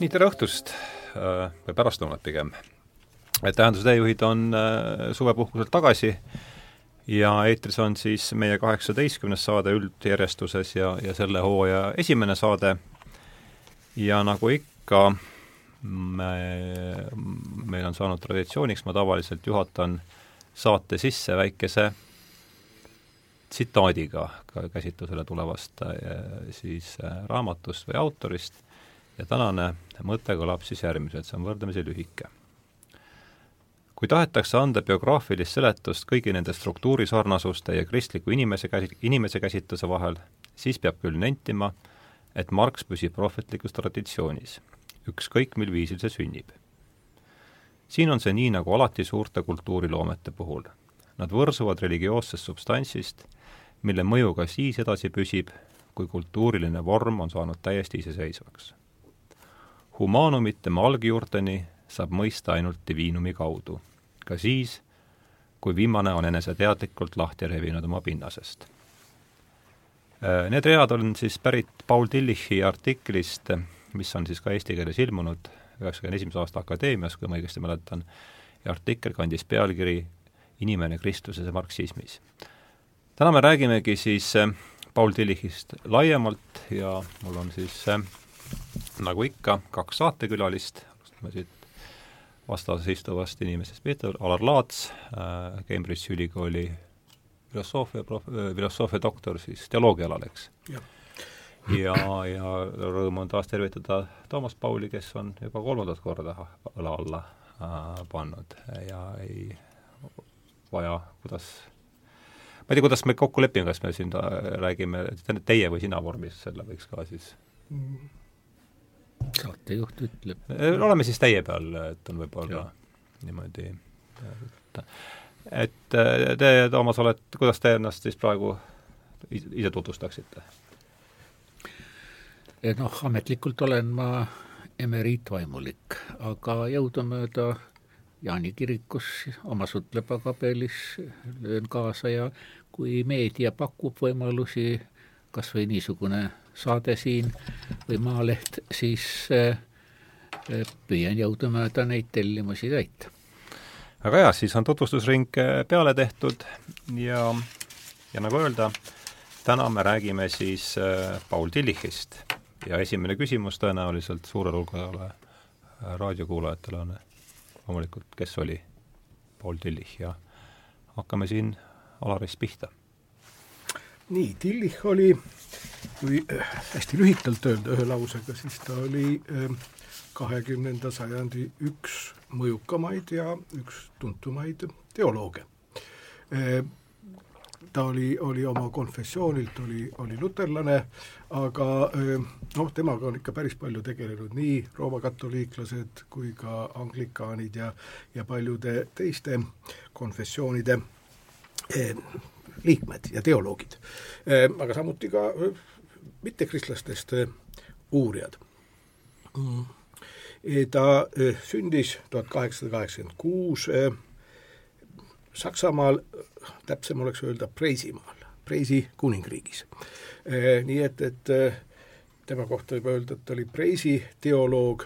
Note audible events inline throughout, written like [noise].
nii, tere õhtust või pärastlõunat pigem. et Tähenduse teejuhid on suvepuhkuselt tagasi ja eetris on siis meie kaheksateistkümnes saade üldjärjestuses ja, ja selle hooaja esimene saade ja nagu ikka, me, meil on saanud traditsiooniks, ma tavaliselt juhatan saate sisse väikese tsitaadiga käsitlusele tulevast siis raamatust või autorist ja tänane mõte kõlab siis järgmiselt, see on võrdlemisi lühike. kui tahetakse anda biograafilist seletust kõigi nende struktuurisarnasuste ja kristliku inimese käsi, inimese käsitluse vahel, siis peab küll nentima, et Marx püsib prohvetlikus traditsioonis, ükskõik mil viisil see sünnib. siin on see nii, nagu alati suurte kultuuriloomete puhul. Nad võrsuvad religioossest substantsist, mille mõju ka siis edasi püsib, kui kultuuriline vorm on saanud täiesti iseseisvaks humanumit tema algjuurteni saab mõista ainult diviinumi kaudu, ka siis, kui viimane on eneseteadlikult lahti revinud oma pinnasest. Äh, need read on siis pärit Paul Tillichi artiklist, mis on siis ka eesti keeles ilmunud üheksakümne esimese aasta Akadeemias, kui ma õigesti mäletan, ja artikkel kandis pealkiri Inimene Kristuses ja marksismis. täna me räägimegi siis äh, Paul Tillichist laiemalt ja mul on siis äh, nagu ikka, kaks saatekülalist, alustame siit vastas istuvast inimesest pihta, Alar Laats äh,, Cambridge'i ülikooli filosoofia prof-, äh, filosoofia doktor siis teoloogia alal, eks? ja, ja, ja rõõm on taas tervitada Toomas Pauli, kes on juba kolmandat korda õla alla äh, pannud. Ja ei vaja, kuidas ma ei tea, kuidas me kokku lepime, kas me siin räägime teie või sina vormis, selle võiks ka siis mm saatejuht ütleb. Äh, oleme siis teie peal, et on võib-olla niimoodi et, et äh, te, Toomas, olete, kuidas te ennast siis praegu ise tutvustaksite? noh, ametlikult olen ma emeriitvaimulik, aga jõudumööda Jaani kirikus oma sutlepagabelis löön kaasa ja kui meedia pakub võimalusi, kas või niisugune saade siin või Maaleht, siis äh, püüan jõudumööda neid tellimusi täita. väga hea, siis on tutvustusring äh, peale tehtud ja, ja nagu öelda, täna me räägime siis äh, Paul Tillichist ja esimene küsimus tõenäoliselt suurele hulgale raadiokuulajatele on loomulikult, kes oli Paul Tillich ja hakkame siin Alarist pihta. Nii, Tillich oli kui äh, hästi lühidalt öelda ühe lausega, siis ta oli äh, kahekümnenda sajandi üks mõjukamaid ja üks tuntumaid teolooge. Äh, ta oli, oli oma konfessioonilt, oli, oli luterlane, aga noh, temaga on ikka päris palju tegelenud nii Rooma katoliiklased kui ka anglikaanid ja, ja paljude teiste konfessioonide liikmed ja teoloogid. Aga samuti ka mittekristlastest äh, uurijad. Mm. ta äh, sündis tuhat kaheksasada kaheksakümmend kuus Saksamaal, täpsem oleks öelda Preisimaal, Preisi kuningriigis. nii et, et tema kohta võib öelda, et ta oli Preisi teoloog,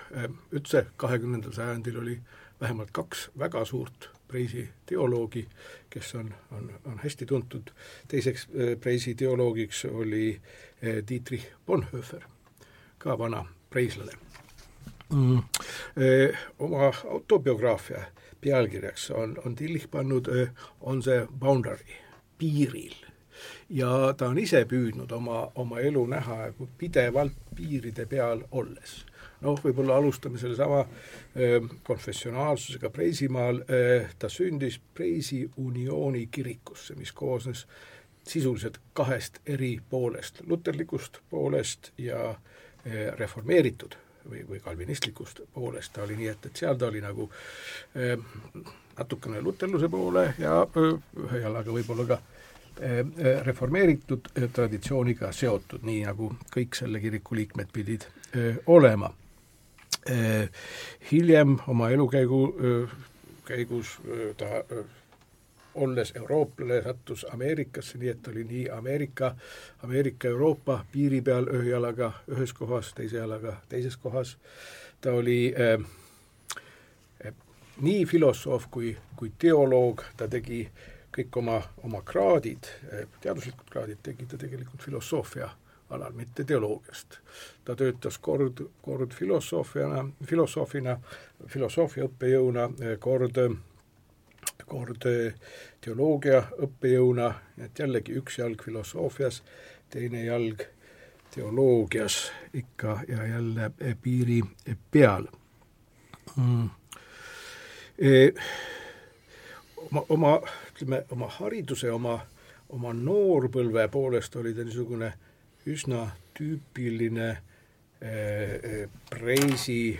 üldse kahekümnendal sajandil oli vähemalt kaks väga suurt Preisi teoloogi, kes on, on, on hästi tuntud, teiseks Preisi teoloogiks oli Eh, Dietrich Bonhoeffer, ka vana preislane. Mm.. Eh, oma autobiograafia pealkirjaks on, on Tillich pannud, eh, on see boundary, piiril. ja ta on ise püüdnud oma, oma elu näha pidevalt piiride peal olles noh, võib-olla alustame sellesama konfessionaalsusega. Preisimaal, ta sündis Preisi uniooni kirikusse, mis koosnes sisuliselt kahest eri poolest, luterlikust poolest ja eh, reformeeritud või, või kalvinistlikust poolest, ta oli nii, et, et seal ta oli nagu eh, natukene luterluse poole ja eh, ühe jalaga võib-olla ka reformeeritud traditsiooniga seotud, nii nagu kõik selle kiriku liikmed pidid olema. Hiljem oma elukäigu eh, käigus eh, ta olles eurooplane, sattus Ameerikasse, nii et oli nii Ameerika, Ameerika-Euroopa piiri peal ühe jalaga ühes kohas, teise jalaga teises kohas. ta oli äh, nii filosoof kui, kui teoloog, ta tegi kõik oma, oma kraadid, teaduslikud kraadid tegi ta tegelikult filosoofia alal, mitte teoloogiast. ta töötas kord, kord filosoofiana, filosoofina, filosoofia õppejõuna, kord, kord teoloogia õppejõuna, et jällegi üks jalg filosoofias, teine jalg teoloogias ikka ja jälle piiri peal mm e, oma, oma, ütleme, oma hariduse, oma, oma noorpõlve poolest oli ta niisugune üsna tüüpiline eh, Preisi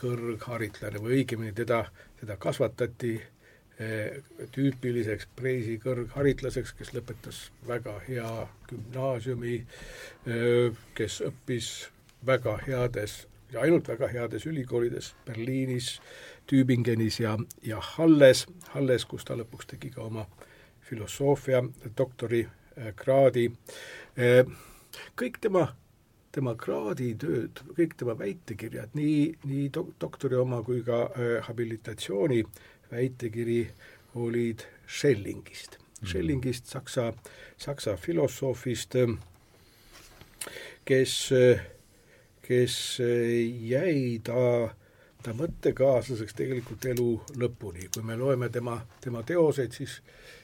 kõrgharitlane või õigemini teda, teda kasvatati eh, tüüpiliseks Preisi kõrgharitlaseks, kes lõpetas väga hea gümnaasiumi eh,, kes õppis väga heades ja ainult väga heades ülikoolides Berliinis, Tübingenis ja, ja Halles, Halles, kus ta lõpuks tegi ka oma filosoofia doktorikraadi. Eh, kõik tema, tema kraaditööd, kõik tema väitekirjad, nii, nii dok-, doktori oma kui ka äh, habilitatsiooni väitekiri olid Schellingist mm., Schellingist, saksa, saksa filosoofist, kes, kes jäi ta ta mõttekaaslaseks tegelikult elu lõpuni, kui me loeme tema, tema teoseid, siis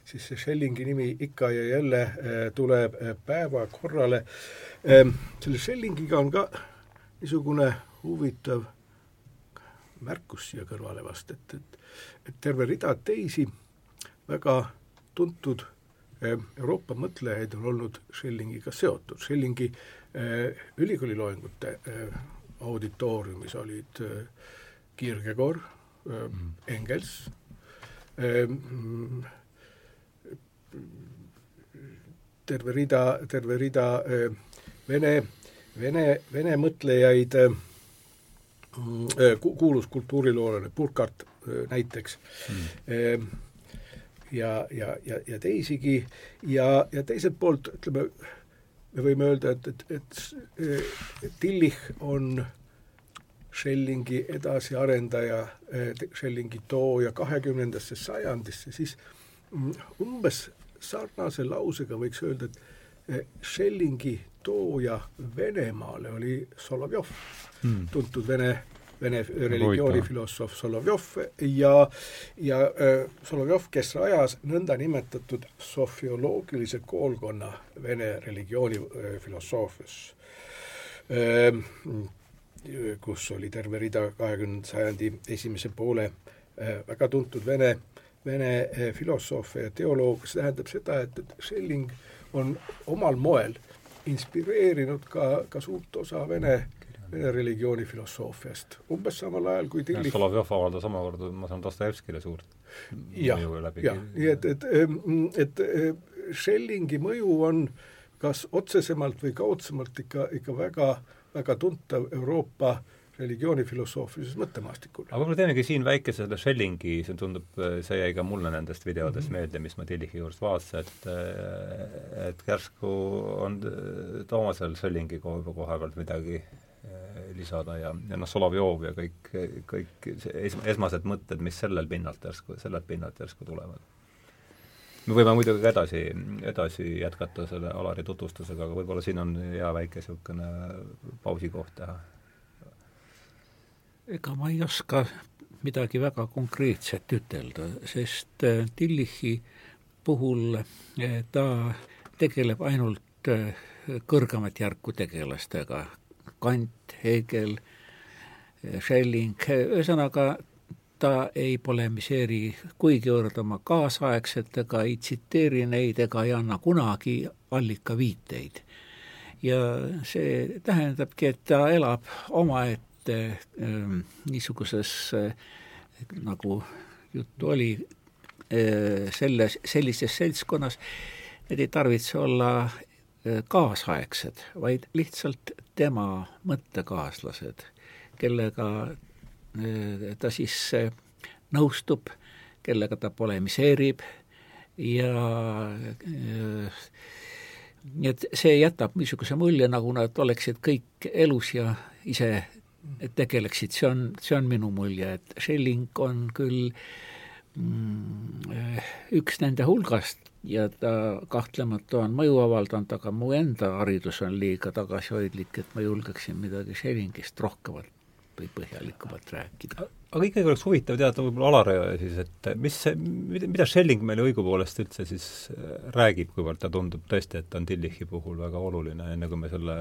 siis see Schellingi nimi ikka ja jälle äh, tuleb äh, päevakorrale ähm,. selle Schellingiga on ka niisugune huvitav märkus siia kõrvale vast, et, et, et terve rida teisi väga tuntud äh, Euroopa mõtlejaid on olnud Schellingiga seotud. Schellingi äh, ülikooli loengute auditooriumis olid äh, Kierkegaard mm., Engels ähm,, terve rida, terve rida äh, vene, vene, vene mõtlejaid äh,, kuulus kultuuriloolane Burkhardt äh, näiteks mm. ja, ja, ja, ja teisigi ja, ja teiselt poolt ütleme, me võime öelda, et, et, et, et Tillich on äh, Schellingi edasiarendaja, eh, Schellingi tooja kahekümnendasse sajandisse, siis mm, umbes sarnase lausega võiks öelda, et eh, Schellingi tooja Venemaale oli Solovjov. Hmm., tuntud vene, vene religioonifilosoof Solovjov ja, ja äh, Solovjov, kes rajas nõndanimetatud sofioloogilise koolkonna vene religioonifilosoofias äh, kus oli terve rida kahekümnenda sajandi esimese poole väga tuntud vene, vene filosoofe ja teolooge, see tähendab seda, et, et Schelling on omal moel inspireerinud ka, ka suurt osa vene, vene religiooni filosoofiast, umbes samal ajal kui Tillich Solovjov avaldas omakorda, ma saan Dostojevskile suurt jah, jah, nii et, et, et, et Schellingi mõju on kas otsesemalt või kaudsemalt ikka, ikka väga äh, väga tuntav Euroopa religioonifilosoofilises mõttemaastikul. aga võib-olla teemegi siin väikese selle Schellingi, see tundub, see jäi ka mulle nendest videodest mm -hmm. meelde, mis ma Tillichi juures vaatasin, et et järsku on Toomasel Schellingi koha pealt midagi eh, lisada ja, ja noh, Solovjov ja kõik, kõik es, esmased mõtted, mis sellel pinnalt järsku, sellelt pinnalt järsku tulevad me võime muidugi ka edasi, edasi jätkata selle Alari tutvustusega, aga võib-olla siin on hea väike niisugune pausikoht teha. ega ma ei oska midagi väga konkreetset ütelda, sest äh, Tillichi puhul äh, ta tegeleb ainult äh, kõrgemat järku tegelastega, Kant, Hegel, Schelling, ühesõnaga ta ei polemiseeri kuigivõrd oma kaasaegsetega, ei tsiteeri neid ega ei anna kunagi allikaviiteid. ja see tähendabki, et ta elab omaette äh, niisuguses äh, nagu juttu oli äh,, selles, sellises seltskonnas, need ei tarvitse olla äh, kaasaegsed, vaid lihtsalt tema mõttekaaslased, kellega ta siis äh, nõustub, kellega ta polemiseerib ja äh, nii et see jätab niisuguse mulje, nagu nad oleksid kõik elus ja ise tegeleksid, see on, see on minu mulje, et Schelling on küll mm, üks nende hulgast ja ta kahtlemata on mõju avaldanud, aga mu enda haridus on liiga tagasihoidlik, et ma julgeksin midagi Schellingist rohkemat või põhjalikumalt rääkida. aga ikkagi oleks huvitav teada võib-olla Alare siis, et mis see, mida Schelling meile õigupoolest üldse siis äh, räägib, kuivõrd ta tundub tõesti, et ta on Tillichi puhul väga oluline, enne kui me selle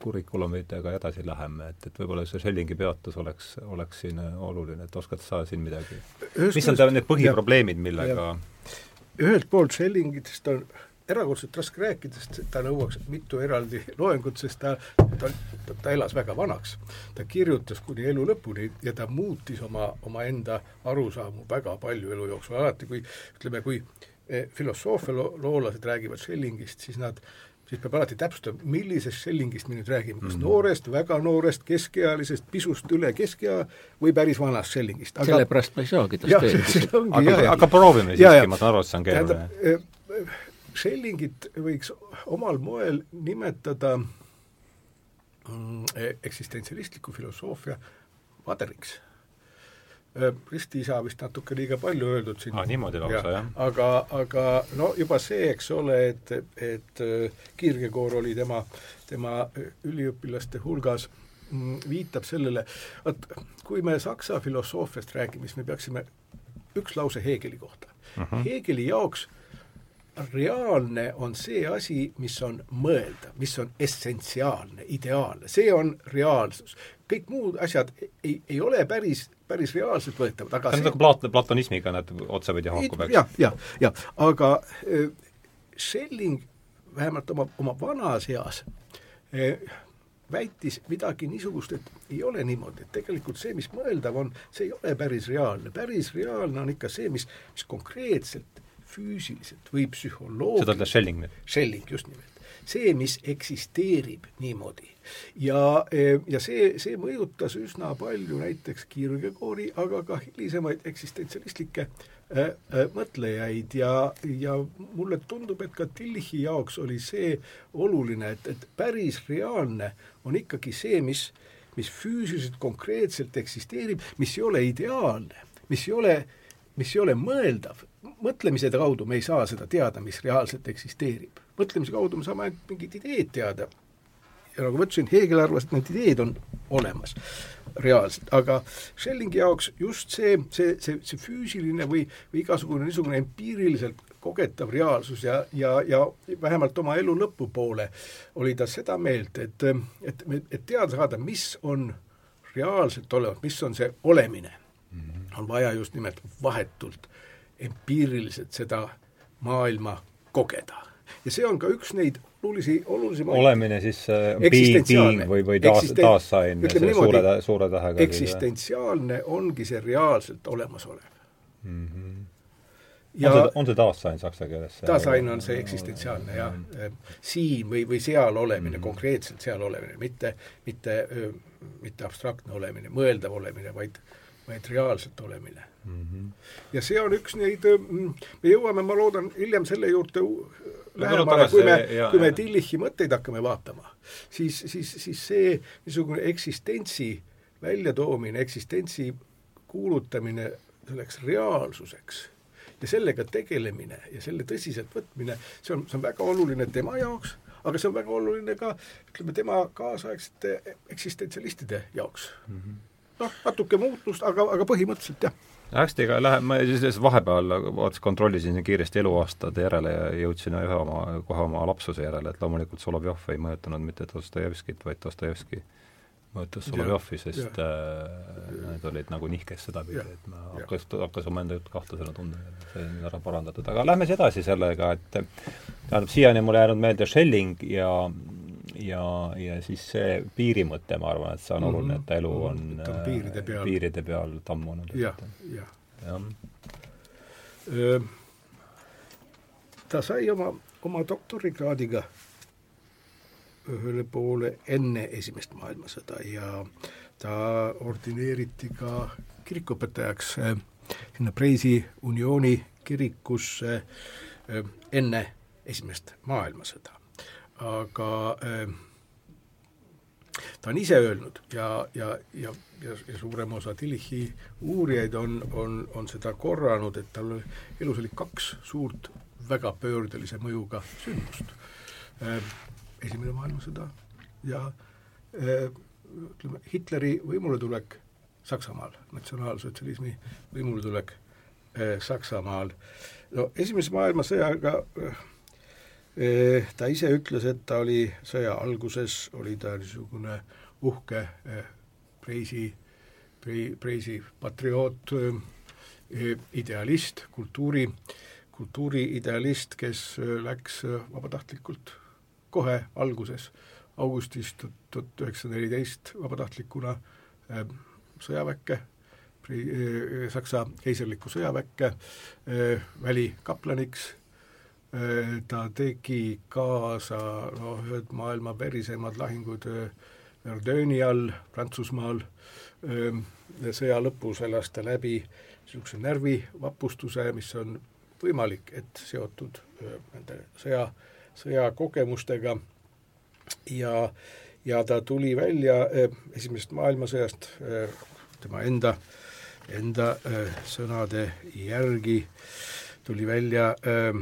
kurikulumitega äh, edasi läheme, et, et võib-olla see Schellingi peatus oleks, oleks siin äh, oluline, et oskad sa siin midagi mis on ta, need põhiprobleemid, millega ühelt poolt Schellingitest on erakordselt raske rääkida, sest ta nõuaks mitu eraldi loengut, sest ta, ta, ta, ta elas väga vanaks. ta kirjutas kuni elu lõpuni ja ta muutis oma, omaenda arusaamu väga palju elu jooksul, alati kui ütleme, kui eh, filosoofialoolased räägivad Schellingist, siis nad siis peab alati täpsustama, millisest Schellingist me nüüd räägime, kas mm -hmm. noorest, väga noorest, keskealisest, pisust üle keskea või päris vanast Schellingist. sellepärast ma ei saagi tast öelda. aga, aga proovime siiski, ma saan aru, et see on keeruline eh, Schellingit võiks omal moel nimetada mm, e-, eksistentsialistliku filosoofia paderiks. ristiisa vist natuke liiga palju öeldud siin ah,. niimoodi lausa ja,, jah? aga, aga no juba see, eks ole, et, et Kierkegaard oli tema, tema üliõpilaste hulgas, mm, viitab sellele, vot kui me saksa filosoofiast räägime, siis me peaksime üks lause Heegeli kohta uh. -huh. Heegeli jaoks reaalne on see asi, mis on mõeldav, mis on essentsiaalne, ideaalne, see on reaalsus. kõik muud asjad ei, ei ole päris, päris reaalselt võetavad, aga see on nagu Plat-, platonismiga nad otsapidi haakub, eks? jah, jah, jah, aga Schelling vähemalt oma, oma vanas eas äh, väitis midagi niisugust, et ei ole niimoodi, et tegelikult see, mis mõeldav on, see ei ole päris reaalne, päris reaalne on ikka see, mis, mis konkreetselt füüsiliselt või psühholoogiliselt seda ütles Schelling nüüd? Schelling, just nimelt. see, mis eksisteerib niimoodi. ja, eh, ja see, see mõjutas üsna palju näiteks Kierkegaardi, aga ka hilisemaid eksistentsialistlikke äh, äh, mõtlejaid ja, ja mulle tundub, et ka Tillichi jaoks oli see oluline, et, et päris reaalne on ikkagi see, mis mis füüsiliselt konkreetselt eksisteerib, mis ei ole ideaalne, mis ei ole, mis ei ole mõeldav, mõtlemise kaudu me ei saa seda teada, mis reaalselt eksisteerib. mõtlemise kaudu me saame ainult mingid ideed teada. ja nagu ma ütlesin, Hegel arvas, et need ideed on olemas reaalselt, aga Schellingi jaoks just see, see, see, see füüsiline või, või igasugune niisugune empiiriliselt kogetav reaalsus ja, ja, ja vähemalt oma elu lõpupoole oli ta seda meelt, et, et, et teada saada, mis on reaalselt olemas, mis on see olemine, mhm. on vaja just nimelt vahetult empiiriliselt seda maailma kogeda. ja see on ka üks neid olulisi, olulisemaid olemine siis äh, being või, või taas, taassain suure, suure tähega? eksistentsiaalne ongi see reaalselt olemasolev mm. -hmm. Ja, on see, on see taassain saksa keeles? taassain on see eksistentsiaalne jah, siin või, või seal olemine mm, -hmm. konkreetselt seal olemine, mitte, mitte, mitte abstraktne olemine, mõeldav olemine, vaid, vaid reaalselt olemine mm. -hmm. ja see on üks neid, mm, me jõuame, ma loodan, hiljem selle juurde lähemale, kui me, kui me Tillichi mõtteid hakkame vaatama, siis, siis, siis see niisugune eksistentsi väljatoomine, eksistentsi kuulutamine selleks reaalsuseks ja sellega tegelemine ja selle tõsiselt võtmine, see on, see on väga oluline tema jaoks, aga see on väga oluline ka ütleme, tema kaasaegsete eksistentsialistide jaoks mm. -hmm. noh, natuke muutust, aga, aga põhimõtteliselt jah hästi, aga lähe-, ma siis vahepeal vaatasin, kontrollisin kiiresti eluaastade järele ja jõudsin ühe oma, kohe oma lapsuse järele, et loomulikult Solovjov ei mõjutanud mitte Dostojevskit, vaid Dostojevski mõjutas Solovjovi, sest ja. äh, need olid nagu nihkes sedapidi, et ma hakkas, hakkas omaenda jutt kahtlasena tundma ja see on ära parandatud, aga lähme siis edasi sellega, et tähendab, siiani mulle jäänud meelde Schelling ja ja, ja siis see piirimõte, ma arvan, et see on oluline, et elu mhm. on, ta on piiride peal, piiride peal tammunud. jah, jah ja. ja.. ta sai oma, oma doktorikraadiga ühele poole enne esimest maailmasõda ja ta ordineeriti ka kirikuõpetajaks sinna Preisi uniooni kirikusse enne esimest maailmasõda aga äh, ta on ise öelnud ja, ja, ja, ja, ja suurem osa Tillichi uurijaid on, on, on seda korranud, et tal elus oli kaks suurt väga pöördelise mõjuga sündmust. Esimene maailmasõda ja ütleme, Hitleri võimuletulek Saksamaal, natsionaalsotsialismi võimuletulek Saksamaal. no esimese maailmasõjaga ta ise ütles, et ta oli sõja alguses, oli ta niisugune uhke Preisi, Preisi patrioot, idealist, kultuuri, kultuuriidealist, kes läks vabatahtlikult kohe alguses, augustis tuhat üheksasada neliteist vabatahtlikuna sõjaväkke, Saksa keisrlikku sõjaväkke, välikaplaniks ta tegi kaasa noh, ühed maailma verisemad lahingud Verdöni all Prantsusmaal, sõja lõpus elas ta läbi niisuguse närvivapustuse, mis on võimalik, et seotud nende sõja, sõjakogemustega. Ja, ja ta tuli välja esimesest maailmasõjast tema enda, enda sõnade järgi tuli välja äh,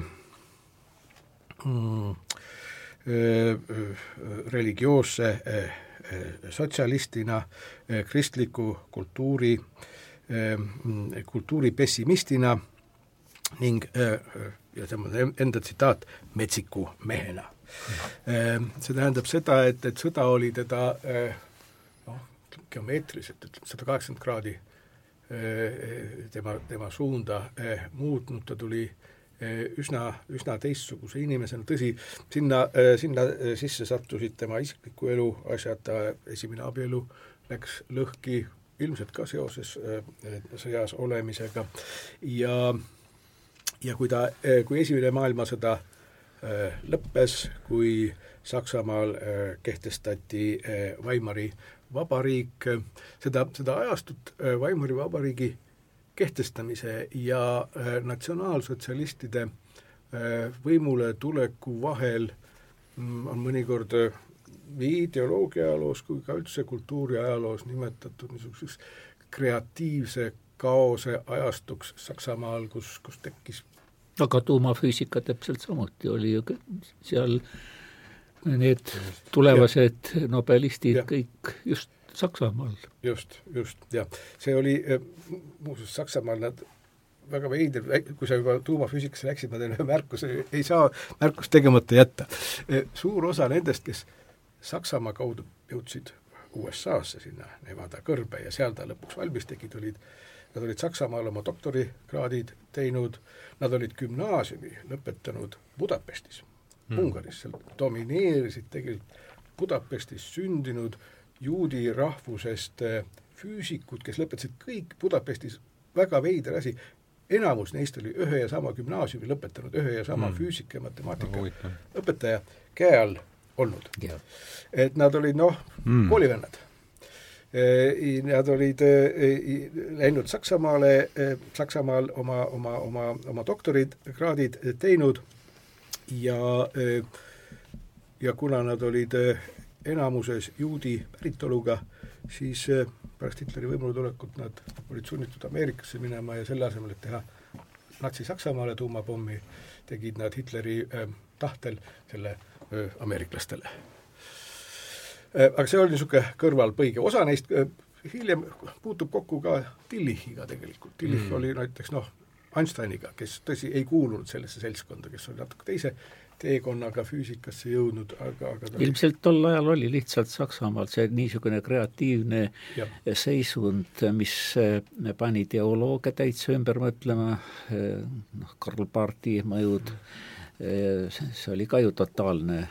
Mm, religioosse sotsialistina, kristliku kultuuri, kultuuri pessimistina ning ja tema enda tsitaat, metsiku mehena. See tähendab seda, et, et sõda oli teda noh, geomeetriliselt ütleme sada kaheksakümmend kraadi tema, tema suunda muutnud, ta tuli äh, üsna, üsna teistsuguse inimesena, tõsi, sinna, eh, sinna eh, sisse sattusid tema isikliku elu asjad, esimene abielu läks lõhki ilmselt ka seoses sõjas olemisega. Ja ja kui ta, kui Esimene maailmasõda lõppes, kui Saksamaal kehtestati Weimari vabariik, seda, seda ajastut Weimari vabariigi kehtestamise ja äh, natsionaalsotsialistide äh, võimule tuleku vahel mm, on mõnikord äh, nii ideoloogia ajaloos kui ka üldse kultuuriajaloos nimetatud niisuguseks kreatiivse kaose ajastuks Saksamaal, kus, kus tekkis aga tuumafüüsika täpselt samuti oli ju seal need tulevased ja. nobelistid ja. kõik just Saksamaal. just, just, jah. see oli, eh, muuseas Saksamaal nad väga veider, kui sa juba tuumafüüsikasse läksid, ma teen ühe märkuse, ei saa märkust tegemata jätta. Eh, suur osa nendest, kes Saksamaa kaudu jõudsid USA-sse, sinna Nevada kõrbe ja seal ta lõpuks valmis tegi, tulid, nad olid Saksamaal oma doktorikraadid teinud, nad olid gümnaasiumi lõpetanud Budapestis mm., Ungaris, seal domineerisid tegelikult Budapestis sündinud juudi rahvusest äh, füüsikud, kes lõpetasid kõik Budapestis, väga veider asi, enamus neist oli ühe ja sama gümnaasiumi lõpetanud, ühe ja sama mm. füüsika ja matemaatika õpetaja käe all olnud yeah.. et nad olid noh mm., koolivennad. Äh, nad olid äh, läinud Saksamaale, Saksamaal oma, oma, oma, oma doktorikraadid teinud ja ja kuna nad olid enamuses juudi päritoluga, siis eh, pärast Hitleri võimule tulekut nad olid sunnitud Ameerikasse minema ja selle asemel, et teha Natsi-Saksamaale tuumapommi, tegid nad Hitleri äh, tahtel selle äh, ameeriklastele. Aga see oli niisugune kõrvalpõige, osa neist hiljem puutub kokku ka Tillichiga tegelikult, Tillich mm. oli näiteks noh, Einsteiniga, kes tõsi, ei kuulunud sellesse seltskonda, kes oli natuke teise teekonnaga füüsikasse jõudnud, aga, aga ta ilmselt tol ajal oli lihtsalt Saksamaal see niisugune kreatiivne ja. seisund, mis eh, pani teoloogia täitsa ümber mõtlema, eh, noh, Karl Barthi mõjud, eh, see oli ka ju totaalne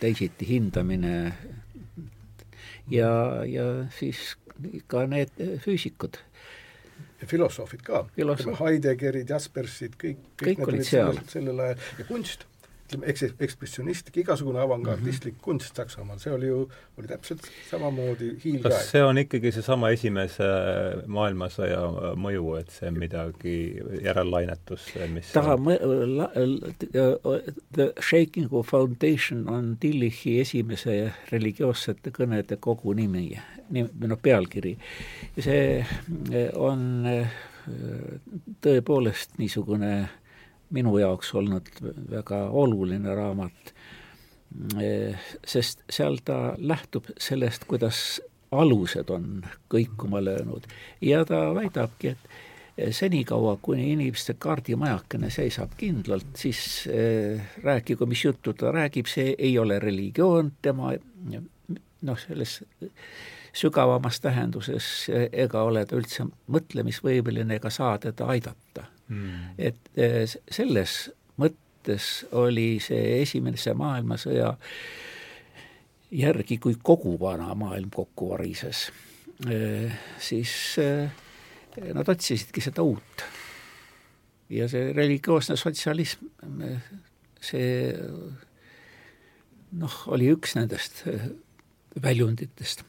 teisiti hindamine. Ja, ja siis ka need füüsikud. Ja filosoofid ka, Heideggerid, Jaspersid, kõik, kõik, kõik olid seal. sellel ajal. Ja kunst ütleme, eks-, ekspressionistlik, igasugune avangardistlik mm -hmm. kunst Saksamaal, see oli ju, oli täpselt samamoodi hiilgaeg. kas see on ikkagi seesama esimese maailmasõja mõju, et see midagi, järellainetus, mis taga The Shaking of Foundation on Tillichi esimese religioossete kõnede kogu nimi, noh, pealkiri. see on tõepoolest niisugune minu jaoks olnud väga oluline raamat, sest seal ta lähtub sellest, kuidas alused on kõikuma löönud. Ja ta väidabki, et senikaua, kuni inimeste kaardimajakene seisab kindlalt, siis eh, rääkigu, mis juttu ta räägib, see ei ole religioon, tema noh, selles sügavamas tähenduses ega ole ta üldse mõtlemisvõimeline ega saa teda aidata mm.. et eh, selles mõttes oli see Esimese maailmasõja järgi, kui kogu vana maailm kokku varises, eh, siis eh, nad otsisidki seda uut. ja see religioosne sotsialism, see noh, oli üks nendest väljunditest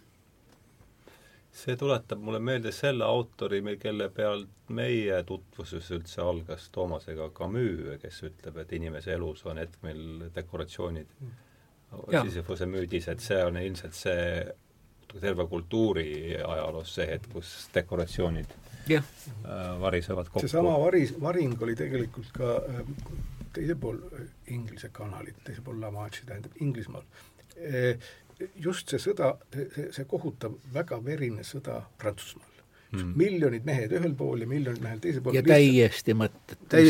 see tuletab mulle meelde selle autori, kelle pealt meie tutvuses üldse algas, Toomasega Camus, kes ütleb, et inimese elus on hetk, mil dekoratsioonid Sisyphuse müüdis, et see on ilmselt see terve kultuuri ajaloos see hetk, kus dekoratsioonid ja. Äh, varisevad kokku. seesama varis, varing oli tegelikult ka äh, teisel pool Inglise kanalit, teisel pool La Manche'i, tähendab Inglismaal just see sõda, see, see kohutav väga verine sõda Prantsusmaal mm.. miljonid mehed ühel pool ja miljonid mehed teisel pool. ja täiesti mõttetu.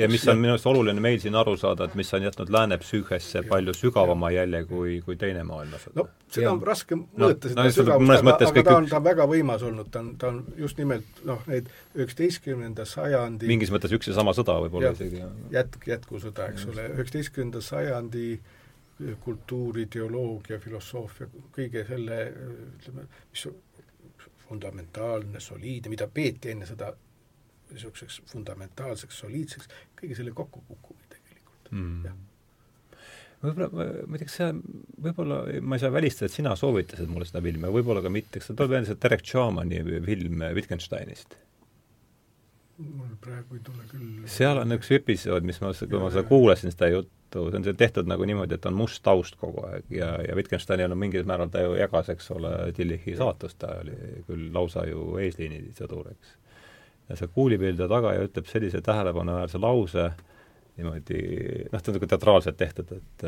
ja mis on minu arust oluline meil siin aru saada, et mis on jätnud lääne psüühesse palju sügavama jälje kui, kui teine maailmasõda. no seda ja. on raske mõõta no,, seda no, sügavust, aga, aga kõik... ta on, ta on väga võimas olnud, ta on, ta on just nimelt noh, need üheksateistkümnenda sajandi mingis mõttes üks ja sama sõda võib-olla isegi. jätk, jätkusõda, eks ole, üheksateistkümnenda sajandi kultuur, ideoloogia, filosoofia, kõige selle ütleme, mis fundamentaalne, soliidne, mida peeti enne seda niisuguseks fundamentaalseks, soliidseks, kõige selle kokkukukkumine tegelikult mm., jah võib-olla, ma ei tea, kas see, võib-olla ma ei saa välistada, et sina soovitasid mulle seda filmi, võib-olla ka mitte, kas tuleb meelde see Derek Chauvani film Wittgensteinist? mul praegu ei tule küll seal on üks episood, mis ma, kui ma seda kuulasin, seda juttu, see on see tehtud nagu niimoodi, et on must taust kogu aeg ja, ja Wittgensteinil on mingil määral, ta ju jagas, eks ole, Tillichi saatust, ta oli küll lausa ju eesliini sõdur, eks. ja see kuulib enda taga ja ütleb sellise tähelepanuväärse lause, niimoodi noh, ta on nagu teatraalselt tehtud, et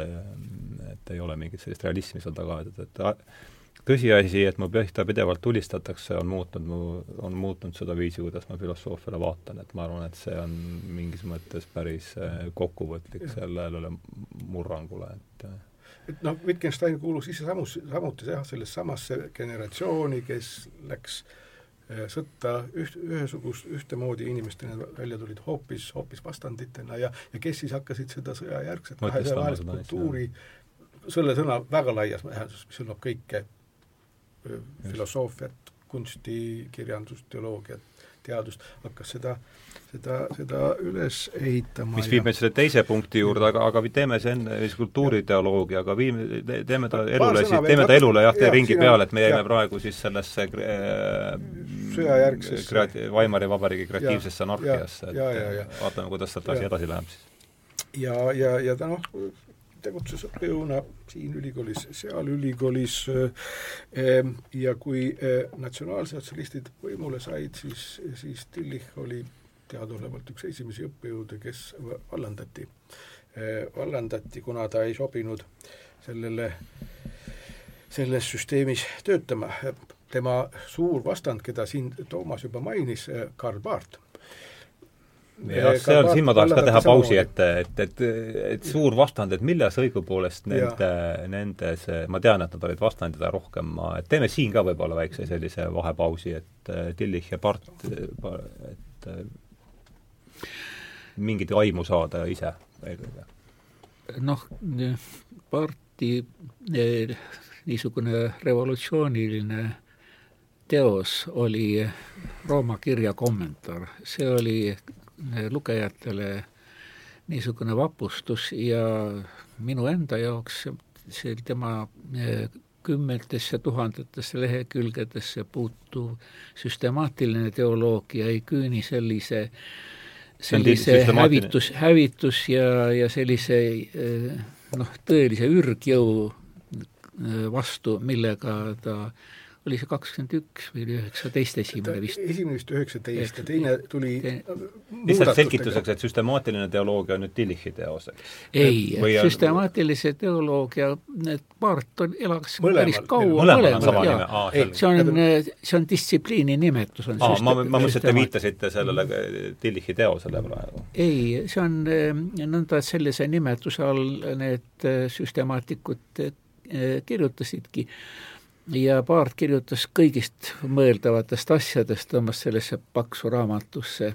et ei ole mingit sellist realismi seal taga, et, et tõsiasi, et mu pihta pidevalt tulistatakse, on muutnud mu, on muutnud seda viisi, kuidas ma filosoofiale vaatan, et ma arvan, et see on mingis mõttes päris äh, kokkuvõtlik sellele murrangule, et äh. et noh, Wittgenstein kuulus ise samus, samuti jah, sellesse samasse generatsiooni, kes läks äh, sõtta üht, ühesugust, ühtemoodi inimestena välja tulid hoopis, hoopis vastanditena ja, ja kes siis hakkasid seda sõjajärgset kahesajalist kultuuri selle sõna väga laias tähenduses, mis hõlmab kõike filosoofiat, kunsti, kirjandust, teoloogiat, teadust, hakkas seda, seda, seda üles ehitama. mis viib meid selle teise punkti juurde, aga, aga teeme see enne, siis kultuuriteoloogia, aga viime, teeme ta elule teeme ta elule jah, tee ringi peale, et me jäime praegu siis sellesse äh, sõjajärgsesse kreati-, Weimari Vabariigi kreatiivsesse anarhiasse, et vaatame, kuidas sealt asi edasi läheb siis. ja, ja, ja ta noh, tegutses õppejõuna siin ülikoolis, seal ülikoolis ehm, ja kui eh, natsionaalsotsialistid võimule said, siis, siis Tillich oli teadaolevalt üks esimesi õppejõude, kes vallandati. Eh, vallandati, kuna ta ei sobinud sellele, selles süsteemis töötama. tema suur vastand, keda siin Toomas juba mainis, eh, Karl Barth jah, seal, siin ma tahaks ka teha pausi, et, et, et, et suur vastand, et milles õigupoolest nende, nende see, ma tean, et nad olid vastandid, aga rohkem ma, et teeme siin ka võib-olla väikse sellise vahepausi, et Tillich ja Part, et mingit aimu saada ise eelkõige. noh, Parti eh, niisugune revolutsiooniline teos oli Rooma kirja kommentaar, see oli lugejatele niisugune vapustus ja minu enda jaoks see tema kümnetesse tuhandetesse lehekülgedesse puutuv süstemaatiline teoloogia ei küüni sellise sellise hävitus, hävitus ja, ja sellise noh, tõelise ürgjõu vastu, millega ta oli see kakskümmend üks või oli üheksateist esimene vist? esimene vist üheksateist ja teine tuli lihtsalt selgituseks, et süstemaatiline teoloogia on nüüd Tillichi teos, eks? ei, süstemaatilise teoloogia, need Baart on, elas päris kaua mõlemal, jaa. see on, see on distsipliini nimetus, on aa, ma, ma mõtlesin, et te viitasite sellele Tillichi teosele praegu. ei, see on nõnda, et sellise nimetuse all need süstemaatikud eh, kirjutasidki ja Paart kirjutas kõigist mõeldavatest asjadest, tõmbas sellesse paksu raamatusse.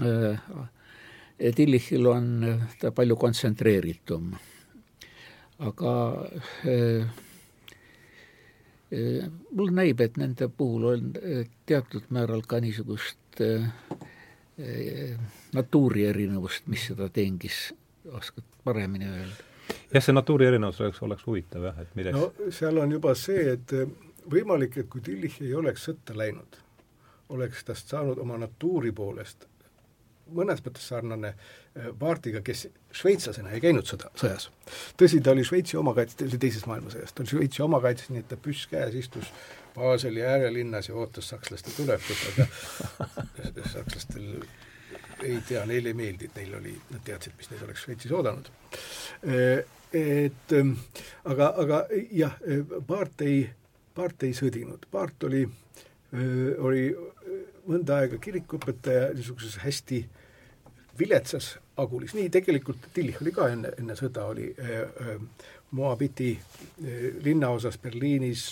Äh, Tillichil on ta palju kontsentreeritum. aga äh, äh, mulle näib, et nende puhul on teatud määral ka niisugust natuuri erinevust, mis seda tingis, oskad paremini öelda? Jah, see natuuri erinevus oleks, oleks huvitav jah, et milleks no seal on juba see, et eh, võimalik, et kui Tillich ei oleks sõtta läinud, oleks tast saanud oma natuuri poolest mõnes mõttes sarnane Paartiga, eh, kes šveitslasena ei käinud sõda, sõjas. tõsi, ta oli Šveitsi omakaitses, ta oli teises maailmasõjas, ta oli Šveitsi omakaitses, nii et ta püss käes istus Baseli äärelinnas ja ootas sakslaste tulekut, aga [laughs] sakslastel ei tea, neile ei meeldinud, neil oli, nad teadsid, mis neid oleks Šveitsis oodanud. Eh, et ähm, aga, aga jah, Paart ei, Paart ei sõdinud, Paart oli, äh, oli mõnda aega kirikuõpetaja niisuguses hästi viletsas Agulis, nii tegelikult Tillich oli ka enne, enne sõda, oli äh, äh, Moabiti äh, linnaosas Berliinis,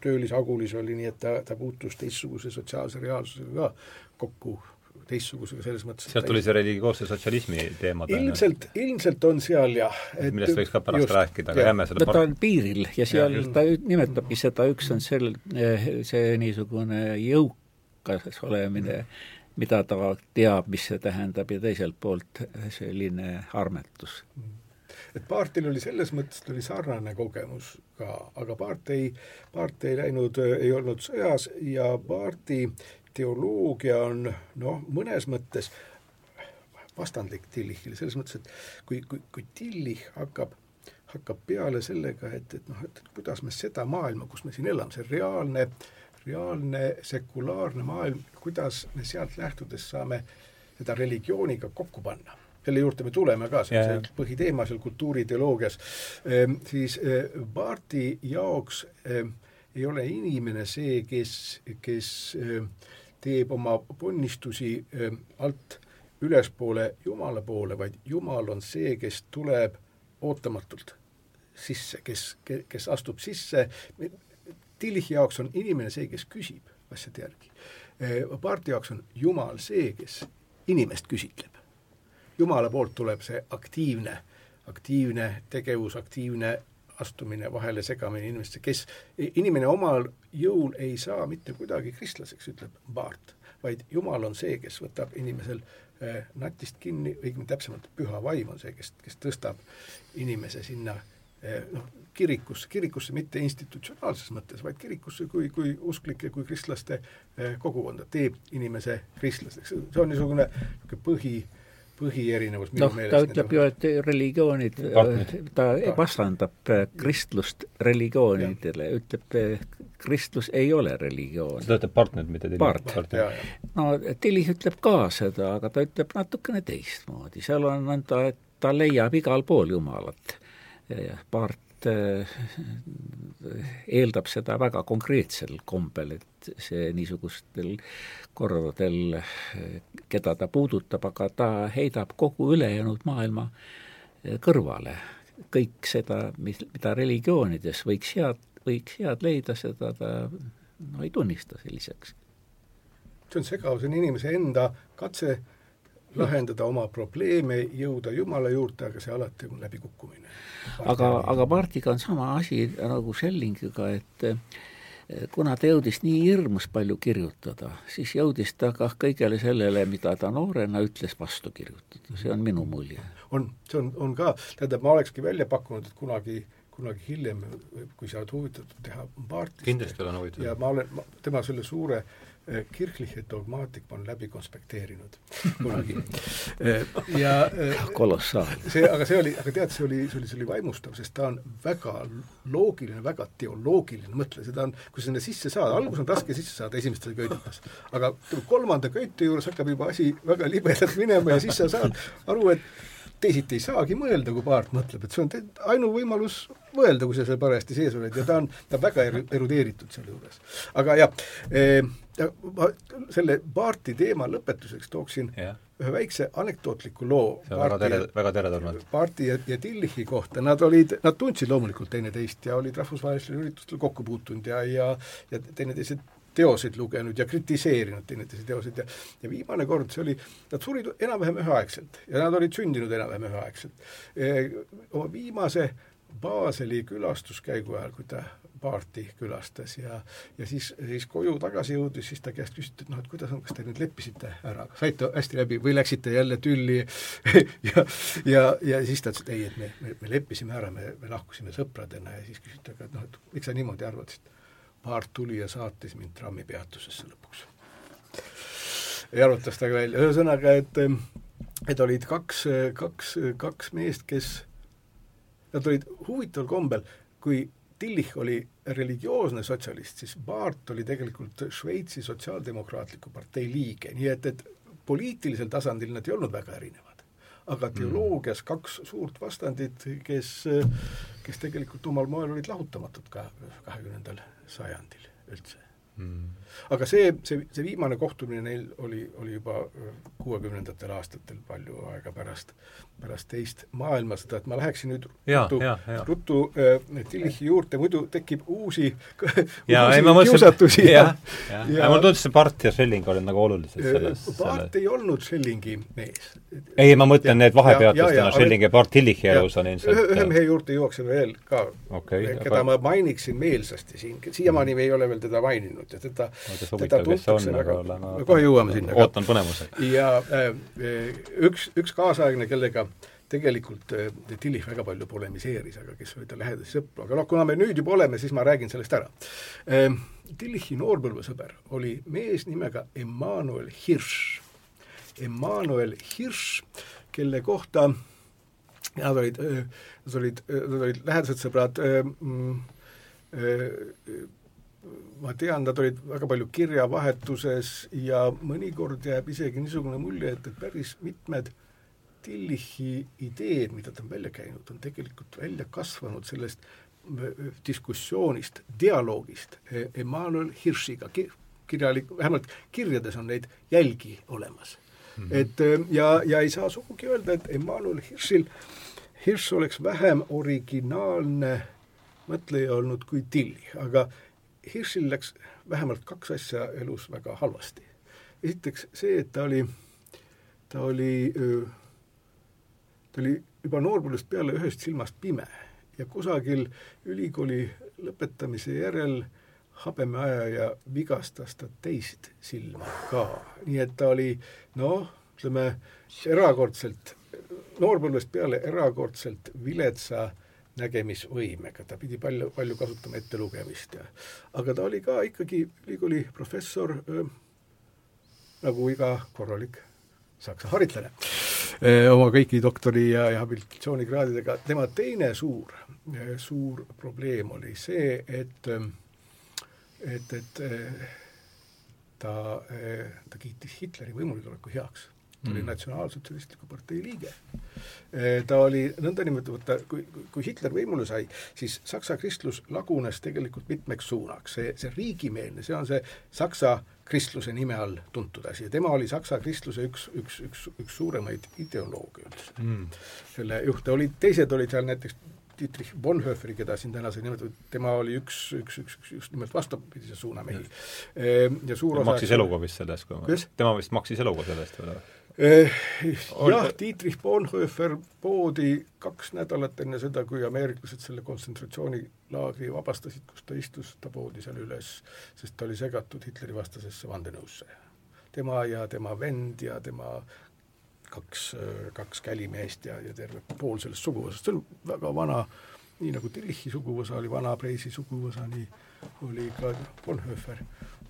töölis Agulis oli, nii et ta, ta puutus teistsuguse sotsiaalse reaalsusega ka kokku teistsugusega selles mõttes. sealt tuli see religioosse sotsialismi teema ilmselt, ilmselt on seal jah. millest võiks ka pärast just, rääkida, aga jääme selle no ta on piiril ja seal ja, ta nimetabki seda, üks on sel-, see niisugune jõukas olemine, mida ta teab, mis see tähendab, ja teiselt poolt selline armetus et Paartil oli selles mõttes, oli sarnane kogemus ka, aga Paart ei, Paart ei läinud, ei olnud sõjas ja Paarti teoloogia on noh, mõnes mõttes vastandlik Tillichile, selles mõttes, et kui, kui, kui Tillich hakkab, hakkab peale sellega, et, et noh, et kuidas me seda maailma, kus me siin elame, see reaalne, reaalne sekulaarne maailm, kuidas me sealt lähtudes saame seda religiooniga kokku panna? Selle juurde me tuleme ka, see on see põhiteema seal kultuuriteoloogias ehm,, siis eh, Barti jaoks eh, ei ole inimene see, kes, kes teeb oma ponnistusi alt ülespoole Jumala poole, vaid Jumal on see, kes tuleb ootamatult sisse, kes, kes astub sisse, Tillichi jaoks on inimene see, kes küsib asjade järgi. Paarti jaoks on Jumal see, kes inimest küsitleb. Jumala poolt tuleb see aktiivne, aktiivne tegevus, aktiivne astumine vahele, segamine inimestesse, kes, inimene omal jõul ei saa mitte kuidagi kristlaseks, ütleb Baart, vaid Jumal on see, kes võtab inimesel äh, natist kinni, õigemini täpsemalt püha vaim on see, kes, kes tõstab inimese sinna äh, noh, kirikusse, kirikusse mitte institutsionaalses mõttes, vaid kirikusse kui, kui usklike, kui kristlaste äh, kogukonda, teeb inimese kristlaseks, see on niisugune niisugune põhi põhierinevus minu no, meelest. ta ütleb ju, et religioonid, ta vastandab äh, kristlust religioonidele, ütleb, kristlus ei ole religioon. seda ütleb Part nüüd, mitte Tillich. no Tillich ütleb ka seda, aga ta ütleb natukene teistmoodi, seal on nõnda, et ta leiab igal pool Jumalat. Part Äh, eeldab seda väga konkreetsel kombel, et see niisugustel kordadel, keda ta puudutab, aga ta heidab kogu ülejäänud maailma äh, kõrvale. kõik seda, mis, mida religioonides võiks head, võiks head leida, seda ta no ei tunnista selliseks. see on segav, see on inimese enda katse lahendada oma probleeme, jõuda Jumala juurde, aga see alati on läbikukkumine. aga, aga Martiga on sama asi nagu Schellingiga, et kuna ta jõudis nii hirmus palju kirjutada, siis jõudis ta ka kõigele sellele, mida ta noorena ütles, vastu kirjutada, see on minu mulje. on, see on, on ka, tähendab, ma olekski välja pakkunud, et kunagi kunagi hiljem, kui sa oled huvitatud teha Bartist kindlasti olen huvitatud. ja ma olen, tema selle suure äh, Eh, kirchliche dogmaatik ma olen läbi konspekteerinud [laughs] kunagi. Eh, ja eh, kolossaalne. see, aga see oli, aga tead, see oli, see oli, see oli vaimustav, sest ta on väga loogiline, väga teoloogiline mõtleja, seda on, kui sinna sisse saad, alguses on raske sisse saada esimestes köitetes, aga kolmanda köite juures hakkab juba asi väga libedalt minema ja siis sa saad aru, et teisiti ei saagi mõelda, kui Paart mõtleb, et see on ainuvõimalus mõelda, kui sa seal parajasti sees oled ja ta on, ta on väga erudeeritud selle juures. aga jah eh,, ma selle Paarti teema lõpetuseks tooksin yeah. ühe väikse anekdootliku loo. see on väga tere, väga teretulnud. Paarti ja, ja Tillichi kohta, nad olid, nad tundsid loomulikult teineteist ja olid rahvusvahelistel üritustel kokku puutunud ja, ja ja teineteise teoseid lugenud ja kritiseerinud teineteise teoseid ja ja viimane kord, see oli, nad surid enam-vähem üheaegselt ja nad olid sündinud enam-vähem üheaegselt e,. Oma viimase Baseli külastuskäigu ajal, kui ta paarti külastas ja ja siis, siis koju tagasi jõudis, siis ta käest küsiti, et noh, et kuidas on, kas te nüüd leppisite ära, saite hästi läbi või läksite jälle tülli [laughs] ja ja, ja siis ta ütles, et ei, et me, me, me leppisime ära, me, me lahkusime sõpradena ja siis küsiti, aga noh, et miks sa niimoodi arvad, siis paart tuli ja saatis mind trammipeatusesse lõpuks. ja arvutas ta ka välja, ühesõnaga, et et olid kaks, kaks, kaks meest, kes, nad olid huvitaval kombel, kui Tillich oli religioosne sotsialist, siis Baart oli tegelikult Šveitsi Sotsiaaldemokraatliku partei liige, nii et, et poliitilisel tasandil nad ei olnud väga erinevad. Aga mm. teoloogias kaks suurt vastandit, kes, kes tegelikult omal moel olid lahutamatud ka kahekümnendal sajandil üldse mm.. Aga see, see, see viimane kohtumine neil oli, oli juba kuuekümnendatel aastatel palju aega pärast, pärast teist maailmasõda, et ma läheksin nüüd ja, ruttu, ruttu äh, Tillichi juurde, muidu tekib uusi, [laughs] uusi kiusatusi. [laughs] ja, ja, ja, ja mulle tundus, see Part ja Schelling olid nagu olulised selles Part selle... ei olnud Schellingi mees. ei, ma mõtlen need vahepeatustena, Schelling ja Part Tillichi elus on ilmselt ühe, ühe mehe juurde jõuaksime veel ka okay,, keda aga... ma mainiksin meelsasti siin, siiamaani me ei ole veel teda maininud ja teda, teda tuntakse väga, me kohe jõuame sinna. ootan põnevusega. ja äh, üks, üks kaasaegne, kellega tegelikult äh, Tillich väga palju polemiseeris, aga kes oli ta lähedasi sõpru, aga noh, kuna me nüüd juba oleme, siis ma räägin sellest ära äh,. Tillichi noorpõlvesõber oli mees nimega Emmanuel Hirsch. Emmanuel Hirsch, kelle kohta nad olid, äh, nad olid, nad olid lähedased sõbrad mm, ma tean, nad olid väga palju kirjavahetuses ja mõnikord jääb isegi niisugune mulje, et, et päris mitmed Tillichi ideed, mida ta on välja käinud, on tegelikult välja kasvanud sellest diskussioonist, dialoogist Emmanuel Hirschiga, kirjalik, vähemalt kirjades on neid jälgi olemas mm. -hmm. et ja, ja ei saa sugugi öelda, et Emmanuel Hirschil, Hirsch oleks vähem originaalne mõtleja olnud kui Tillich, aga Hirschil läks vähemalt kaks asja elus väga halvasti. esiteks see, et ta oli, ta oli, ta oli juba noorpõlvest peale ühest silmast pime ja kusagil ülikooli lõpetamise järel habemeajaja vigastas ta teist silma ka, nii et ta oli noh, ütleme erakordselt, noorpõlvest peale erakordselt viletsa äh, nägemisvõimega, ta pidi palju, palju kasutama ettelugemist ja aga ta oli ka ikkagi ülikooli professor öö, nagu iga korralik saksa haritlane. Oma kõigi doktori ja, habilitatsioonikraadidega, tema teine suur, suur probleem oli see, et et, et ta, ta kiitis Hitleri võimuletuleku heaks ta oli mm. Natsionaalsotsialistliku partei liige. Ta oli nõndanimetatud, kui, kui Hitler võimule sai, siis saksa kristlus lagunes tegelikult mitmeks suunaks, see, see riigimeelne, see on see saksa kristluse nime all tuntud asi ja tema oli saksa kristluse üks, üks, üks, üks suuremaid ideolooge üldse mm.. selle juhte olid, teised olid seal näiteks Dietrich Bonhoefferi, keda siin täna sai nimetatud, tema oli üks, üks, üks, üks just nimelt vastupidise suuna mehi. ja suur osa maksis eluga vist selle eest, kui ma tema vist maksis eluga selle eest või? Eh, jah, Dietrich Bonhoeffer poodi kaks nädalat enne seda, kui ameeriklased selle kontsentratsioonilaagri vabastasid, kus ta istus, ta poodi seal üles, sest ta oli segatud Hitleri vastasesse vandenõusse. tema ja tema vend ja tema kaks, kaks kälimeest ja, ja terve pool sellest suguvõsast, see on väga vana, nii nagu Tillichi suguvõsa oli vana Preisi suguvõsa, nii oli ka Bonhoeffer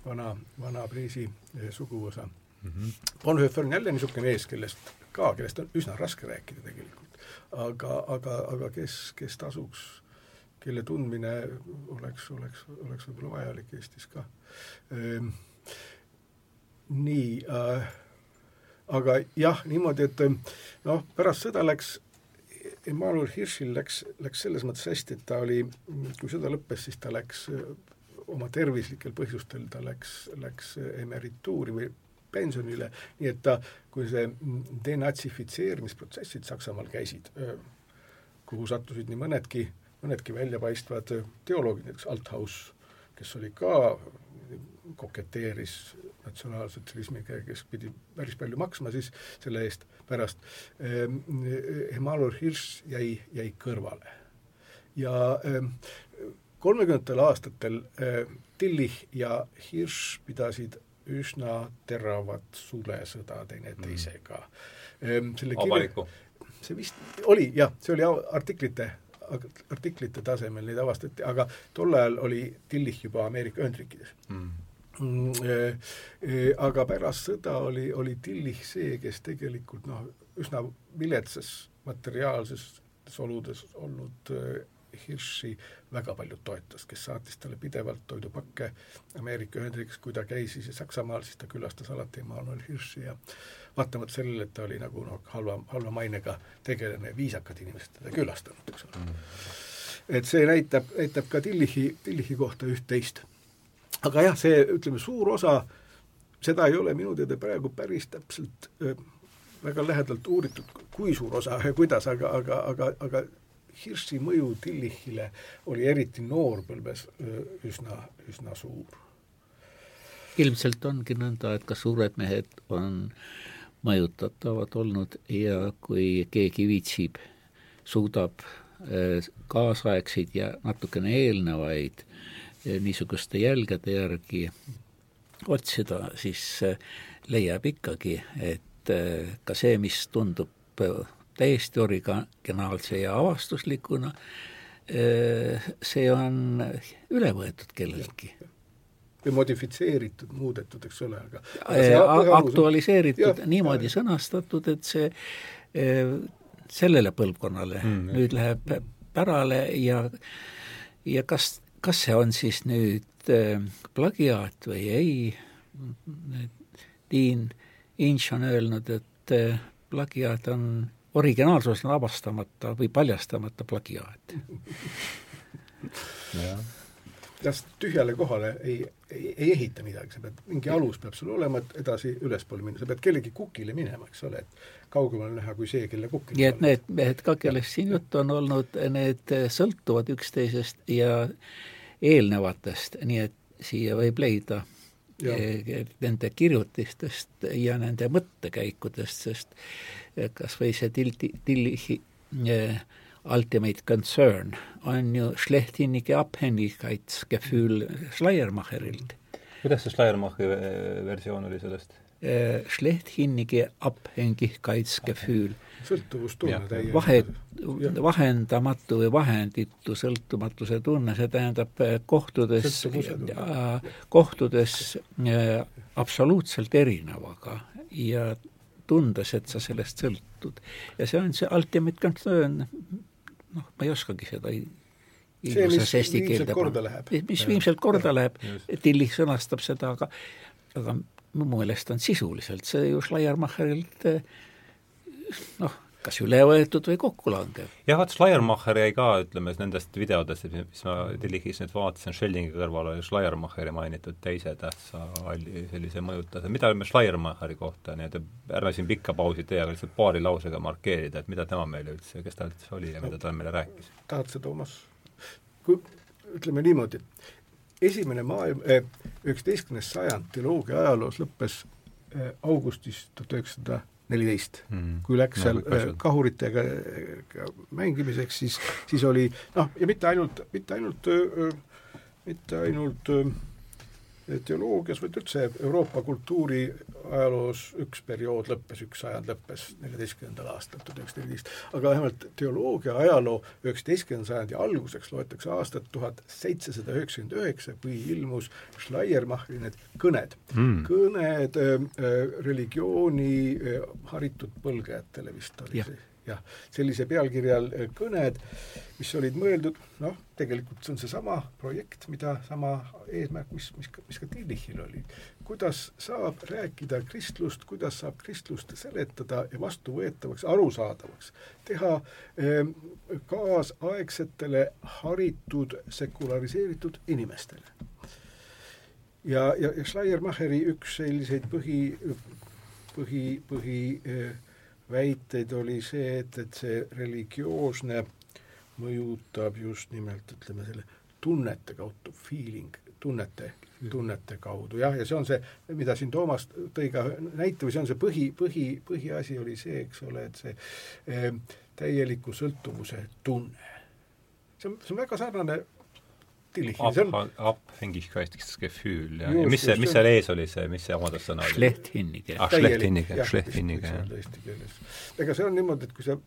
vana, vana Preisi suguvõsa mm. -hmm. Bonhoeffer on jälle niisugune mees, kellest ka, kellest on üsna raske rääkida tegelikult. aga, aga, aga kes, kes tasuks, kelle tundmine oleks, oleks, oleks võib-olla vajalik Eestis ka ehm,. nii äh,, aga jah, niimoodi, et noh, pärast sõda läks Emmanuel Hirschil läks, läks selles mõttes hästi, et ta oli, kui sõda lõppes, siis ta läks oma tervislikel põhjustel, ta läks, läks emerituuri või pensionile, nii et ta, kui see denatsifitseerimisprotsessid Saksamaal käisid, kuhu sattusid nii mõnedki, mõnedki väljapaistvad teoloogid, näiteks Althaus, kes oli ka, koketeeris natsionaalsotsialismiga ja kes pidi päris palju maksma siis selle eest pärast, Emmanuel Hirsch jäi, jäi kõrvale. ja kolmekümnendatel aastatel Tillich ja Hirsch pidasid üsna teravat sulesõda teineteisega mm.. avalikku? see vist oli jah, see oli artiklite, artiklite tasemel neid avastati, aga tol ajal oli Tillich juba Ameerika Ühendriikides mm. mm. Aga pärast sõda oli, oli Tillich see, kes tegelikult noh, üsna viletsas materiaalses oludes olnud Hirschi väga palju toetas, kes saatis talle pidevalt toidupakke Ameerika Ühendriikides, kui ta käis siis Saksamaal, siis ta külastas alati Emmanuel Hirschi ja vaatamata sellele, et ta oli nagu noh, halva, halva mainega tegelane, viisakad inimesed teda külastanud, eks ole. Mm.. et see näitab, näitab ka Tillichi, Tillichi kohta üht-teist. aga jah, see, ütleme, suur osa, seda ei ole minu teada praegu päris täpselt öö, väga lähedalt uuritud, kui suur osa ja kuidas, aga, aga, aga, aga Hirši mõju Tillichile oli eriti noorpõlves üsna, üsna suur. ilmselt ongi nõnda, et ka suured mehed on mõjutatavad olnud ja kui keegi viitsib, suudab kaasaegseid ja natukene eelnevaid niisuguste jälgede järgi otsida, siis leiab ikkagi, et ka see, mis tundub täiesti originaalse ja avastuslikuna, see on üle võetud kelleltki. või modifitseeritud, muudetud, eks ole, aga, aga aktualiseeritud, niimoodi ja. sõnastatud, et see sellele põlvkonnale mm, nüüd läheb pärale ja ja kas, kas see on siis nüüd plagiaat või ei, Dean Inch on öelnud, et plagiaat on originaalsus on avastamata või paljastamata plagiaat. Kas tühjale kohale ei, ei, ei ehita midagi, sa pead, mingi alus peab sul olema, et edasi ülespoole minna, sa pead kellegi kukile minema, eks ole, et kaugemal näha kui see, kelle kukil nii et need mehed ka, kellest siin juttu on olnud, need sõltuvad üksteisest ja eelnevatest, nii et siia võib leida ja. Eh, nende kirjutistest ja nende mõttekäikudest, sest eh, kas või see Tilti, Tillichi äh, Ultimate Concern on ju Schlechtinike Abhängigkeitsgefühl Schleiermacherilt. kuidas see Schleiermachi versioon oli sellest? Schlechtinike Abhängigkeitsgefühl sõltuvustunne täiesti. vahe, vahendamatu või vahenditu sõltumatuse tunne, see tähendab kohtudes, kohtudes absoluutselt erinevaga ja tundes, et sa sellest sõltud. ja see on see ultimate concern, noh, ma ei oskagi seda ilusas eesti keelde panna. mis viimselt korda läheb, Tillich sõnastab seda, aga aga mu meelest on sisuliselt see ju Schleiermacherilt eh, noh, kas üle võetud või kokku langev. jah, vaat Schleiermacher jäi ka, ütleme, nendest videodest, mis ma Tillichis nüüd vaatasin, Schellingi kõrval oli Schleiermacheri mainitud teise tähtsa alli sellise mõjutaja, mida me Schleiermacheri kohta, nii et ärme siin pikka pausi tee, aga lihtsalt paari lausega markeerida, et mida tema meile üldse, kes ta üldse oli ja mida ta meile rääkis. tahad sa, Toomas? kui ütleme niimoodi, esimene maailm, üheksateistkümnes sajand teoloogia ajaloos lõppes eh, augustis tuhat üheksasada neliteist Mm. kui läks No, seal äh, kahuritega äh, mängimiseks, siis, siis oli noh, ja mitte ainult, mitte ainult, mitte ainult öö, teoloogias, vaid üldse Euroopa kultuuri ajaloos üks periood lõppes, üks sajand lõppes neljateistkümnendal aastal, tuhat üheksasada neliteist, aga vähemalt teoloogia ajaloo üheksateistkümnenda sajandi alguseks loetakse aastat tuhat seitsesada üheksakümmend üheksa, kui ilmus Schleiermacheri need kõned Mm. kõned äh, religiooni äh, haritud põlgajatele vist oli Jah. see, jah, sellise pealkirja all äh, kõned, mis olid mõeldud, noh, tegelikult see on seesama projekt, mida, sama eesmärk, mis, mis, mis ka Tillichil oli. kuidas saab rääkida kristlust, kuidas saab kristlust seletada ja vastuvõetavaks, arusaadavaks teha äh, kaasaegsetele haritud sekulariseeritud inimestele ja, ja, ja Schleiermacheri üks selliseid põhi, põhi, põhi eh, väiteid oli see, et, et see religioosne mõjutab just nimelt, ütleme selle tunnete kaudu, feeling, tunnete, tunnete kaudu, jah, ja see on see, mida siin Toomas tõi ka näite või see on see põhi, põhi, põhiasi oli see, eks ole, et see eh, täieliku sõltuvuse tunne. see on, see on väga sarnane On Abhängigkeitsgefühl ja, ja mis see, mis seal ees oli, see, mis see omadussõna oli? Schlechthinnige Ah, täielik- Schlechtinnige, jah, ega see on niimoodi, et kui sa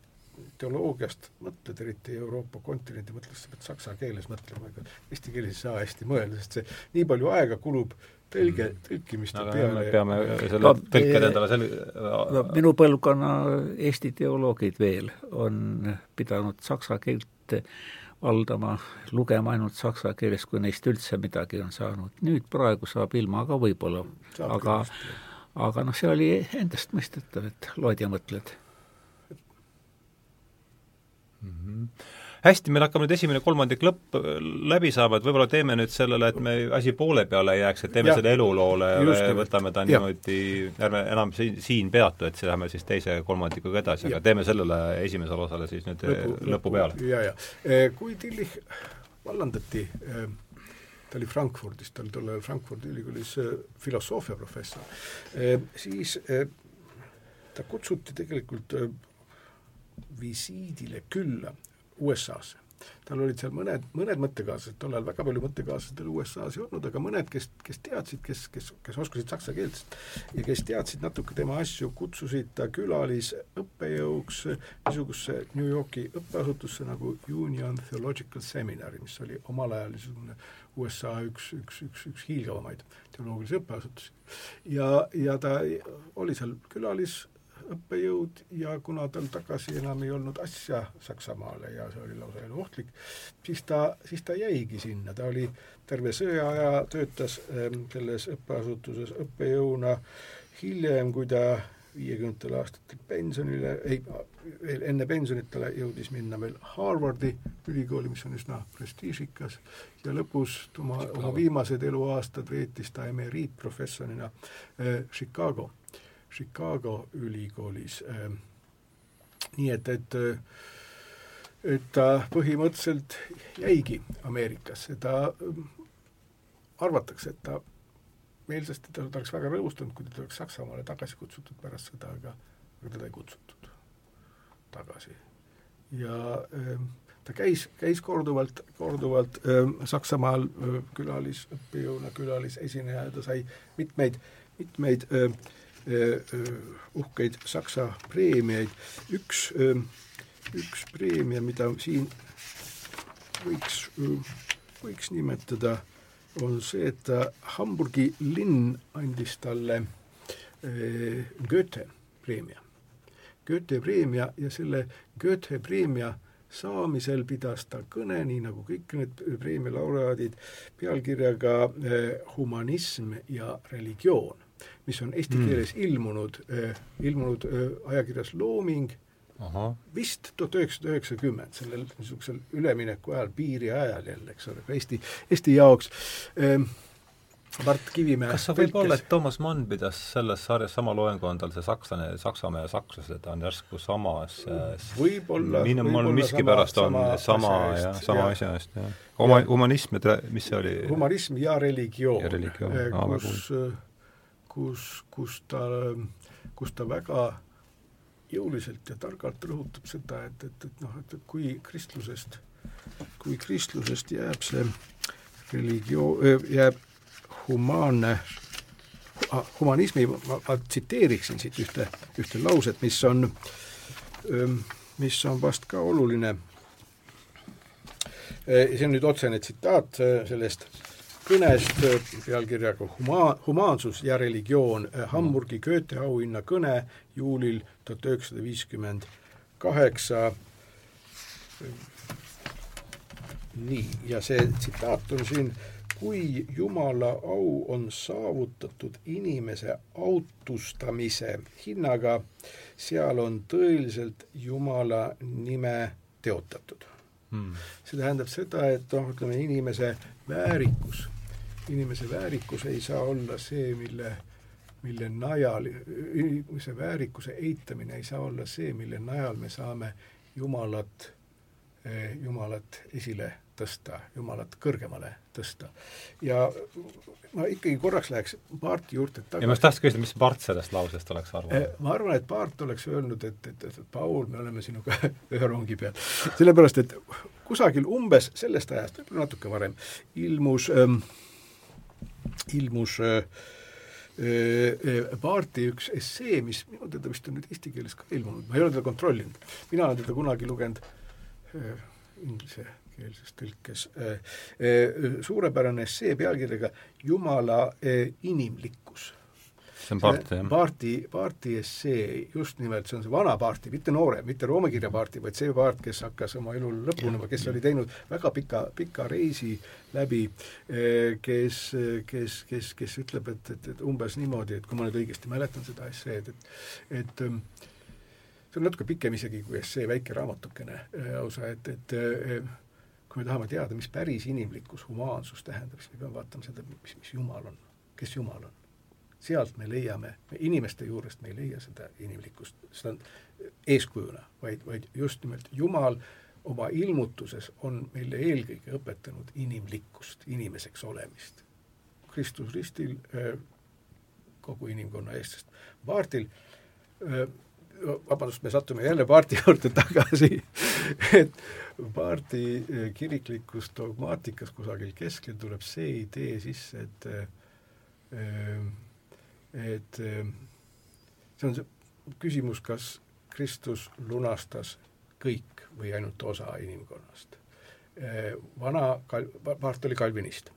teoloogiast mõtled, eriti Euroopa kontinendi mõtled, sa pead saksa keeles mõtlema, ega eesti keeles ei saa hästi mõelda, sest see nii palju aega kulub tõlge, tõlkimiste aga peale. peame selle No, tõlked endale sel- no minu põlvkonna Eesti teoloogid veel on pidanud saksa keelt valdama, lugema ainult saksa keeles, kui neist üldse midagi on saanud. nüüd praegu saab ilma ka võib-olla, aga aga noh, see oli endastmõistetav, et loed ja mõtled. Mhm. Hästi, meil hakkab nüüd esimene kolmandik lõpp läbi saama, et võib-olla teeme nüüd sellele, et me asi poole peale ei jääks, et teeme Jah. selle eluloole ja nimelt. võtame ta Jah. niimoodi, ärme enam siin, siin peatu, et siis läheme siis teise kolmandikuga edasi, aga teeme sellele esimesele osale siis nüüd lõpu, lõpu peale. ja, ja kui Tillich vallandati, ta oli Frankfurdis, ta oli tol ajal Frankfurdi ülikoolis filosoofiaprofessor, siis ta kutsuti tegelikult visiidile külla USA-sse. tal olid seal mõned, mõned mõttekaaslased, tol ajal väga palju mõttekaaslasi tal USA-s ei olnud, aga mõned, kes, kes teadsid, kes, kes, kes oskasid saksa keelt ja kes teadsid natuke tema asju, kutsusid ta külalisõppejõuks niisugusesse New Yorki õppeasutusse nagu Union Theological Seminary, mis oli omal ajal niisugune USA üks, üks, üks, üks hiilgavamaid teoloogilisi õppeasutusi. ja, ja ta oli seal külalis õppejõud ja kuna tal tagasi enam ei olnud asja Saksamaale ja see oli lausa eluohtlik, siis ta, siis ta jäigi sinna, ta oli terve sõjaaja, töötas ähm, selles õppeasutuses õppejõuna, hiljem, kui ta viiekümnendatel aastatel pensionile, ei, veel enne pensionit ta jõudis minna veel Harvardi ülikooli, mis on üsna prestiižikas, ja lõpus oma, oma viimased eluaastad veetis ta emeriitprofessorina äh, Chicago Chicago ülikoolis äh,. nii et, et et ta põhimõtteliselt jäigi Ameerikasse, ta äh, arvatakse, et ta meelsasti, ta, oleks väga rõõmustanud, kui ta oleks Saksamaale tagasi kutsutud pärast seda, aga aga teda ei kutsutud tagasi. ja äh, ta käis, käis korduvalt, korduvalt äh, Saksamaal äh, külalisõppejõuna, külalisesineja ja ta sai mitmeid, mitmeid äh, uhkeid Saksa preemiaid. üks, üks preemia, mida siin võiks, võiks nimetada, on see, et Hamburgi linn andis talle Goethe preemia. Goethe preemia ja selle Goethe preemia saamisel pidas ta kõne, nii nagu kõik need preemia laureaadid, pealkirjaga Humanism ja religioon mis on eesti Mm. keeles ilmunud äh,, ilmunud äh, ajakirjas Looming vist tuhat üheksasada üheksakümmend, sellel niisugusel ülemineku ajal, piiri ajal jälle, eks ole, Eesti, Eesti jaoks ähm,. Mart Kivimäe kas see võib olla, et Toomas Mann pidas selles sarjas sama loengu, on tal see sakslane, Saksamaa ja sakslased on järsku samas võib-olla minu, mul miskipärast on sama ja sama asja eest, jah. Oma, humanism, et mis see oli? humanism ja religioon, ja religioon. Kus, kus, ta, kus ta väga jõuliselt ja targalt rõhutab seda, et, et, et noh, et kui kristlusest, kui kristlusest jääb see religioon, jääb humaanne humanismi, ma, tsiteeriksin siit ühte, ühte lauset, mis on, mis on vast ka oluline. see on nüüd otsene tsitaat sellest kõnest pealkirjaga Huma-, humaansus ja religioon, Hamburgi Goethe auhinna kõne juulil tuhat üheksasada viiskümmend kaheksa. nii, ja see tsitaat on siin kui Jumala au on saavutatud inimese autustamise hinnaga, seal on tõeliselt Jumala nime teotatud hmm.. see tähendab seda, et noh, ütleme inimese väärikus, inimese väärikus ei saa olla see, mille mille najal, inimese väärikuse eitamine ei saa olla see, mille najal me saame Jumalat, eh, Jumalat esile tõsta, Jumalat kõrgemale tõsta. ja ma ikkagi korraks läheks Paarti juurde tagasi. ja ma just tahtsin küsida, mis Part sellest lausest oleks arvanud? Eh, ma arvan, et Paart oleks öelnud, et, et, et Paul, me oleme sinuga [laughs] ühe rongi peal. sellepärast, et kusagil umbes sellest ajast, võib-olla natuke varem, ilmus ähm,, ilmus äh, Paarti üks essee, mis minu teada vist on nüüd eesti keeles ka ilmunud, ma ei ole teda kontrollinud. mina olen teda kunagi lugenud inglise keelses tõlkes äh, äh, suurepärane essee pealkirjaga Jumala äh, inimlikkus. see on Paarti, jah? Paarti, Paarti essee, just nimelt, see on see vana Paarti, mitte noore, mitte roomikirja Paarti, vaid see Paart, kes hakkas oma elu lõpunema, kes oli teinud väga pika, pika reisi läbi, kes, kes, kes, kes ütleb, et, et, et umbes niimoodi, et kui ma nüüd õigesti mäletan seda esseed, et et ähm, see on natuke pikem isegi kui essee, väike raamatukene lausa, et, et kui me tahame teada, mis päris inimlikkus, humaansus tähendab, siis me peame vaatama seda, mis, mis Jumal on, kes Jumal on. sealt me leiame, me inimeste juurest me ei leia seda inimlikkust, seda eeskujuna, vaid, vaid just nimelt Jumal oma ilmutuses on meile eelkõige õpetanud inimlikkust, inimeseks olemist. Kristus ristil kogu inimkonna eest, sest Paartil vabandust, me sattume jälle Paarti juurde tagasi et Paarti eh, kiriklikus dogmaatikas kusagil keskel tuleb see idee sisse, et eh, et eh, see on see küsimus, kas Kristus lunastas kõik või ainult osa inimkonnast. Vana kal-, Paart oli kalvinist.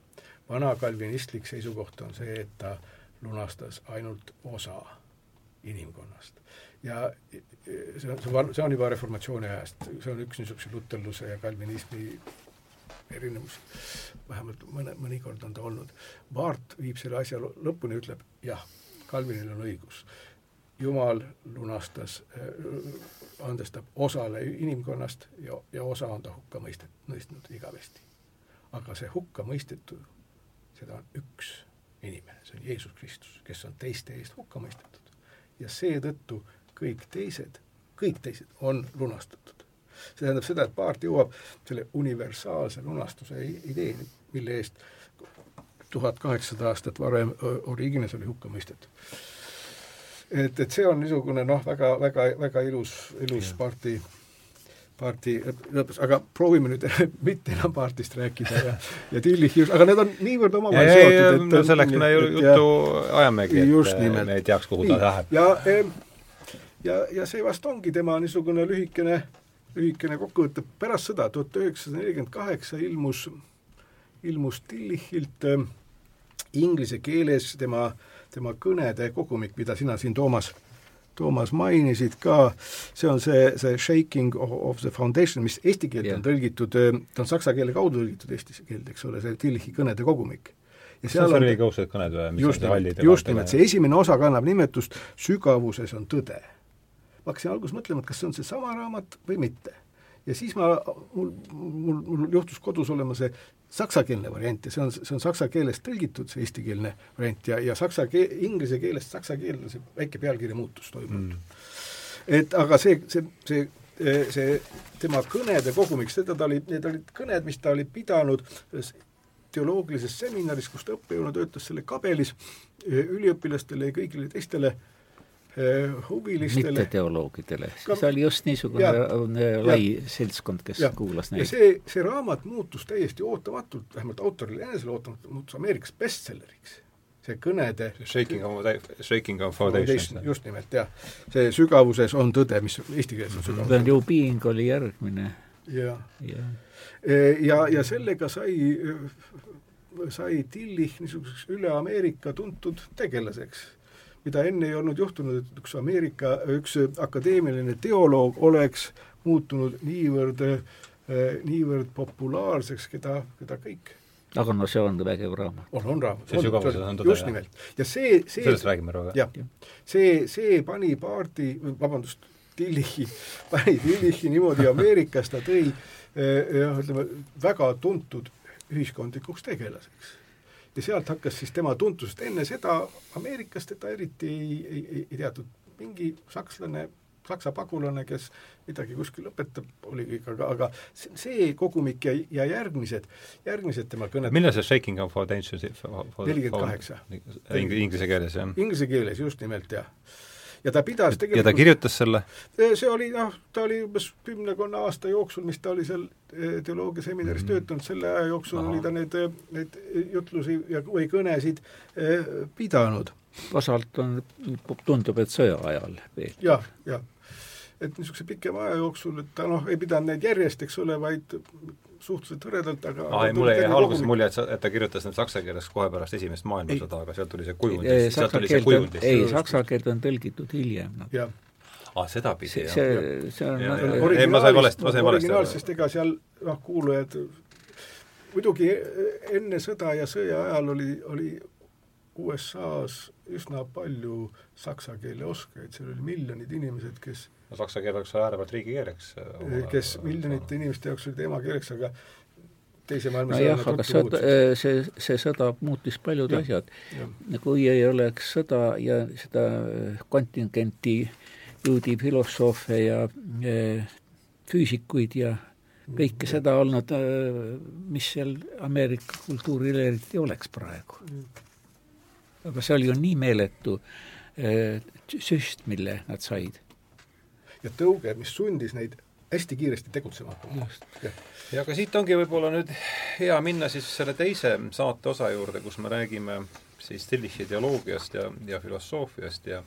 vana kalvinistlik seisukoht on see, et ta lunastas ainult osa inimkonnast ja see on, see on, see on juba reformatsiooni ajast, see on üks niisuguse luterluse ja kalvinismi erinevus, vähemalt mõne, mõnikord on ta olnud. Baart viib selle asja lõpuni, ütleb jah, Kalvinil on õigus. jumal lunastas äh,, andestab osale inimkonnast ja, ja osa on ta hukka mõistet-, mõistnud igavesti. aga see hukka mõistetu, seda on üks inimene, see on Jeesus Kristus, kes on teiste eest hukka mõistetud. ja seetõttu kõik teised, kõik teised on lunastatud. see tähendab seda, et paart jõuab selle universaalse lunastuse ideeni, mille eest tuhat kaheksasada aastat varem Origines oli hukka mõistetud. et, et see on niisugune noh, väga, väga, väga ilus, ilus paarti paarti lõpus, aga proovime nüüd [laughs] mitte enam paartist rääkida ja, ja Tillichi, aga need on niivõrd omavahel seotud, et no selleks me ju juttu ajamegi, et me ei teaks, kuhu ta läheb. ja ja, ja see vast ongi tema niisugune lühikene, lühikene kokkuvõte, pärast sõda, tuhat üheksasada nelikümmend kaheksa ilmus, ilmus Tillichilt äh, inglise keeles tema, tema kõnede kogumik, mida sina siin, Toomas, Toomas mainisid ka, see on see, see Shaking of the Foundation, mis eesti keelde yeah. on tõlgitud, äh, ta on saksa keele kaudu tõlgitud eesti keelde, eks ole, see Tillichi kõnede kogumik. Ja seal on mis just nimelt, just nimelt, see esimene osa kannab nimetust Sügavuses on tõde ma hakkasin alguses mõtlema, et kas see on seesama raamat või mitte. ja siis ma, mul, mul, mul juhtus kodus olema see saksakeelne variant ja see on, see on saksa keelest tõlgitud, see eestikeelne variant ja, ja saksa keel, inglise keelest saksa keelde see väike pealkirja muutus toimunud mm.. et aga see, see, see see tema kõnede kogumik, seda ta oli, need olid kõned, mis ta oli pidanud teoloogilises seminaris, kus ta õppejõuna töötas selle kabelis üliõpilastele ja kõigile teistele huvilistele mitteteoloogidele, siis oli just niisugune lai seltskond, kes ja, kuulas neid. ja see, see raamat muutus täiesti ootamatult, vähemalt autorile enesele ootamatult, muutus Ameerikas bestselleriks see kõnede Shaking of, shaking of foundation. just nimelt, jah. see sügavuses on tõde, mis eesti keeles on sügavus. ju Being oli järgmine. jah. ja, ja, ja, ja sellega sai, sai Tillich niisuguseks üle Ameerika tuntud tegelaseks mida enne ei olnud juhtunud, et üks Ameerika, üks akadeemiline teoloog oleks muutunud niivõrd, niivõrd populaarseks, keda, keda kõik aga no see on vägev raamat. on, on raamat. see sügavuses on tõde, just nimelt. ja see, see sellest räägime praegu, jah? see, see pani Paardi, vabandust, Tillichi, [laughs] pani Tillichi niimoodi Ameerikas, ta tõi jah, ütleme, väga tuntud ühiskondlikuks tegelaseks. Ja sealt hakkas siis tema tuntusest, enne seda Ameerikas teda eriti ei, ei, ei, ei teatud, mingi sakslane saksa pagulane, kes midagi kuskil õpetab, oli kõik, aga, aga see kogumik ja, ja järgmised, järgmised tema kõned millal see Shaking of Foundation nelikümmend kaheksa. Inglise keeles, jah? Inglise keeles, just nimelt, jah ja ta pidas tegelikult ja ta kirjutas selle? see oli noh, ta oli umbes kümnekonna aasta jooksul, mis ta oli seal eh, teoloogiaseminaris mm -hmm. töötanud, selle aja jooksul Aha. oli ta need, need jutlusi ja, või kõnesid pidanud. osalt on, tundub, et sõja ajal veel ja,. jah, jah et niisuguse pikema aja jooksul, et ta noh, ei pidanud neid järjest, eks ole, vaid suhteliselt hõredalt, aga aa, ei, mulle jäi alguses mulje, et sa, et ta kirjutas need saksa keeles kohe pärast esimest maailmasõda, aga sealt tuli see kujund, sealt tuli see kujund. ei, saksa keelt on tõlgitud hiljem no.. jah ah, sedapidi, jah? see, see on nagu ei, ma sain valesti, ma sain valesti aru. sest ega seal noh, kuulujad, muidugi enne sõda ja sõja ajal oli, oli USA-s üsna palju saksa keele oskajaid, seal oli miljonid inimesed, kes saksa keel oleks äärepealt riigikeeleks. Äh, kes miljonite inimeste jaoks oli emakeeleks, aga teise maailmasõja no aga sõda, äh, see, see sõda muutis paljud ja, asjad. kui ei oleks sõda ja seda kontingenti juudi filosoofe ja füüsikuid ja kõike seda olnud, mis seal Ameerika kultuuril eriti oleks praegu. aga see oli ju nii meeletu süst, mille nad said ja tõuge, mis sundis neid hästi kiiresti tegutsema hakkama. ja aga siit ongi võib-olla nüüd hea minna siis selle teise saate osa juurde, kus me räägime siis Tillichi ideoloogiast ja, ja filosoofiast ja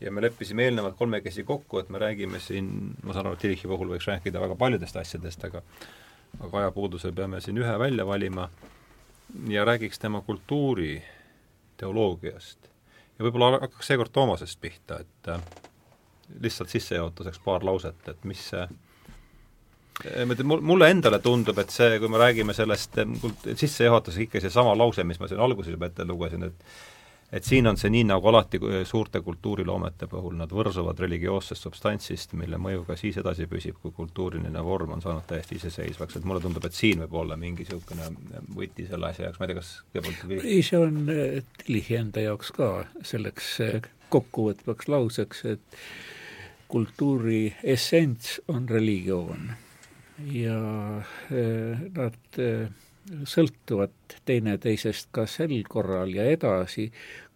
ja me leppisime eelnevalt kolmekesi kokku, et me räägime siin, ma saan aru, et Tillichi puhul võiks rääkida väga paljudest asjadest, aga aga ajapuudusel peame siin ühe välja valima ja räägiks tema kultuuri teoloogiast. ja võib-olla hakkaks seekord Toomasest pihta, et lihtsalt sissejuhatuseks paar lauset, et mis see mulle endale tundub, et see, kui me räägime sellest sissejuhatuses ikka seesama lause, mis ma siin alguses juba ette lugesin, et et siin on see nii, nagu alati suurte kultuuriloomete puhul, nad võrsuvad religioossest substantsist, mille mõju ka siis edasi püsib, kui kultuuriline vorm on saanud täiesti iseseisvaks, et mulle tundub, et siin võib olla mingi niisugune võti selle asja jaoks, ma ei tea, kas kõigepealt ei, see on Tillichi enda jaoks ka selleks kokkuvõtvaks lauseks, et kultuuri essents on religioon. Ja eh, nad eh, sõltuvad teineteisest ka sel korral ja edasi,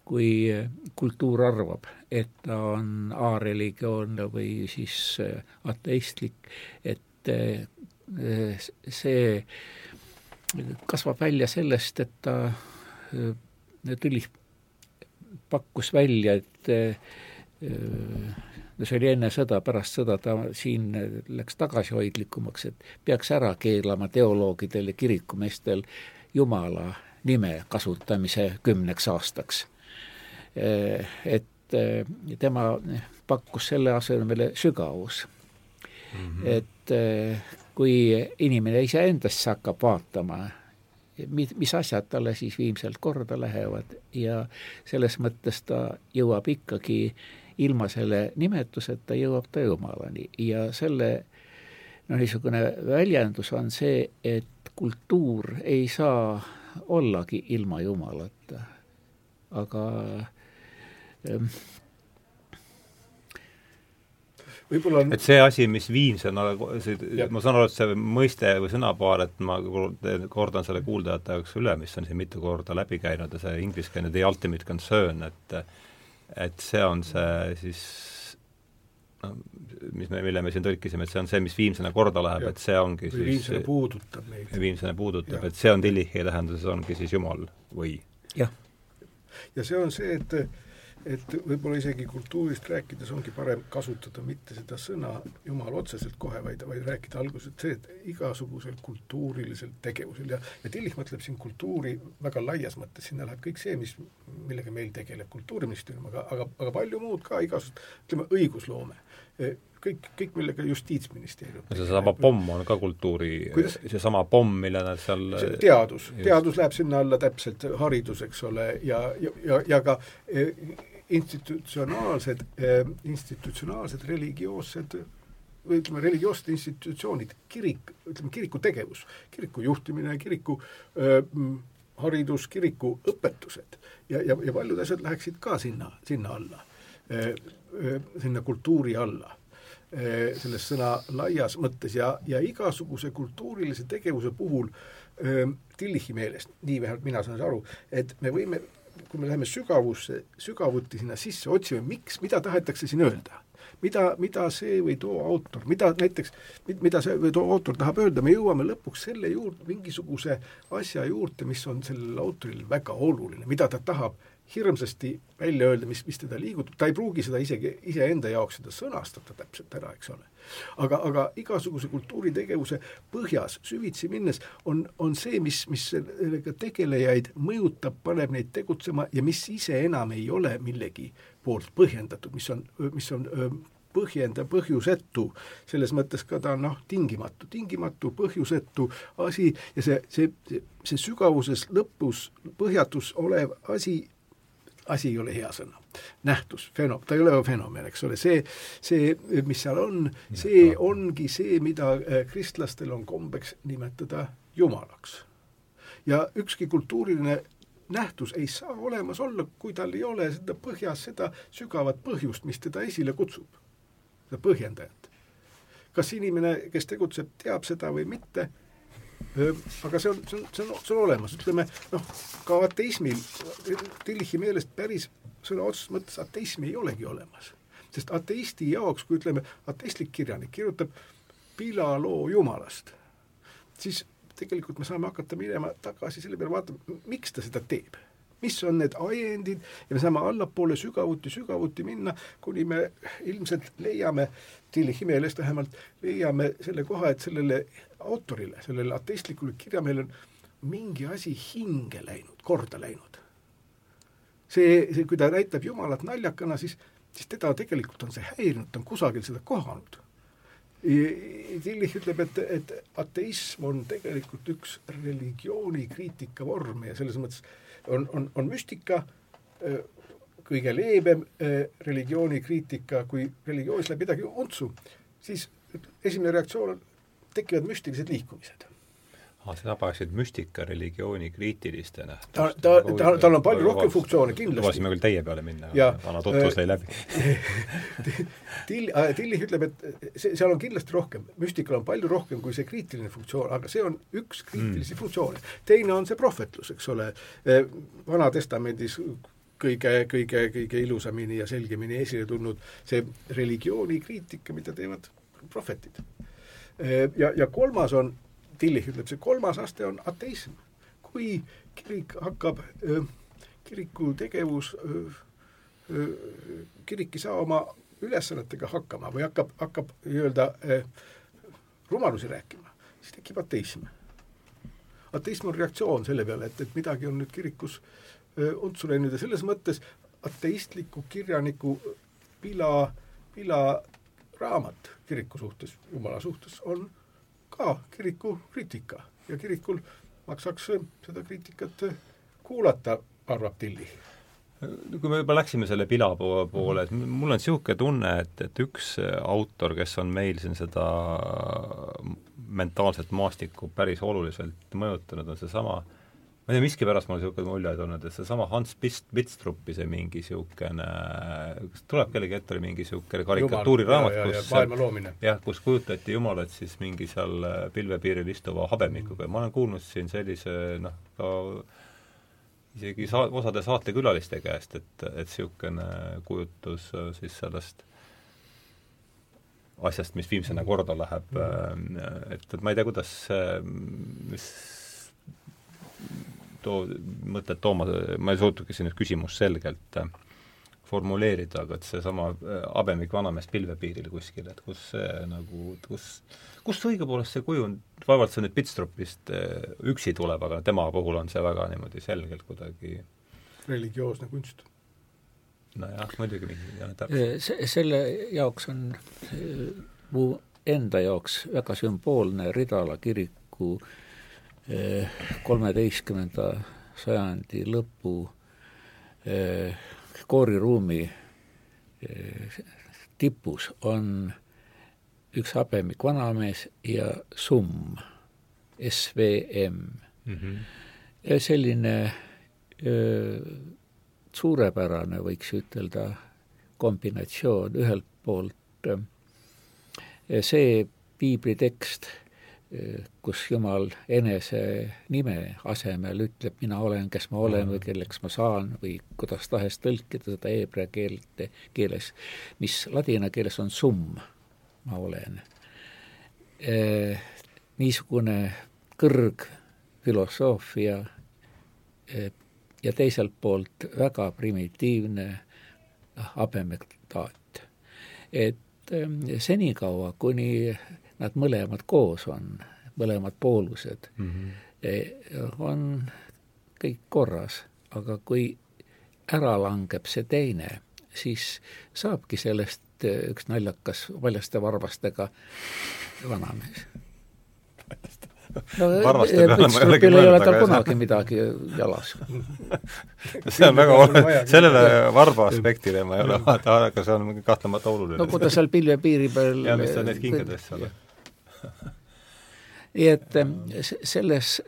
kui kultuur arvab, et ta on areligioonne või siis eh, ateistlik, et see kasvab välja sellest, et ta tuli, pakkus välja, et see oli enne sõda, pärast sõda ta siin läks tagasihoidlikumaks, et peaks ära keelama teoloogidel ja kirikumeestel Jumala nime kasutamise kümneks aastaks. Et tema pakkus selle asemele sügavus mm. -hmm. et kui inimene iseendasse hakkab vaatama, mis asjad talle siis viimselt korda lähevad ja selles mõttes ta jõuab ikkagi ilma selle nimetuseta jõuab ta Jumalani. Ja selle noh, niisugune väljendus on see, et kultuur ei saa ollagi ilma Jumalata, aga ähm, võib-olla on et see asi, mis viimsena, ma saan aru, et see mõiste või sõnapaar, et ma kordan selle kuuldajate jaoks üle, mis on siin mitu korda läbi käinud ja see ingliskeelne the ultimate concern, et et see on see siis noh, mis me, mille me siin tõlkisime, et see on see, mis viimsena korda läheb, et see ongi või viimsena puudutab meid. viimsena puudutab, et see on Tillichi tähenduses, ongi siis Jumal või? jah. ja see on see, et et võib-olla isegi kultuurist rääkides ongi parem kasutada mitte seda sõna Jumal otseselt kohe, vaid, vaid rääkida alguses see, et igasugusel kultuurilisel tegevusel ja, ja Tillich mõtleb siin kultuuri väga laias mõttes, sinna läheb kõik see, mis, millega meil tegeleb Kultuuriministeerium, aga, aga, aga palju muud ka, igasugused, ütleme, õigusloome. Kõik, kõik, millega Justiitsministeerium seesama pomm on ka kultuuri, seesama pomm, mille nad seal teadus, teadus läheb sinna alla täpselt, haridus, eks ole, ja, ja, ja, ka institutsionaalsed eh,, institutsionaalsed religioossed või ütleme, religioossed institutsioonid, kirik, ütleme kiriku tegevus, kiriku juhtimine, kiriku öö, haridus, kiriku õpetused. Ja, ja, ja paljud asjad läheksid ka sinna, sinna alla, sinna kultuuri alla selles sõna laias mõttes. Ja, ja igasuguse kultuurilise tegevuse puhul Tillichi meelest, nii vähemalt mina saan aru, et me võime kui me läheme sügavusse, sügavuti sinna sisse, otsime, miks, mida tahetakse siin öelda, mida, mida see või too autor, mida näiteks, mida see või too autor tahab öelda, me jõuame lõpuks selle juurde, mingisuguse asja juurde, mis on sellel autoril väga oluline, mida ta tahab hirmsasti välja öelda, mis, mis teda liigutab, ta ei pruugi seda isegi iseenda jaoks seda sõnastada täpselt ära, eks ole. aga, aga igasuguse kultuuritegevuse põhjas süvitsi minnes on, on see, mis, mis sellega tegelejaid mõjutab, paneb neid tegutsema ja mis ise enam ei ole millegi poolt põhjendatud, mis on, mis on põhjenda, põhjusetu, selles mõttes ka ta on noh, tingimatu, tingimatu, põhjusetu asi ja see, see, see, sügavuses lõpus põhjatus olev asi asi ei ole hea sõna. nähtus, feno-, ta ei ole fenomen, eks ole, see, see, mis seal on, see ongi see, mida äh, kristlastel on kombeks nimetada jumalaks. ja ükski kultuuriline nähtus ei saa olemas olla, kui tal ei ole seda põhjas seda sügavat põhjust, mis teda esile kutsub, seda põhjendajat. kas inimene, kes tegutseb, teab seda või mitte, aga see on, see on, see on, see on olemas, ütleme noh, ka ateismil, Tillichi meelest päris sõna otseses mõttes ateismi ei olegi olemas. sest ateisti jaoks, kui ütleme, ateistlik kirjanik kirjutab pilaloo Jumalast, siis tegelikult me saame hakata minema tagasi selle peale, vaatama, miks ta seda teeb mis on need ajendid ja me saame allapoole sügavuti, sügavuti minna, kuni me ilmselt leiame, Tillichi meelest vähemalt, leiame selle koha, et sellele autorile, sellele ateistlikule kirjamehele on mingi asi hinge läinud, korda läinud. see, see, kui ta näitab Jumalat naljakana, siis, siis teda tegelikult on see häirinud, ta on kusagil seda kohanud. Tillich ütleb, et, et ateism on tegelikult üks religioonikriitika vorm ja selles mõttes on, on, on müstika kõige leebem religioonikriitika, kui religioonis läheb midagi untsu, siis esimene reaktsioon on, tekivad müstilised liikumised ah,. sa tabasid müstika religiooni kriitiliste nähtustena. ta, ta, ta, tal on palju rohkem funktsioone kindlasti. lubasime küll teie peale minna, vana tutvus lõi läbi [laughs] Till-, Tillich ütleb, et see, seal on kindlasti rohkem, müstikal on palju rohkem kui see kriitiline funktsioon, aga see on üks kriitilisi mm. funktsioone. teine on see prohvetlus, eks ole, Vana-testamendis kõige, kõige, kõige ilusamini ja selgemini esile tulnud see religiooni kriitika, mida teevad prohvetid. Ja, ja kolmas on, Tillich ütleb, see kolmas aste on ateism. kui kirik hakkab, kiriku tegevus, kirik ei saa oma ülesannetega hakkama või hakkab, hakkab nii-öelda rumalusi rääkima, siis tekib ateism. ateism on reaktsioon selle peale, et, et midagi on nüüd kirikus untsu läinud ja selles mõttes ateistliku kirjaniku Pila, Pila raamat kiriku suhtes, Jumala suhtes, on ka kiriku kriitika ja kirikul maksaks seda kriitikat kuulata, arvab Tilli. Kui me juba läksime selle pila poole, et mul on niisugune tunne, et, et üks autor, kes on meil siin seda mentaalset maastikku päris oluliselt mõjutanud, on seesama äh, ma ei tea, miskipärast mul niisugune mulje tulnud, et seesama Hans Bist-, Bitstruppi see mingi niisugune, kas tuleb kellegi ette, oli mingi niisugune karikatuuriraamat, kus maailma loomine. jah, kus kujutati Jumalat siis mingi seal pilvepiiril istuva habemikuga. Ja ma olen kuulnud siin sellise noh, ka isegi saa-, osade saatekülaliste käest, et, et niisugune kujutus äh, siis sellest asjast, mis viimsena korda läheb, äh, et, et ma ei tea, kuidas, mis too, mõtted Toomas, ma ei suutnudki siin nüüd küsimust selgelt äh, formuleerida, aga et seesama habemik vanamees pilvepiiril kuskil, et kus see nagu, kus, kust õigupoolest see kujund, vaevalt see nüüd Pitstropist üksi tuleb, aga tema puhul on see väga niimoodi selgelt kuidagi religioosne kunst nojah, muidugi mingi, jah, täpselt. Se-, selle jaoks on mu enda jaoks väga sümboolne Ridala kiriku kolmeteistkümnenda sajandi lõpu kooriruumi tipus on üks habemik vanamees ja summ, SVM mm. -hmm. selline öö, suurepärane, võiks ütelda, kombinatsioon ühelt poolt see piiblitekst, kus Jumal enese nime asemel ütleb, mina olen, kes ma olen või kelleks ma saan või kuidas tahes tõlkida seda heebrea keelt, keeles, mis ladina keeles on summ, ma olen. Äh, niisugune kõrgfilosoofia ja teiselt poolt väga primitiivne habemektaat. et ähm, senikaua, kuni nad mõlemad koos on, mõlemad poolused. Mm, -hmm. on kõik korras, aga kui ära langeb see teine, siis saabki sellest äh, üks naljakas valjaste varvastega vanamees. No varvaste peale ma ei ole tal kunagi midagi jalas. [laughs] See on väga oluline, sellele varba aspektile ma ei ole vaata, aga see on kahtlemata oluline. no kui ta seal pilvepiiri peal ja mis ta neist kingadest seal nii et selles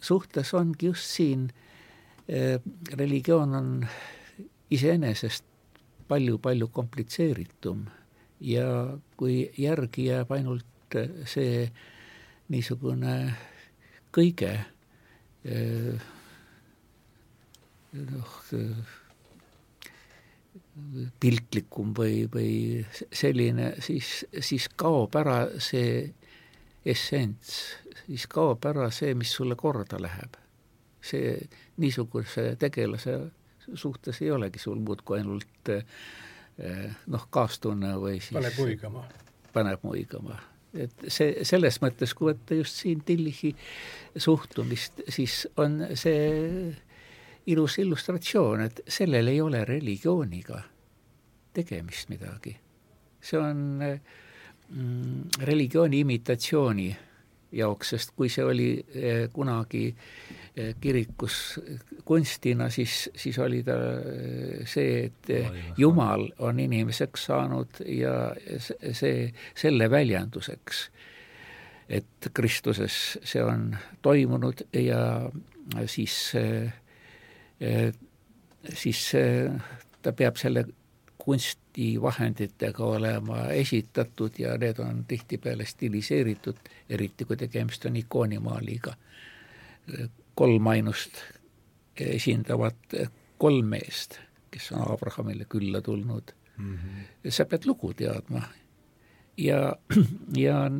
suhtes ongi just siin, religioon on iseenesest palju-palju komplitseeritum. Ja kui järgi jääb ainult see niisugune kõige noh, piltlikum või, või selline, siis, siis kaob ära see essents, siis kaob ära see, mis sulle korda läheb. see niisuguse tegelase suhtes ei olegi sul muud kui ainult noh, kaastunne või siis paneb muigama. paneb muigama et see, selles mõttes, kui võtta just siin Tillichi suhtumist, siis on see ilus illustratsioon, et sellel ei ole religiooniga tegemist midagi. see on mm, religiooni imitatsiooni jaoks, sest kui see oli eh, kunagi eh, kirikus kunstina, siis, siis oli ta eh, see, et Jumal on inimeseks saanud ja see, selle väljenduseks, et Kristuses see on toimunud ja siis, siis ta peab selle kunstivahenditega olema esitatud ja need on tihtipeale stiliseeritud, eriti kui tegemist on ikoonimaaliga. kolm ainust esindavad kolm meest, kes on Abrahamile külla tulnud mm. -hmm. sa pead lugu teadma ja, ja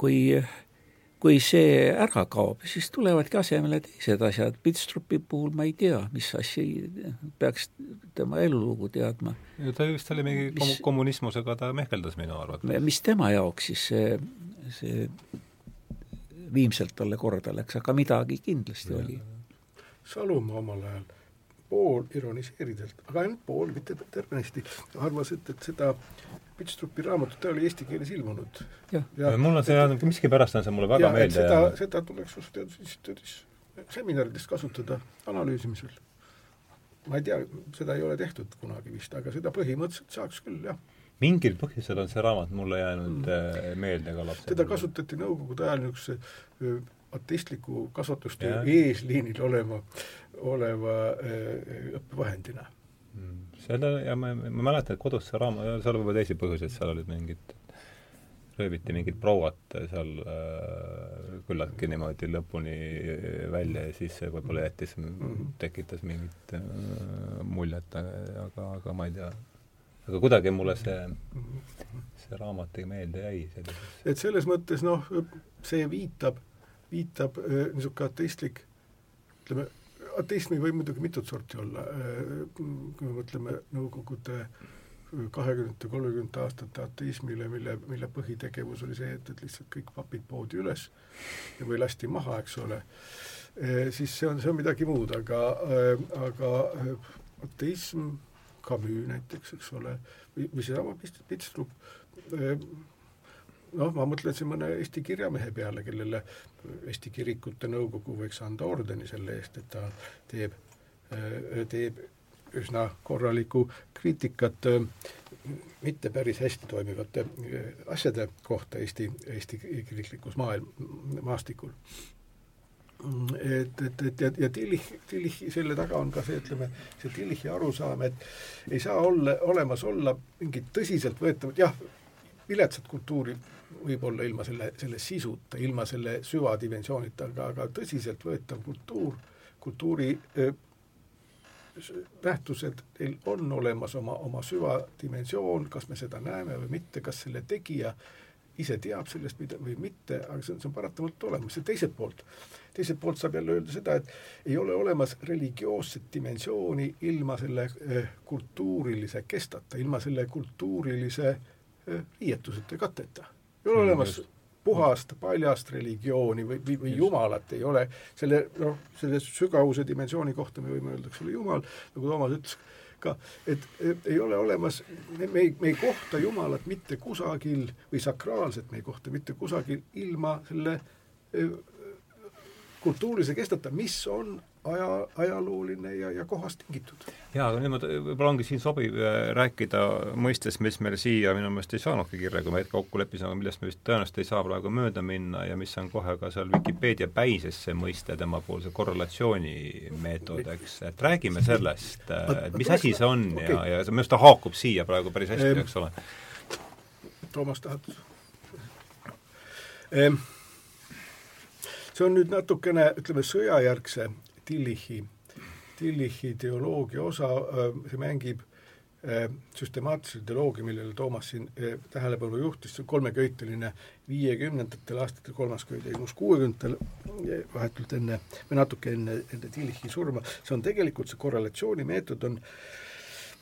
kui kui see ära kaob, siis tulevadki asemele teised asjad, Pitstrupi puhul ma ei tea, mis asja peaks tema elulugu teadma. ta vist oli mingi mis, kommunismusega, ta mehkeldas minu arvates. mis tema jaoks siis see, see viimselt talle korda läks, aga midagi kindlasti ja. oli. Salumaa omal ajal pool ironiseerides, aga ainult pool, mitte tervenisti, arvas, et, et seda Pitstrupi raamatut, ta oli eesti keeles ilmunud. mul on see, miskipärast on see mulle väga meelde jäänud. seda tuleks just teadusinstituudis seminaridest kasutada analüüsimisel. ma ei tea, seda ei ole tehtud kunagi vist, aga seda põhimõtteliselt saaks küll, jah mingil põhjusel on see raamat mulle jäänud mm. meelde ka lapsena. teda kasutati Nõukogude ajal niisuguse ateistliku kasvatustöö eesliinil olema, oleva õppevahendina mm selle ja ma, ma mäletan, et kodus see raamat, seal oli võib-olla teisi põhjuseid, seal olid mingid rööviti mingit prouat seal äh, küllaltki niimoodi lõpuni välja ja siis see võib-olla jättis, tekitas mingit äh, muljet, aga, aga ma ei tea. aga kuidagi mulle see, see raamat meelde jäi et selles mõttes noh, see viitab, viitab äh, niisugune ateistlik, ütleme, ateismi võib muidugi mitut sorti olla, äh, kui me mõtleme Nõukogude äh, kahekümnendate, kolmekümnendate aastate ateismile, mille, mille põhitegevus oli see, et, et lihtsalt kõik papid poodi üles ja või lasti maha, eks ole, siis see on, see on midagi muud, aga, aga ateism, Camus näiteks, eks ole, või, või seesama Pitstrup, noh, ma mõtlen siin mõne Eesti kirjamehe peale, kellele Eesti Kirikute Nõukogu võiks anda ordeni selle eest, et ta teeb, teeb üsna korralikku kriitikat äh, mitte päris hästi toimivate äh, asjade kohta Eesti, Eesti kiriklikus maailm, maastikul. et, et, et ja, ja Tillich, Tillichi selle taga on ka see, ütleme, see Tillichi arusaam, et ei saa olla, olemas olla mingit tõsiseltvõetavat, jah, viletsat kultuuri võib olla ilma selle, selle sisuta, ilma selle süvadimensioonita, aga, aga tõsiseltvõetav kultuur, kultuuri öö, nähtused, neil on olemas oma, oma süvadimensioon, kas me seda näeme või mitte, kas selle tegija ise teab sellest mida või mitte, aga see on, see on paratamatult olemas ja teiselt poolt, teiselt poolt saab jälle öelda seda, et ei ole olemas religioosset dimensiooni ilma selle kultuurilise kestata, ilma selle kultuurilise riietuseta ja katteta. Ei ole olemas puhast paljast religiooni või, või, või jumalat ei ole, selle noh, selle sügavuse dimensiooni kohta me võime öelda, eks ole, jumal, nagu Toomas ütles ka, et, ei ole olemas, me ei, me ei kohta Jumalat mitte kusagil või sakraalset me ei kohta mitte kusagil ilma selle kultuurilise kestata, mis on aja, ajalooline ja, ja kohast tingitud. jaa, aga niimoodi võib-olla ongi siin sobiv äh, rääkida mõistest, mis meil siia minu meelest ei saanudki kirja, kui me hetk kokku leppisime, millest me vist tõenäoliselt ei saa praegu mööda minna ja mis on kohe ka seal Vikipeedia päises see mõiste, temapoolse korrelatsioonimeetod, eks, et räägime sellest, äh, et mis asi see on okay. ja, ja minu arust ta haakub siia praegu päris hästi, eks ole. Toomas, tahad ehm,? See on nüüd natukene, ütleme, sõjajärgse Tillichi, Tillichi teoloogia osa, see mängib süstemaatilise teoloogia, millele Toomas siin tähelepanu juhtis, see kolmeköiteline viiekümnendatel aastatel, kolmas köide ilmus kuuekümnendatel, vahetult enne või natuke enne, enne Tillichi surma, see on tegelikult, see korrelatsioonimeetod on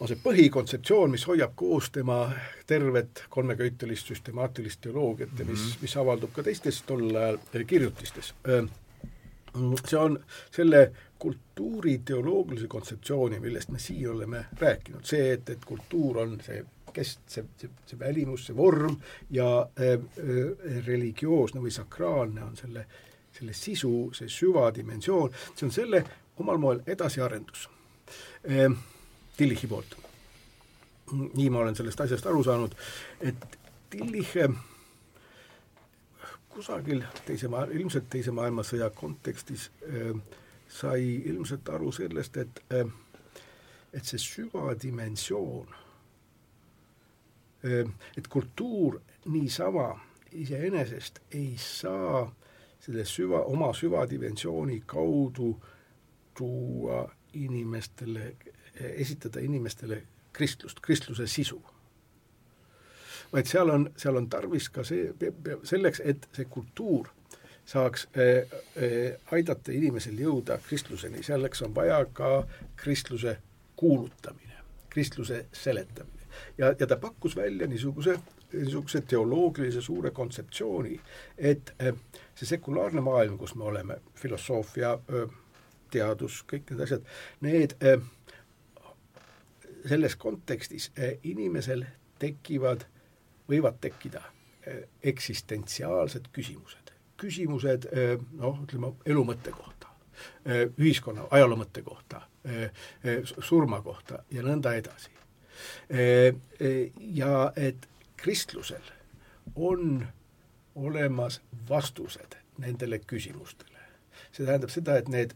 on see põhikontseptsioon, mis hoiab koos tema tervet kolmeköitelist süstemaatilist teoloogiat ja mis, mhm. mis avaldub ka teistes tol ajal kirjutistes. See on selle kultuuriteoloogilise kontseptsiooni, millest me siia oleme rääkinud, see, et, et kultuur on see kest-, see, see, see välimus, see vorm ja äh, äh, religioosne või sakraalne on selle, selle sisu, see süvadimensioon, see on selle omal moel edasiarendus. Äh, Tillichi poolt. nii ma olen sellest asjast aru saanud, et Tillich kusagil teise maa-, ilmselt Teise maailmasõja kontekstis äh, sai ilmselt aru sellest, et äh, et see süvadimensioon äh,, et kultuur niisama iseenesest ei saa selle süva, oma süvadimensiooni kaudu tuua inimestele, esitada inimestele kristlust, kristluse sisu vaid seal on, seal on tarvis ka see, selleks, et see kultuur saaks äh, äh, aidata inimesel jõuda kristluseni, selleks on vaja ka kristluse kuulutamine, kristluse seletamine. ja, ja ta pakkus välja niisuguse, niisuguse teoloogilise suure kontseptsiooni, et äh, see sekulaarne maailm, kus me oleme, filosoofia, teadus, kõik need asjad, need selles kontekstis inimesel tekivad võivad tekkida eh, eksistentsiaalsed küsimused, küsimused eh, noh, ütleme elu mõtte kohta, eh, ühiskonna ajaloo mõtte kohta, surma kohta ja nõnda edasi. Ja et kristlusel on olemas vastused nendele küsimustele. see tähendab seda, et need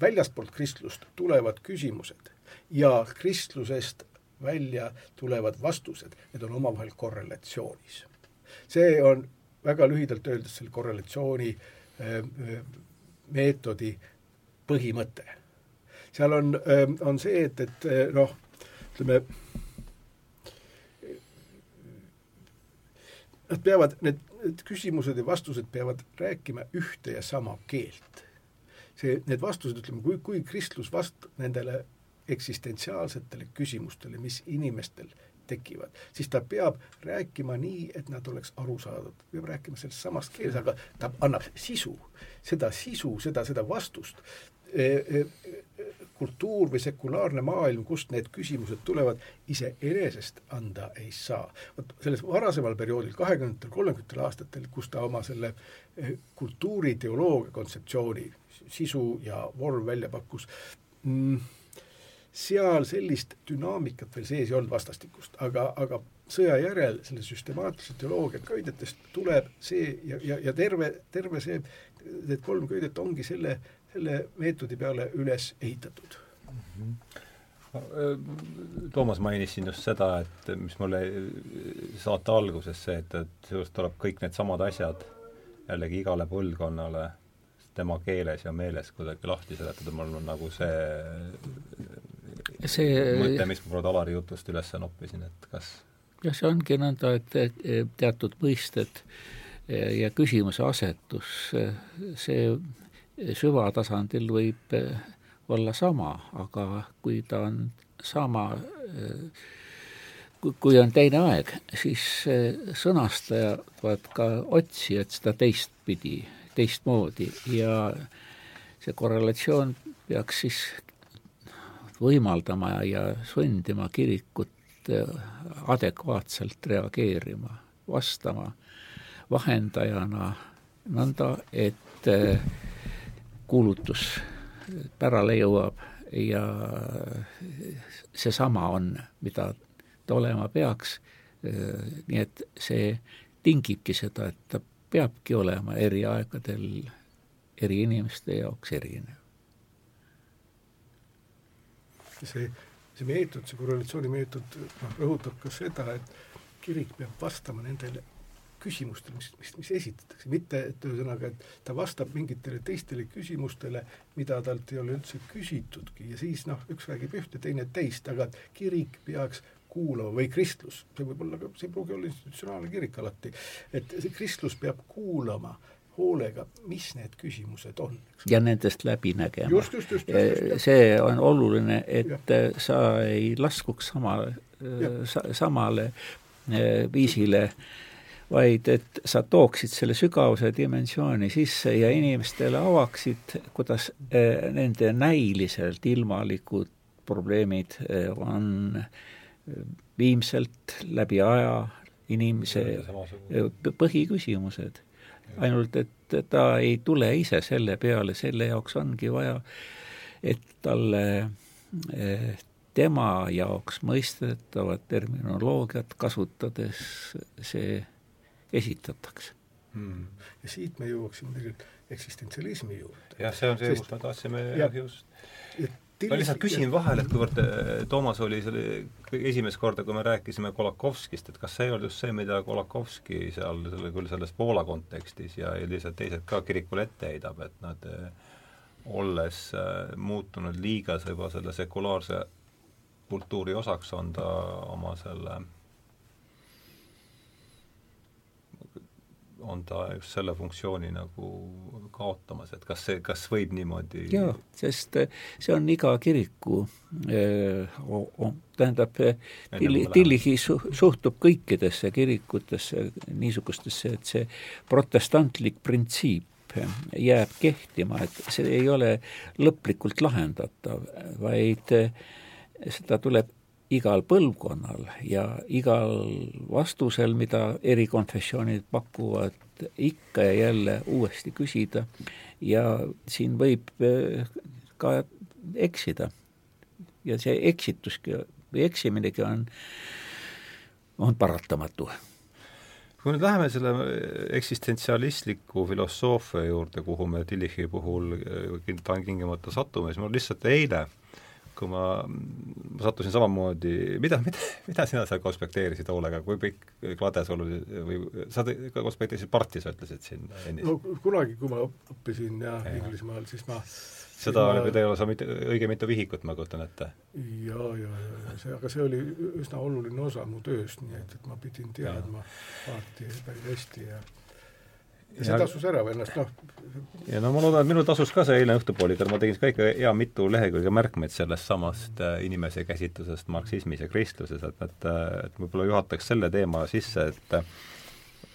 väljastpoolt kristlust tulevad küsimused ja kristlusest välja tulevad vastused, need on omavahel korrelatsioonis. see on väga lühidalt öeldes selle korrelatsiooni äh, äh, meetodi põhimõte. seal on, on see, et, et noh, ütleme, nad peavad, need, need küsimused ja vastused peavad rääkima ühte ja sama keelt. see, need vastused, ütleme, kui, kui kristlus vastab nendele eksistentsiaalsetele küsimustele, mis inimestel tekivad, siis ta peab rääkima nii, et nad oleks arusaadavad, peab rääkima selles samas keeles, aga ta annab sisu, seda sisu, seda, seda vastust e, e, kultuur või sekulaarne maailm, kust need küsimused tulevad, iseenesest anda ei saa. vot selles varasemal perioodil, kahekümnendatel, kolmekümnendatel aastatel, kus ta oma selle e, kultuuriteoloogia kontseptsiooni, sisu ja vorm välja pakkus mm,, seal sellist dünaamikat veel sees ei olnud vastastikust, aga, aga sõja järel selle süstemaatilise teoloogia köidetest tuleb see ja, ja, ja terve, terve see, need kolm köidet ongi selle, selle meetodi peale üles ehitatud mm. -hmm. Toomas mainis siin just seda, et mis mulle saate alguses see, et, et sinust tuleb kõik needsamad asjad jällegi igale põlvkonnale tema keeles ja meeles kuidagi lahti seletada, mul on nagu see see mõte, mis ma praegu Alari jutust üles noppisin, et kas jah, see ongi nõnda, et teatud mõisted ja küsimuse asetus, see süvatasandil võib olla sama, aga kui ta on sama, kui on teine aeg, siis sõnastaja peab ka otsida seda teistpidi, teistmoodi. Ja see korrelatsioon peaks siis võimaldama ja sundima kirikut äh, adekvaatselt reageerima, vastama vahendajana nõnda, et äh, kuulutus pärale jõuab ja seesama on, mida ta olema peaks, äh, nii et see tingibki seda, et ta peabki olema eri aegadel eri inimeste jaoks erinev. See, see meetod, see korrelatsioonimeetod noh, rõhutab ka seda, et kirik peab vastama nendele küsimustele, mis, mis, mis esitatakse, mitte et ühesõnaga, et ta vastab mingitele teistele küsimustele, mida talt ei ole üldse küsitudki ja siis noh, üks räägib ühte, teine teist, aga kirik peaks kuulama või kristlus, see võib olla ka, see ei pruugi olla institutsionaalne kirik alati, et see kristlus peab kuulama äh, hoolega, mis need küsimused on. ja nendest läbi nägema. see on oluline, et ja. sa ei laskuks samale, samale eh, viisile, vaid et sa tooksid selle sügavuse dimensiooni sisse ja inimestele avaksid, kuidas nende näiliselt ilmalikud probleemid on viimselt läbi aja inimese põhiküsimused ainult et ta ei tule ise selle peale, selle jaoks ongi vaja, et talle eh, tema jaoks mõistetavat terminoloogiat kasutades see esitatakse. Hmm.. ja siit me jõuaksime tegelikult eksistentsialismi juurde. jah, see on see, kus me tahtsime just ma lihtsalt küsin vahele, et kuivõrd äh, Toomas oli selle esimest korda, kui me rääkisime Kolakovskist, et kas see ei olnud just see, mida Kolakovski seal selle, küll selles Poola kontekstis ja, lihtsalt teised ka kirikule ette heidab, et nad äh, olles äh, muutunud liigas juba selle sekulaarse kultuuri osaks, on ta oma selle on ta just selle funktsiooni nagu kaotamas, et kas see, kas võib niimoodi jaa, sest eh, see on iga kiriku eh, tähendab, Tilli, Tillihi su-, suhtub kõikidesse kirikutesse niisugustesse, et see protestantlik printsiip jääb kehtima, et see ei ole lõplikult lahendatav, vaid eh, seda tuleb igal põlvkonnal ja igal vastusel, mida erikonfessioonid pakuvad, ikka ja jälle uuesti küsida ja siin võib eh, ka eksida. ja see eksituski või eksiminegi on, on paratamatu kui nüüd läheme selle eksistentsialistliku filosoofia juurde, kuhu me Tillichi puhul eh, tingimata satume, siis mul lihtsalt eile kui ma, ma sattusin samamoodi, mida, mida, mida sina seal konspekteerisid hoolega, kui pikk klade sul oli või sa konspekteerisid parti, sa ütlesid siin ennist? no kunagi, kui ma õppisin jah ja. Inglismaal, siis ma seda ma... ei ole sa mitte, õige mitu vihikut, ma kujutan ette. ja, ja, ja see, aga see oli üsna oluline osa mu tööst, nii et, et ma pidin teadma paarti päris hästi ja ja see tasus ära või ennast, noh. ja no ma loodan, et minul tasus ka see eilne õhtupooliker, ma tegin ka ikka hea mitu lehekülge märkmeid sellest samast äh, inimese käsitlusest marksismis ja kristluses, et, et, et võib-olla juhataks selle teema sisse, et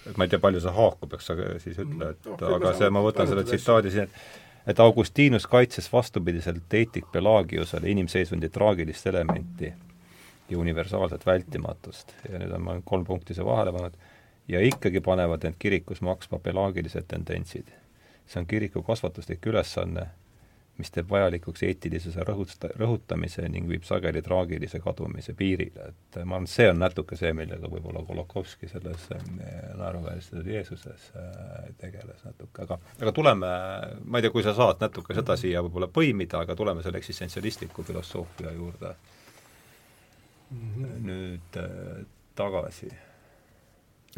et ma ei tea, palju see haakub, eks sa siis ütle, et no, aga see, ma võtan selle tsitaadi siin, et et Augustinus kaitses vastupidiselt Eetik Pelagiusele inimseisundi traagilist elementi ja universaalset vältimatust. ja nüüd on ma kolm punkti siia vahele pannud, ja ikkagi panevad end kirikus maksma pelaagilised tendentsid. see on kiriku kasvatuslik ülesanne, mis teeb vajalikuks eetilisuse rõhuta-, rõhutamise ning viib sageli traagilise kadumise piirile, et ma arvan, et see on natuke see, millega võib-olla Kolokovski selles eh, naeruväärses Jeesuses eh, tegeles natuke, aga aga tuleme, ma ei tea, kui sa saad natuke seda siia võib-olla põimida, aga tuleme selle eksistentsialistliku filosoofia juurde mm -hmm. nüüd äh, tagasi.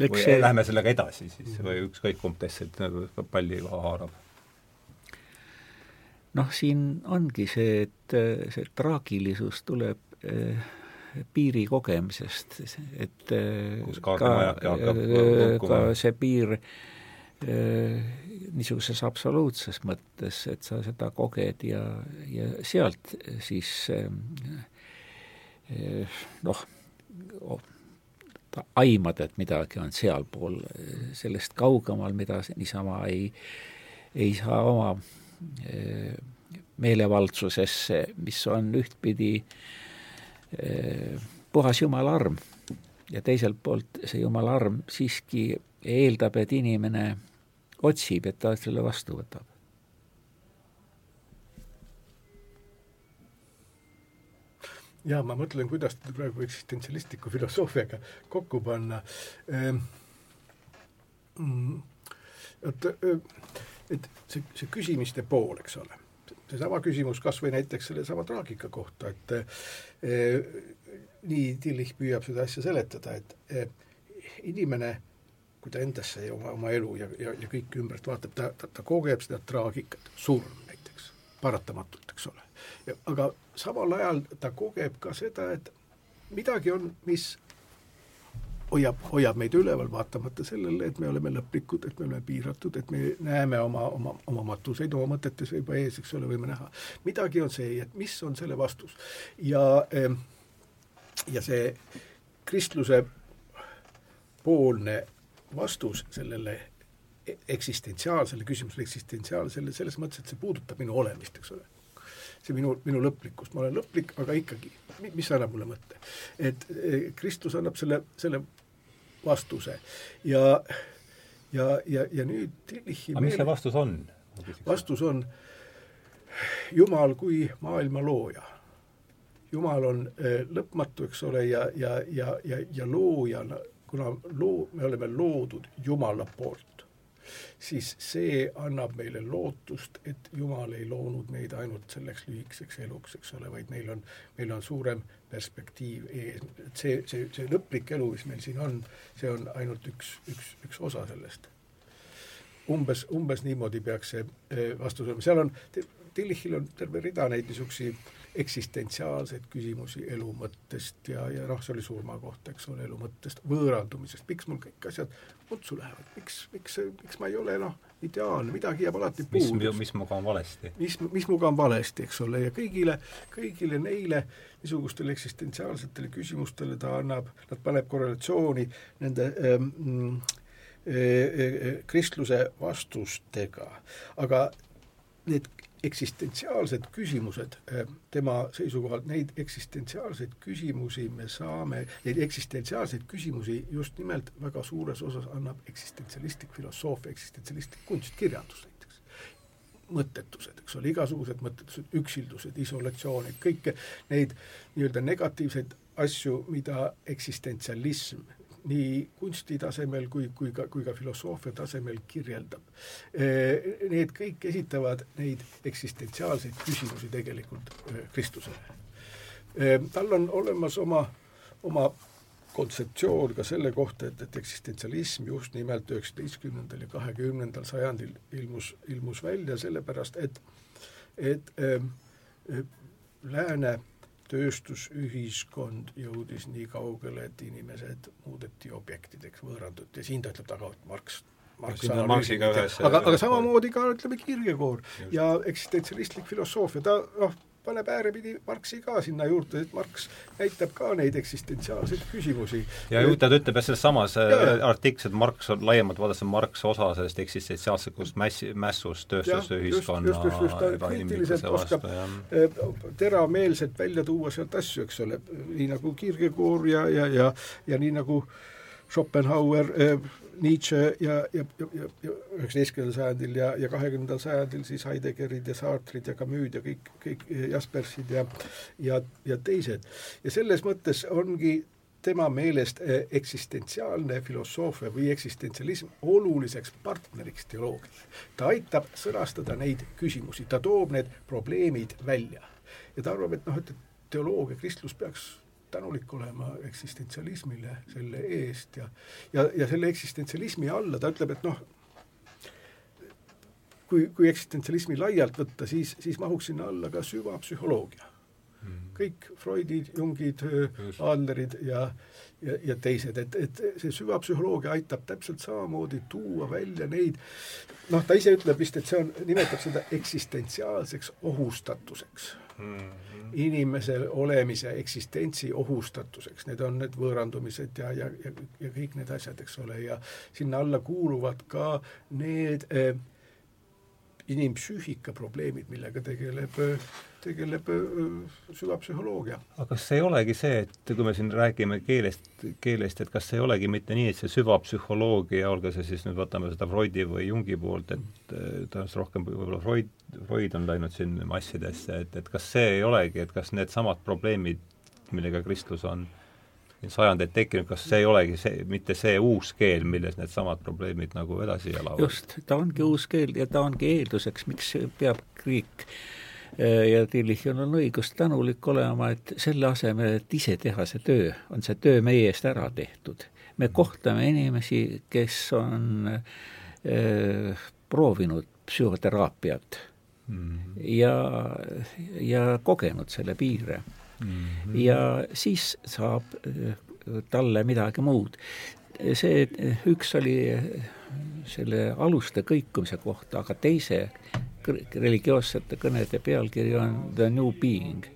Või see... lähme sellega edasi siis või ükskõik kumb teist palli haarab. Noh, siin ongi see, et see traagilisus tuleb eh, piiri kogemisest, et eh, ka, eh, ka see piir niisuguses absoluutses mõttes, et sa seda koged ja, ja sealt siis noh, aimad, et midagi on sealpool, sellest kaugemal, mida niisama ei, ei saa oma meelevaldsusesse, mis on ühtpidi eh, puhas Jumala arm ja teiselt poolt see Jumala arm siiski eeldab, et inimene otsib, et ta selle vastu võtab. Jaa, ma mõtlen, kuidas teda praegu eksistentsialistliku filosoofiaga kokku panna ehm,. Mm, et et see, see küsimiste pool, eks ole, seesama küsimus kas või näiteks sellesama traagika kohta, et eh, nii Tillich püüab seda asja seletada, et eh, inimene, kui ta endasse ja oma, oma elu ja, ja, ja kõike ümbert vaatab, ta, ta, ta kogeb seda traagikat, surm paratamatult, eks ole. aga samal ajal ta kogeb ka seda, et midagi on, mis hoiab, hoiab meid üleval, vaatamata sellele, et me oleme lõplikud, et me oleme piiratud, et me näeme oma, oma, oma matuseid oma mõtetes juba ees, eks ole, võime näha. midagi on see, et mis on selle vastus. ja, ehm, ja see kristluse poolne vastus sellele eksistentsiaalsele küsimusele, eksistentsiaalsele, selles mõttes, et see puudutab minu olemist, eks ole see minu, minu lõplikkus, ma olen lõplik, aga ikkagi, mis annab mulle mõtte? et eh, Kristus annab selle, selle vastuse ja, ja, ja, ja nüüd Tillichi aga mis see vastus on? vastus on Jumal kui maailma looja. Jumal on äh, lõpmatu, eks ole, ja, ja, ja, ja, ja loojana, kuna loo, me oleme loodud Jumala poolt, siis see annab meile lootust, et Jumal ei loonud meid ainult selleks lühikeseks eluks, eks ole, vaid meil on, meil on suurem perspektiiv ees, et see, see, see lõplik elu, mis meil siin on, see on ainult üks, üks, üks osa sellest. umbes, umbes niimoodi peaks see eh, vastus olema, seal on, Tillichil on terve rida neid niisuguseid eksistentsiaalseid küsimusi elu mõttest ja, ja noh, see oli surma kohta, eks ole, elu mõttest, võõrandumisest, miks mul kõik asjad untsu lähevad, miks, miks, miks ma ei ole noh, ideaalne, midagi jääb alati puudu. mis, minuga on valesti? mis, mis minuga on valesti, eks ole, ja kõigile, kõigile neile niisugustele eksistentsiaalsetele küsimustele ta annab, nad paneb korrelatsiooni nende ähm, äh, äh, kristluse vastustega, aga need eksistentsiaalsed küsimused eh, tema seisukohalt, neid eksistentsiaalseid küsimusi me saame, neid eksistentsiaalseid küsimusi just nimelt väga suures osas annab eksistentsialistlik filosoofia, eksistentsialistlik kunst, kirjandus näiteks. mõttetused, eks ole, igasugused mõttetused, üksildused, isolatsioonid, kõike neid nii-öelda negatiivseid asju, mida eksistentsialism nii kunsti tasemel kui, kui ka, kui ka filosoofia tasemel kirjeldab. Need kõik esitavad neid eksistentsiaalseid küsimusi tegelikult Kristusele. tal on olemas oma, oma kontseptsioon ka selle kohta, et, et eksistentsialism just nimelt üheksateistkümnendal ja kahekümnendal sajandil ilmus, ilmus välja sellepärast, et, et äh, lääne tööstusühiskond jõudis nii kaugele, et inimesed muudeti objektideks, võõranduti ja siin ta ütleb taga, et Marx Marx Marxiga ühes aga, aga samamoodi ka ütleme Kierkegaard ja eksistentsialistlik filosoofia, ta noh, paneb äärepidi Marxi ka sinna juurde, et Marx näitab ka neid eksistentsiaalseid küsimusi. ja ju ta ütleb jah, selles samas äh, artiklis, et Marx on laiemalt vaadates, on Marx osa sellest eksistentsiaalsest mässi, mässust tööstusühiskonna kriitiliselt oskab äh, teravmeelselt välja tuua sealt asju, eks ole, nii nagu Kierkegaard ja, ja, ja ja nii nagu Schopenhauer äh, Nietzsche ja, ja, ja, ja üheksateistkümnendal sajandil ja, ja kahekümnendal sajandil siis Heideggerid ja Sartrid ja Camus'd ja kõik, kõik Jaspersid ja ja, ja teised. ja selles mõttes ongi tema meelest eh, eksistentsiaalne filosoofia või eksistentsialism oluliseks partneriks teoloogiale. ta aitab sõnastada neid küsimusi, ta toob need probleemid välja. ja ta arvab, et noh, et teoloogia, kristlus peaks tänulik olema eksistentsialismile selle eest ja ja, ja selle eksistentsialismi alla ta ütleb, et noh, kui, kui eksistentsialismi laialt võtta, siis, siis mahuks sinna alla ka süvapsühholoogia. Mm.. kõik Freudid, Jungid, Adlerid ja, ja, ja teised, et, et see süvapsühholoogia aitab täpselt samamoodi tuua välja neid, noh, ta ise ütleb vist, et see on, nimetab seda eksistentsiaalseks ohustatuseks inimese olemise eksistentsi ohustatuseks, need on need võõrandumised ja, ja, ja, ja kõik need asjad, eks ole, ja sinna alla kuuluvad ka need eh, inimpsüühika probleemid, millega tegeleb, tegeleb süvapsühholoogia. aga kas ei olegi see, et kui me siin räägime keelest, keelest, et kas ei olegi mitte nii, et see süvapsühholoogia, olgu see siis nüüd võtame seda Freudi või Jungi poolt, et tõenäoliselt rohkem võib-olla Freud, Freud on läinud siin massidesse, et, et kas see ei olegi, et kas needsamad probleemid, millega kristlus on sajandeid tekkinud, kas see ei olegi see, mitte see uus keel, milles needsamad probleemid nagu edasi elavad? just, ta ongi uus keel ja ta ongi eelduseks, miks peab riik äh, ja Tillichil on õigus tänulik olema, et selle asemel, et ise teha see töö, on see töö meie eest ära tehtud. me kohtame inimesi, kes on äh, proovinud psühhoteraapiat mm -hmm. ja, ja kogenud selle piire mm. -hmm. ja siis saab äh, talle midagi muud. see üks oli äh, selle aluste kõikumise kohta, aga teise religioossete kõnede pealkiri on The New Being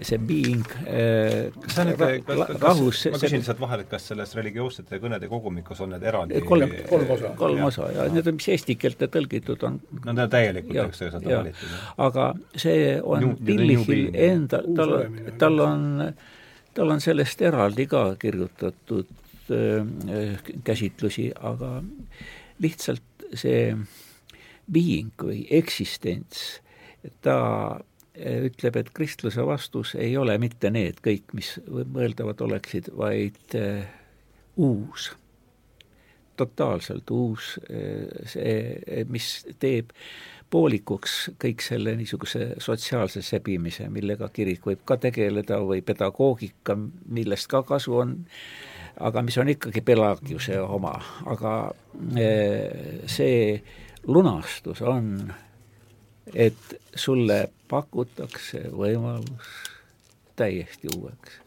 see being äh, kas sa nüüd, kas, rahus ma küsin lihtsalt vahele, et kas selles religioossete kõnede kogumikus on need eraldi kolm, kolm osa, kolm osa ja need on, mis eesti keelde tõlgitud on. no need on täielikult, eks ju, seda valitud. aga see on Tillichil enda, tal, tal on, tal on sellest eraldi ka kirjutatud äh, käsitlusi, aga lihtsalt see being või eksistents, ta ütleb, et kristluse vastus ei ole mitte need kõik, mis mõeldavad oleksid, vaid eh, uus, totaalselt uus, eh, see, mis teeb poolikuks kõik selle niisuguse sotsiaalse sebimise, millega kirik võib ka tegeleda või pedagoogika, millest ka kasu on, aga mis on ikkagi Pelagiuse oma, aga see lunastus on et sulle pakutakse võimalus täiesti uueks.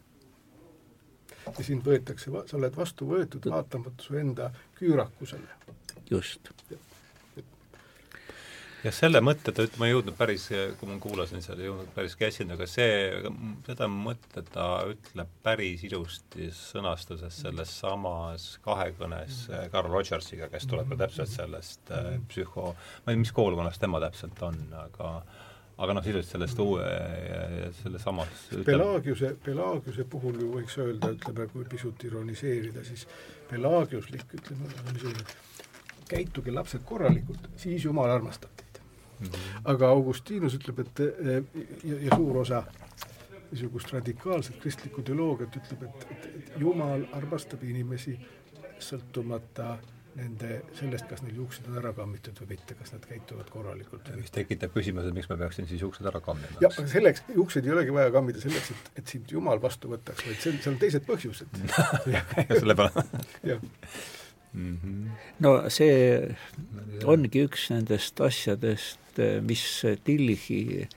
ja sind võetakse, sa oled vastu võetud vaatamata su enda küürakusele. just jah, selle mõtte ta, ma ei jõudnud päris, kui ma kuulasin seal, ei jõudnud päris käsina, aga see, seda mõtet ta ütleb päris ilusti sõnastuses selles samas kahekõnes Carl Rogersiga, kes tuleb ka täpselt sellest äh, psühho, ma ei tea, mis koolkonnast tema täpselt on, aga aga noh, sisuliselt sellest uue, selle samas Pelagiuse, Pelagiuse puhul ju võiks öelda, ütleme, kui pisut ironiseerida, siis Pelagiuslik, ütleme, niisugune käituge lapsed korralikult, siis Jumal armastab -hmm. Aga Augustinus ütleb, et ja, ja suur osa niisugust radikaalset kristlikku teoloogiat ütleb, et, et, et Jumal armastab inimesi sõltumata nende, sellest, kas neil juuksed on ära kammitud või mitte, kas nad käituvad korralikult. mis tekitab küsimuse, miks ma peaksin siis juuksed ära kammima. jah, aga selleks, juukseid ei olegi vaja kammida selleks, et, et sind Jumal vastu võtaks, vaid seal, seal on teised põhjused [laughs] selle peale jah [laughs] mm. -hmm. no see ongi üks nendest asjadest, mis Tillichi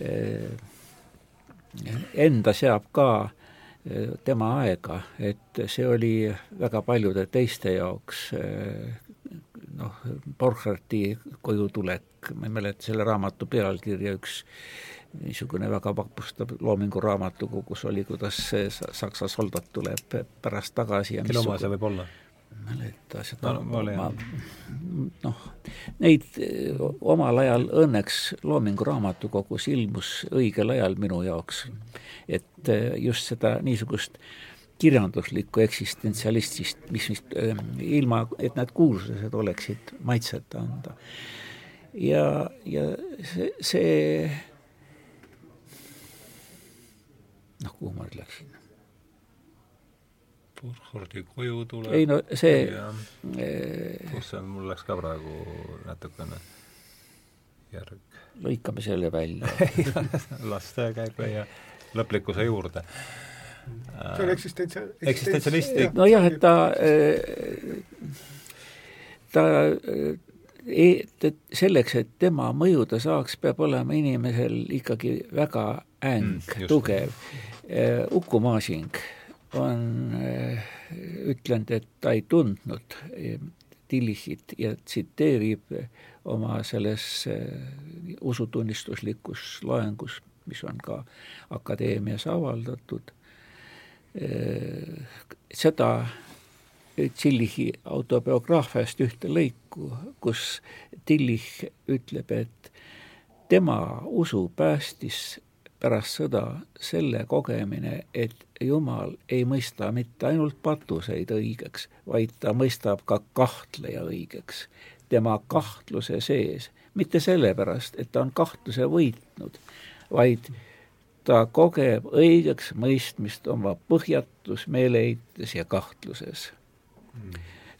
eh, enda seab ka eh, tema aega, et see oli väga paljude teiste jaoks eh, noh, Borchardi kojutulek, ma ei mäleta selle raamatu pealkirja, üks niisugune väga vapustav loomingu raamatukogu, kus oli, kuidas see saksa soldat tuleb pärast tagasi ja kelle oma see võib olla? Mäleta seda? No, ma, noh, neid eh, omal ajal õnneks Loomingu Raamatukogus ilmus õigel ajal minu jaoks, et eh, just seda niisugust kirjanduslikku eksistentsialistist, mis vist eh, ilma, et need kuulsused oleksid maitset anda. ja, ja see, see noh, kuhu ma nüüd läksin Burkhardi koju tuleb. ei no see kus see on, mul läks ka praegu natukene järg. lõikame selle välja [laughs] las ta käib ja lõplikkuse juurde. see on eksistentsia-, eksistentsialistlik. nojah, et ta, ta et, et selleks, et tema mõjuda saaks, peab olema inimesel ikkagi väga äng mm,, tugev. Uku Masing on äh, ütlenud, et ta ei tundnud äh, Tillichit ja tsiteerib oma selles usutunnistuslikus loengus, mis on ka akadeemias avaldatud, seda Tillichi autobiograafiast ühte lõiku, kus Tillich ütleb, et tema usu päästis pärast sõda selle kogemine, et Jumal ei mõista mitte ainult patuseid õigeks, vaid ta mõistab ka kahtleja õigeks. tema kahtluse sees, mitte sellepärast, et ta on kahtluse võitnud, vaid ta kogeb õigeks mõistmist oma põhjatus, meeleheites ja kahtluses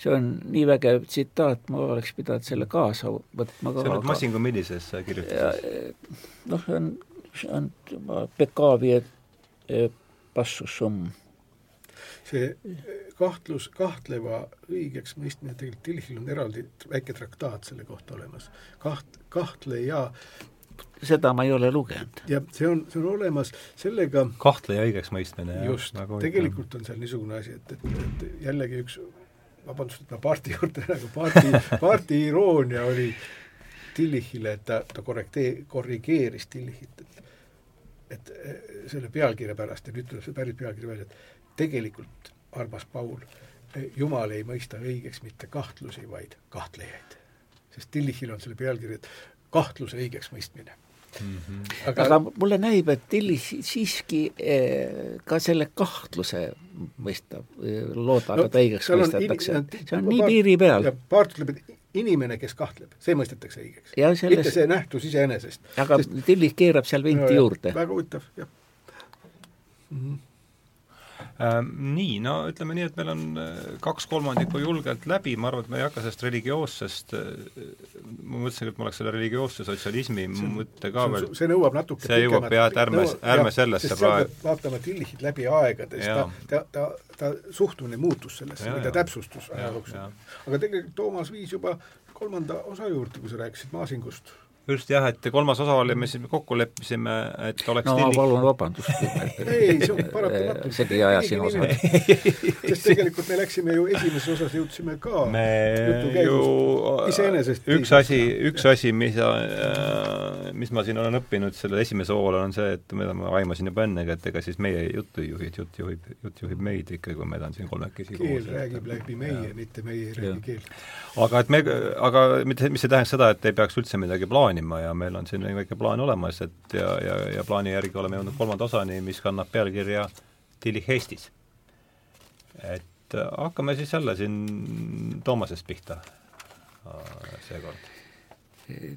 see on nii vägev tsitaat, ma oleks pidanud selle kaasa võtma on nüüd Masingu millises kirjutises? noh, see on see on Bekavie passusum. see kahtlus, kahtleva õigeks mõistmine, tegelikult Tilchil on eraldi väike traktaat selle kohta olemas. kaht-, kahtleja seda ma ei ole lugenud. ja see on, see on olemas, sellega kahtleja õigeks mõistmine, jah. just, tegelikult on seal niisugune asi, et, et, et jällegi üks vabandust, et ma parti juurde lähen, aga parti, [laughs] parti iroonia oli Tillichile, et ta, ta korrektee-, korrigeeris Tillichit, et et eh, selle pealkirja pärast ja nüüd tuleb see päris pealkiri välja, et tegelikult, armas Paul, eh, Jumal ei mõista õigeks mitte kahtlusi, vaid kahtlejaid. sest Tillichil on selle pealkiri, et kahtluse õigeks mõistmine Mm -hmm. aga, aga mulle näib, et Tillis siiski eh, ka selle kahtluse mõistab, loodab no,, et õigeks mõistetakse. see on nii piiri peal. Paart ütleb, et inimene, kes kahtleb, see mõistetakse õigeks. Selles... mitte see nähtus iseenesest. aga Sest... Tillis keerab seal vinti no, juurde. väga huvitav, jah mm. -hmm nii, no ütleme nii, et meil on äh, kaks kolmandikku julgelt läbi, ma arvan, et me ei hakka sellest religioossest, äh, ma mõtlesin, et ma oleks selle religioosse sotsialismi mõtte ka veel see nõuab natuke see jõuab jah, et ärme, ärme sellesse praegu. vaatame Tillichit läbi aegade, siis ta, ta, ta, ta suhtumine muutus sellesse, või ta täpsustus aja jooksul. aga tegelikult Toomas viis juba kolmanda osa juurde, kui sa rääkisid Maasingust just jah, et kolmas osa oli, me siis kokku leppisime, et oleks no ma palun vabandust ei, see on paratamatu. segi ajasin osa. sest tegelikult me läksime ju esimeses osas, jõudsime ka me ju iseenesest üks asi, üks asi, mis äh, mis ma siin olen õppinud selle esimese hooajal, on see, et mida ma aimasin juba ennegi, et ega siis meie juttu ei juhi, jutt juhib, jutt juhib meid ikkagi, kui meid on siin kolmekesi keel räägib läbi meie, mitte meie ei räägi keelt. aga et me, aga mitte, mis ei tähenda seda, et ei peaks üldse midagi plaanima, plaanima ja meil on siin väike plaan olemas, et ja, ja, ja plaani järgi oleme jõudnud kolmanda osani, mis kannab pealkirja Tillich Eestis. et äh, hakkame siis jälle siin Toomasest pihta äh, seekord.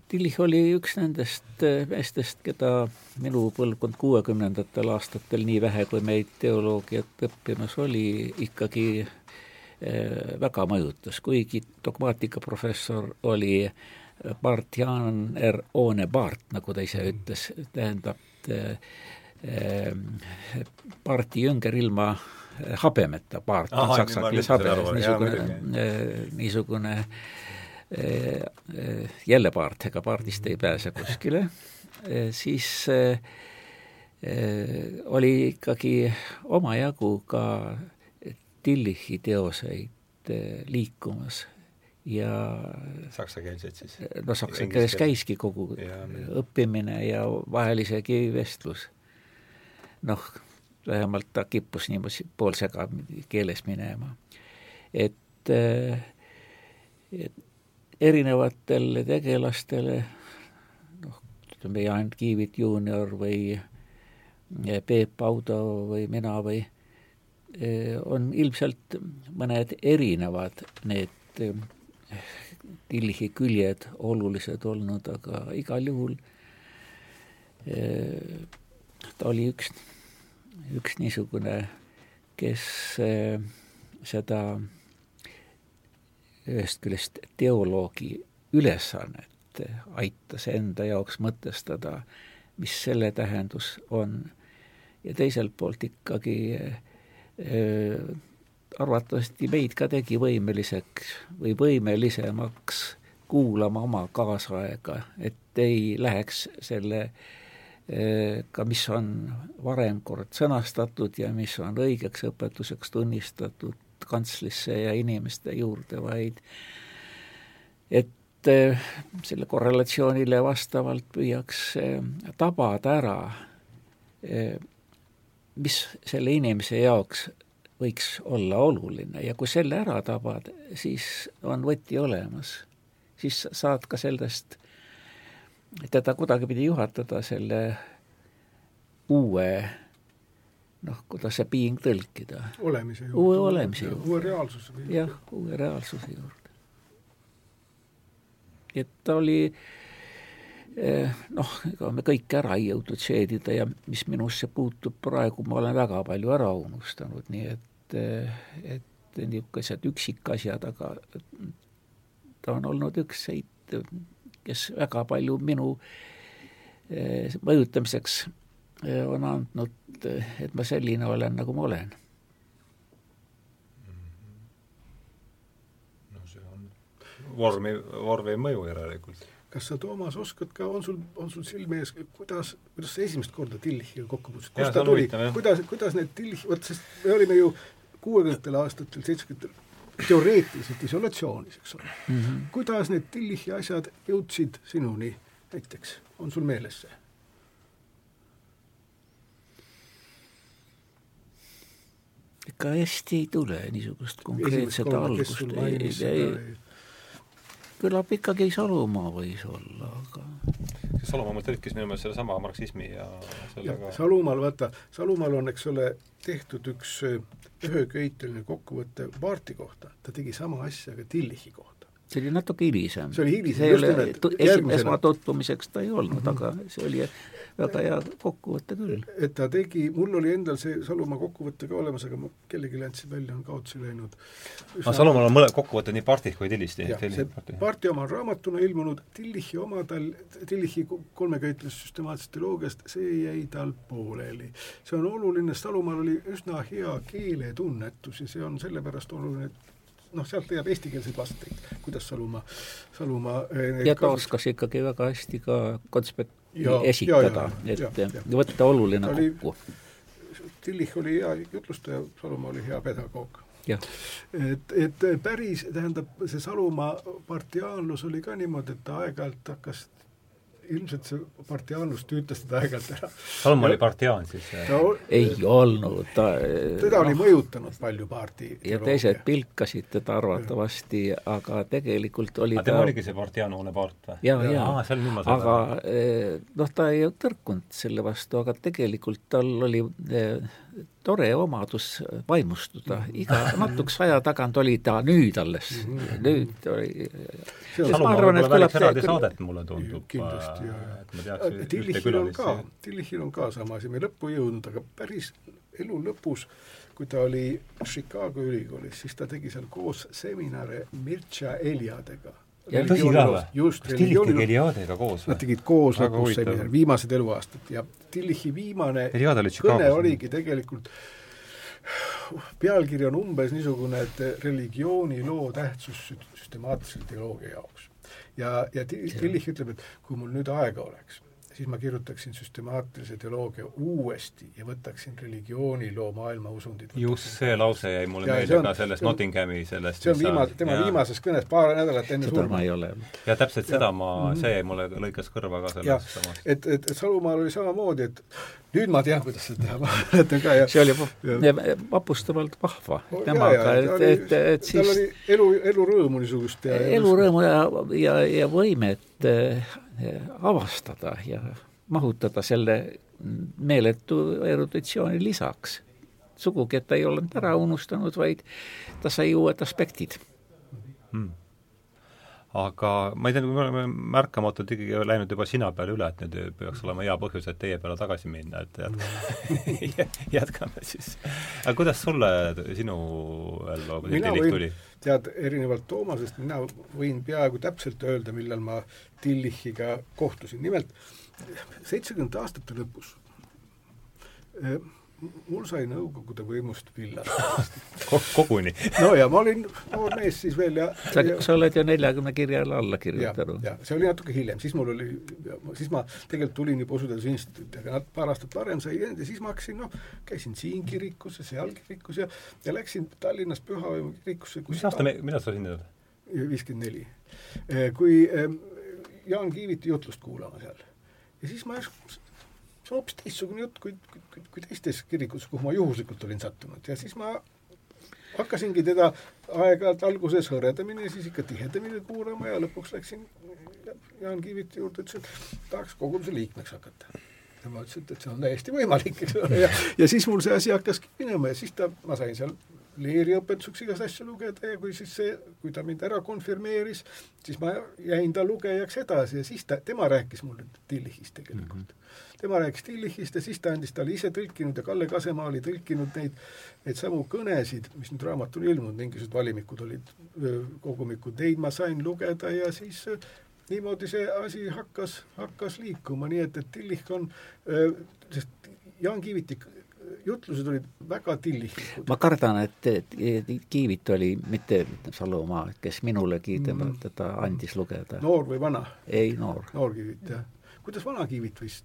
Tillich oli üks nendest äh, meestest, keda minu põlvkond kuuekümnendatel aastatel, nii vähe kui meid teoloogiat õppimas oli, ikkagi väga mõjutas, kuigi dogmaatikaprofessor oli Bart-Janer Oone Bart, nagu ta ise ütles, tähendab Barti jünger ilma habemeta, Bart on saksa keeles habe, niisugune, niisugune jälle Bart, ega Bardist ei pääse kuskile, siis oli ikkagi omajagu ka Tillichi teoseid liikumas ja saksakeelseid siis? no saksa keeles käiski kogu ja, õppimine ja vahel isegi vestlus. noh, vähemalt ta kippus niimoodi poolsega keeles minema. et, et erinevatele tegelastele, noh, ütleme Jaan Kiivit juunior või Peep Audo või mina või on ilmselt mõned erinevad need Tillichi küljed olulised olnud, aga igal juhul ta oli üks, üks niisugune, kes seda ühest küljest teoloogi ülesannet aitas enda jaoks mõtestada, mis selle tähendus on, ja teiselt poolt ikkagi äh, arvatavasti meid ka tegi võimeliseks või võimelisemaks kuulama oma kaasaega, et ei läheks selle äh, ka, mis on varem kord sõnastatud ja mis on õigeks õpetuseks tunnistatud, kantslisse ja inimeste juurde, vaid et eh, selle korrelatsioonile vastavalt püüaks tabada ära, eh, mis selle inimese jaoks võiks olla oluline ja kui selle ära tabad, siis on võti olemas. siis saad ka sellest, teda kuidagipidi juhatada selle uue noh, kuidas see piing tõlkida. olemise juurde. uue olemise juurde. uue reaalsuse juurde. jah, uue reaalsuse juurde. et ta oli eh, noh, ega me kõike ära ei jõudnud seedida ja mis minusse puutub praegu, ma olen väga palju ära unustanud, nii et, eh, et niisugused üksikasjad, aga ta on olnud üks neid, kes väga palju minu eh, mõjutamiseks on andnud, et ma selline olen, nagu ma olen. no see on vormi, vormi mõju järelikult. Kas sa, Toomas, oskad ka, on sul, on sul silme ees, kuidas, kuidas sa esimest korda Tillichiga kokku puutusid, kust ta tuli, kuidas, kuidas need Tillich, vot sest me olime ju kuuekümnendatel aastatel, seitsmekümnendatel teoreetiliselt isolatsioonis, eks ole. Mm. -hmm. kuidas need Tillichi asjad jõudsid sinuni näiteks, on sul meeles see? ikka hästi ei tule niisugust konkreetset algust, ei, ei, kõlab ikkagi Salumaa võis olla, aga Salumaa tõlkis minu meelest sellesama marksismi ja sellega ja, Salumaal, vaata, Salumaal on, eks ole, tehtud üks üheköiteline kokkuvõte Paarti kohta, ta tegi sama asja ka Tillichi kohta see oli natuke hilisem. see oli hilisem, just nimelt. Esmatutvumiseks ta ei olnud mm, -hmm. aga see oli väga hea kokkuvõte küll. et ta tegi, mul oli endal see Salumaa kokkuvõte ka olemas, aga ma kellelegi andsin välja, on kaotsi läinud. aga Salumaal on mõle kokkuvõtted nii Partih kui Tillisti? see Parti oma on raamatuna ilmunud, Tillichi oma tal, Tillichi kolmeköitlus süstemaatilisest teoloogiast, see jäi tal pooleli. see on oluline, Salumaal oli üsna hea keeletunnetus ja see on sellepärast oluline, et noh, sealt leiab eestikeelseid vasteid, kuidas Salumaa, Salumaa eh, ja ta oskas ikkagi väga hästi ka konspekt esitada, et ja, ja. võtta oluline oli, kokku. Tillich oli hea jutlustaja, Salumaa oli hea pedagoog. et, et päris, tähendab, see Salumaa partiaanlus oli ka niimoodi, et ta aeg-ajalt hakkas ilmselt see partiaanlus tüütas teda aeg-ajalt ära. Salm oli partiaan siis ei olnud, ta teda oli no, mõjutanud palju parti ja teised pilkasid teda arvatavasti, aga tegelikult oli aga ta tema oligi see partiaanune part või? jaa, jaa, aga eh, noh, ta ei tõrkunud selle vastu, aga tegelikult tal oli eh, tore omadus vaimustuda, iga [laughs] natukese aja tagant oli ta nüüd alles mm, -hmm. nüüd oli ma arvan, et kõlab eraldi saadet, mulle tundub. kindlasti, jaa, jaa. Tillihil on ka, Tillihil on ka sama asi, me lõppu ei jõudnud, aga päris elu lõpus, kui ta oli Chicago ülikoolis, siis ta tegi seal koos seminare Mircea Eliadega. Tõsi ka või? just, kas Tillich tegi Eliadega koos või? Nad tegid koos lõpus seminari, viimased eluaastad ja Tillichi viimane kõne oligi tegelikult pealkiri on umbes niisugune, et religiooniloo tähtsus süstemaatilise teoloogia jaoks. ja, ja Tillich ütleb, et kui mul nüüd aega oleks, siis ma kirjutaksin süstemaatilise teoloogia uuesti ja võtaksin religiooniloo maailmausundid. just see lause jäi mulle meelde ka sellest Nottinghami sellest see on viimase, tema ja. viimases kõnes paar nädalat enne surma. ei ole. ja täpselt seda ja. ma, mhm. see jäi mulle, lõikas kõrva ka sellest samast. et, et, et Salumaal oli samamoodi, et nüüd ma tean, kuidas seda teha, ma mäletan ka ja see oli vapustavalt vahva temaga, et, et, et siis tal oli elu, elurõõmu niisugust ja elurõõmu ja, ja, ja võimet avastada ja mahutada selle meeletu eruditsiooni lisaks. sugugi, et ta ei olnud ära unustanud, vaid ta sai uued aspektid hmm aga ma ei tea, me oleme märkamatult ikkagi läinud juba sina peale üle, et nüüd peaks olema hea põhjus, et teie peale tagasi minna, et jät- [laughs] jätkame siis. aga kuidas sulle, sinu ellu tuli? Tead, erinevalt Toomasest mina võin peaaegu täpselt öelda, millal ma Tillichiga kohtusin, nimelt seitsmekümnendate aastate lõpus mul sai Nõukogude võimust villad [laughs] koguni no ja ma olin noor mees siis veel ja sa, sa oled ju neljakümne kirjale alla kirjutanud. ja see oli natuke hiljem, siis mul oli, siis ma tegelikult tulin juba usuteaduse instituuti, aga paar aastat varem sai ja siis ma hakkasin, noh, käisin siin kirikus ja seal kirikus ja ja läksin Tallinnas Pühavõimu kirikusse mis aasta, millal sa sinna tulid? viiskümmend neli. Kui ähm, Jaan Kiiviti jutlust kuulama seal ja siis ma see on hoopis teistsugune jutt kui, kui, kui teistes kirikutes, kuhu ma juhuslikult olin sattunud ja siis ma hakkasingi teda aeg-ajalt alguses hõredamini ja siis ikka tihedamini kuulama ja lõpuks läksin Jaan Kiiviti juurde, ütles, et tahaks koguduse liikmeks hakata. ja ma ütlesin, et see on täiesti võimalik, eks ole, ja, ja siis mul see asi hakkaski minema ja siis ta, ma sain seal leeriõpetuseks igast asju lugeda ja kui siis see, kui ta mind ära konfirmeeris, siis ma jäin ta lugejaks edasi ja siis ta, tema rääkis mulle Tillichist tegelikult mm. -hmm. tema rääkis Tillichist ja siis ta andis, ta oli ise tõlkinud ja Kalle Kasemaa oli tõlkinud neid, neid samu kõnesid, mis nüüd raamatul ilmunud, mingisugused valimikud olid, kogumikud, neid ma sain lugeda ja siis niimoodi see asi hakkas, hakkas liikuma, nii et, et Tillich on, sest Jaan Kiivitik jutlused olid väga tillikud. ma kardan, et, Kiivit oli mitte Salumaa, kes minulegi tema mm., teda andis lugeda. noor või vana? ei, noor. noor Kiivit, jah. kuidas vana Kiivit võis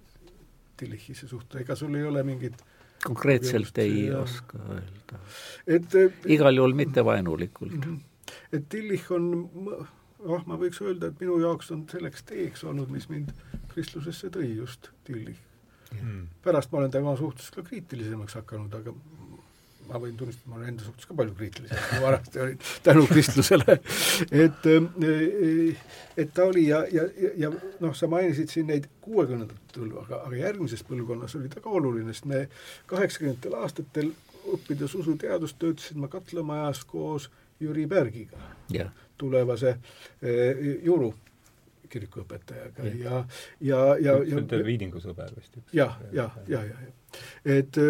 Tillichisse suhtuda, ega sul ei ole mingit konkreetselt ei ja... oska öelda. et igal juhul mitte vaenulikult. -hmm. et Tillich on noh, ma võiks öelda, et minu jaoks on selleks teeks olnud, mis mind kristlusesse tõi just Tillich. Pärast ma olen tema suhtes ka kriitilisemaks hakanud, aga ma võin tunnistada, ma olen enda suhtes ka palju kriitilisem, kui vanasti olin, tänu kristlusele. et, eh, et ta oli ja, ja, ja noh, sa mainisid siin neid kuuekümnendat põlve, aga, aga järgmises põlvkonnas oli ta ka oluline, sest me kaheksakümnendatel aastatel õppides usuteadust töötasin ma Katlamajas koos Jüri Pärgiga yeah., tulevase eh, Juru kirikuõpetajaga ja, ja, ja, ja see on teil Viidingu sõber vist? jah, jah, ja, ja, ja. et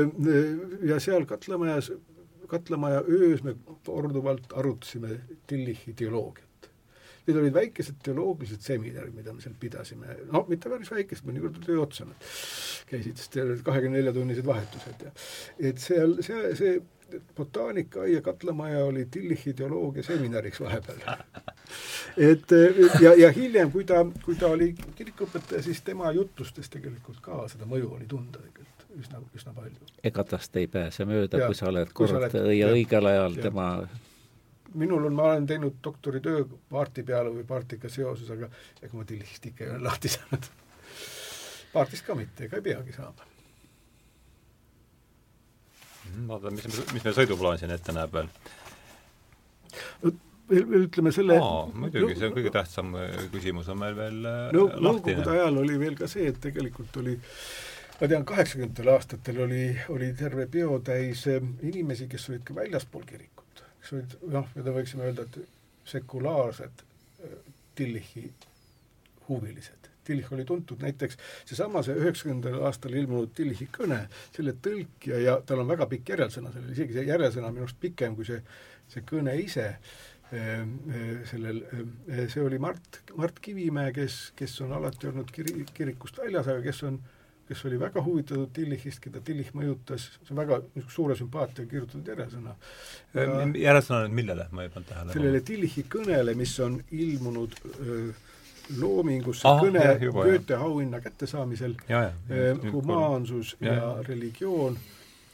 ja seal Katlamajas, Katlamaja öös me korduvalt arutasime Tillichi teoloogiat. Need olid väikesed teoloogilised seminarid, mida me seal pidasime, no mitte päris väikesed, mõnikord oli otsa nad käisid, olid kahekümne nelja tunnised vahetused ja et seal see, see botaanikaaia katlamaja oli Tillichi teoloogia seminariks vahepeal. [laughs] et ja, ja hiljem, kui ta, kui ta oli kirikuõpetaja, siis tema jutlustes tegelikult ka seda mõju oli tunda tegelikult üsna, üsna palju. ega tast ei pääse mööda, kui sa oled kord oled, ja õigel ajal ja. tema minul on, ma olen teinud doktoritöö Paarti peale või Paartiga seoses, aga ega ma Tillichist ikka ei ole lahti saanud. Paartist ka mitte, ega ei peagi saama vaata, mis, mis meil sõiduplaan siin ette näeb veel? ütleme selle Aa, muidugi, see on kõige tähtsam äh, küsimus on meil veel äh, no, nõukogude ajal oli veel ka see, et tegelikult oli ma tean, kaheksakümnendatel aastatel oli, oli terve peotäis äh, inimesi, kes olid ka väljaspool kirikut, kes olid noh, mida võiksime öelda, et sekulaarsed Tillichi huvilised, Tillich oli tuntud, näiteks seesama, see üheksakümnendal aastal ilmunud Tillichi kõne, selle tõlkija ja tal on väga pikk järelsõna sellel, isegi see järelsõna on minu arust pikem kui see, see kõne ise, ehm, ehm, sellel, ehm, see oli Mart, Mart Kivimäe, kes, kes on alati olnud kiri, kirikust väljas, aga kes on kes oli väga huvitatud Tillichist, keda Tillich mõjutas, see on väga suure sümpaatiaga kirjutatud järjesõna. järjesõna nüüd millele, ma ei pannud tähele? sellele Tillichi kõnele, mis on ilmunud öö, loomingus see ah, kõne Goethe auhinna kättesaamisel, humaansus ja, ja religioon,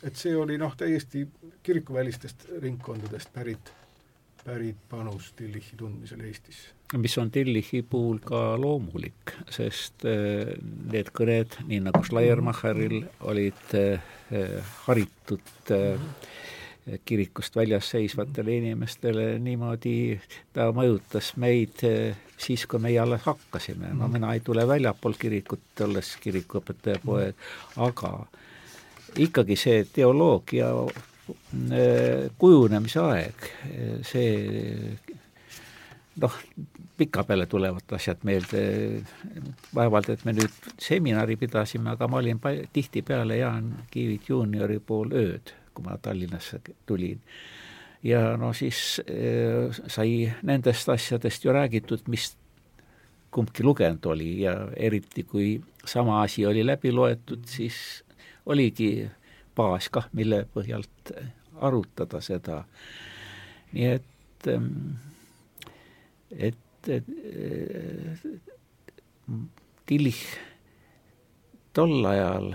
et see oli noh, täiesti kirikuvälistest ringkondadest pärit, pärit panus Tillichi tundmisel Eestis. mis on Tillichi puhul ka loomulik, sest äh, need kõned, nii nagu Schleiermacheril, olid äh, haritud äh, kirikust väljas seisvatele inimestele niimoodi, ta mõjutas meid siis, kui meie alles hakkasime, no mina ei tule väljapool kirikut, olles kirikuõpetaja poeg, aga ikkagi see teoloogia äh, kujunemise aeg, see noh, pikapeale tulevad asjad meelde, vaevalt, et me nüüd seminari pidasime, aga ma olin tihtipeale Jaan Kiivit juuniori pool ööd kui ma Tallinnasse tulin. ja no siis äh, sai nendest asjadest ju räägitud, mis kumbki lugenud oli ja eriti, kui sama asi oli läbi loetud, siis oligi baas kah, mille põhjalt arutada seda. nii et, ähm, et, et Tillich tol ajal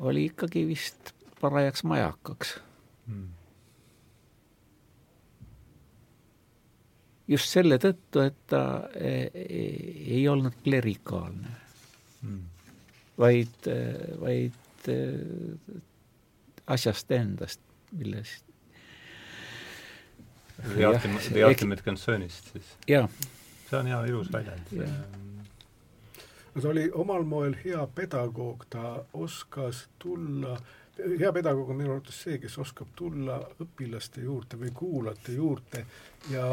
oli ikkagi vist parajaks majakaks hmm.. just selle tõttu, et ta ei, ei olnud klerikaalne hmm., vaid, vaid asjast endast, millest The ultimate, the ultimate concern'ist siis? see on hea ilus väljend. no ta oli omal moel hea pedagoog, ta oskas tulla hea pedagoog on minu arvates see, kes oskab tulla õpilaste juurde või kuulajate juurde ja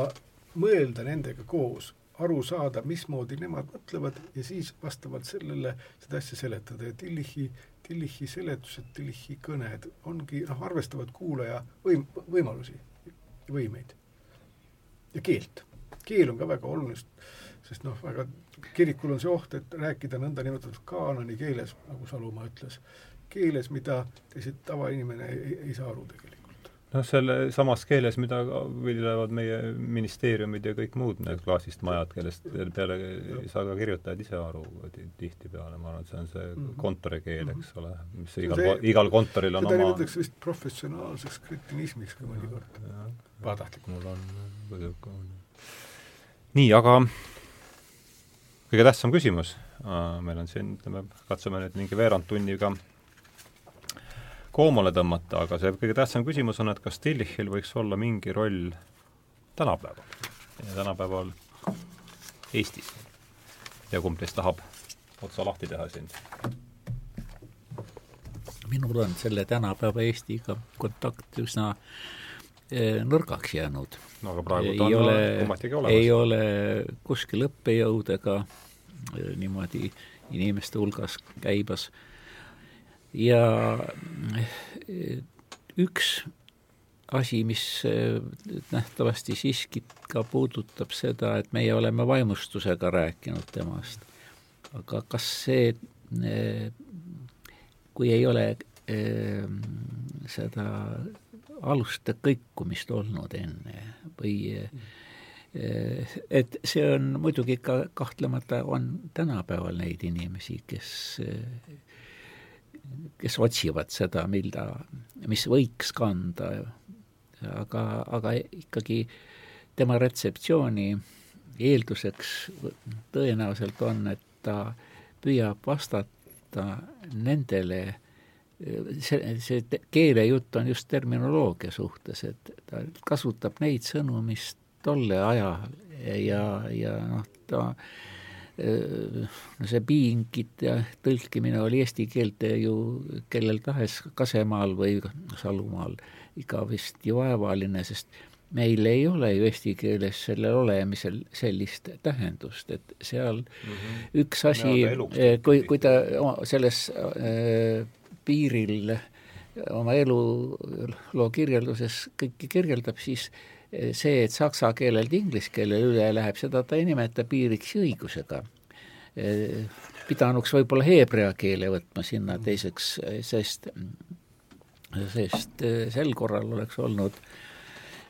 mõelda nendega koos, aru saada, mismoodi nemad mõtlevad ja siis vastavalt sellele seda asja seletada. Ja Tillichi, Tillichi seletused, Tillichi kõned ongi noh, arvestavad kuulaja võim-, võimalusi, võimeid. Ja keelt. keel on ka väga oluline, sest noh, väga kirikul on see oht, et rääkida nõndanimetatud kaanoni keeles, nagu Salumaa ütles keeles, mida teised tavainimene ei, ei saa aru tegelikult. noh, selle samas keeles, mida viljelevad meie ministeeriumid ja kõik muud need klaasist majad, kellest peale ei saa ka kirjutajad ise aru tihtipeale, ma arvan, et see on see mhm. kontorikeel, eks ole, mis igal, igal kontoril on seda oma seda nimetatakse vist professionaalseks kretinismiks ka mõnikord, pahatahtlikult. mul on nii, aga kõige tähtsam küsimus, meil on siin, ütleme, katsume nüüd mingi veerand tunniga koomale tõmmata, aga see kõige tähtsam küsimus on, et kas Tillichil võiks olla mingi roll tänapäeval ja tänapäeval Eestis. ja kumb teist tahab otsa lahti teha siin? minul on selle tänapäeva Eestiga kontakt üsna eh, nõrgaks jäänud. no aga praegu ta ei on ole, ometigi olemas. ei ole kuskil õppejõud ega eh, niimoodi inimeste hulgas käibas äh, ja eh, üks asi, mis eh, nähtavasti siiski ka puudutab seda, et meie oleme vaimustusega rääkinud temast, aga kas see, eh, kui ei ole seda aluste kõikumist olnud enne või et see on muidugi ka kahtlemata, on tänapäeval neid inimesi, kes kes otsivad seda, mida, mis võiks kanda, aga, aga ikkagi tema retseptsiooni eelduseks tõenäoliselt on, et ta püüab vastata nendele, see, see keelejutt on just terminoloogia suhtes, et ta kasutab neid sõnu, mis tolle ajal ja, ja noh, ta no see piingite tõlkimine oli eesti keelte ju kellel tahes Kasemaal või Salumaal ju vaevaline, sest meil ei ole ju eesti keeles sellel olemisel sellist tähendust, et seal mm -hmm. üks asi, eh, kui, kui ta selles äh, piiril oma eluloo kirjelduses kõike kirjeldab, siis see, et saksa keelelt inglise keelele üle läheb, seda ta ei nimeta piiriks ja õigusega. pidanuks võib-olla heebrea keele võtma sinna teiseks, sest, sest sel korral oleks olnud äh,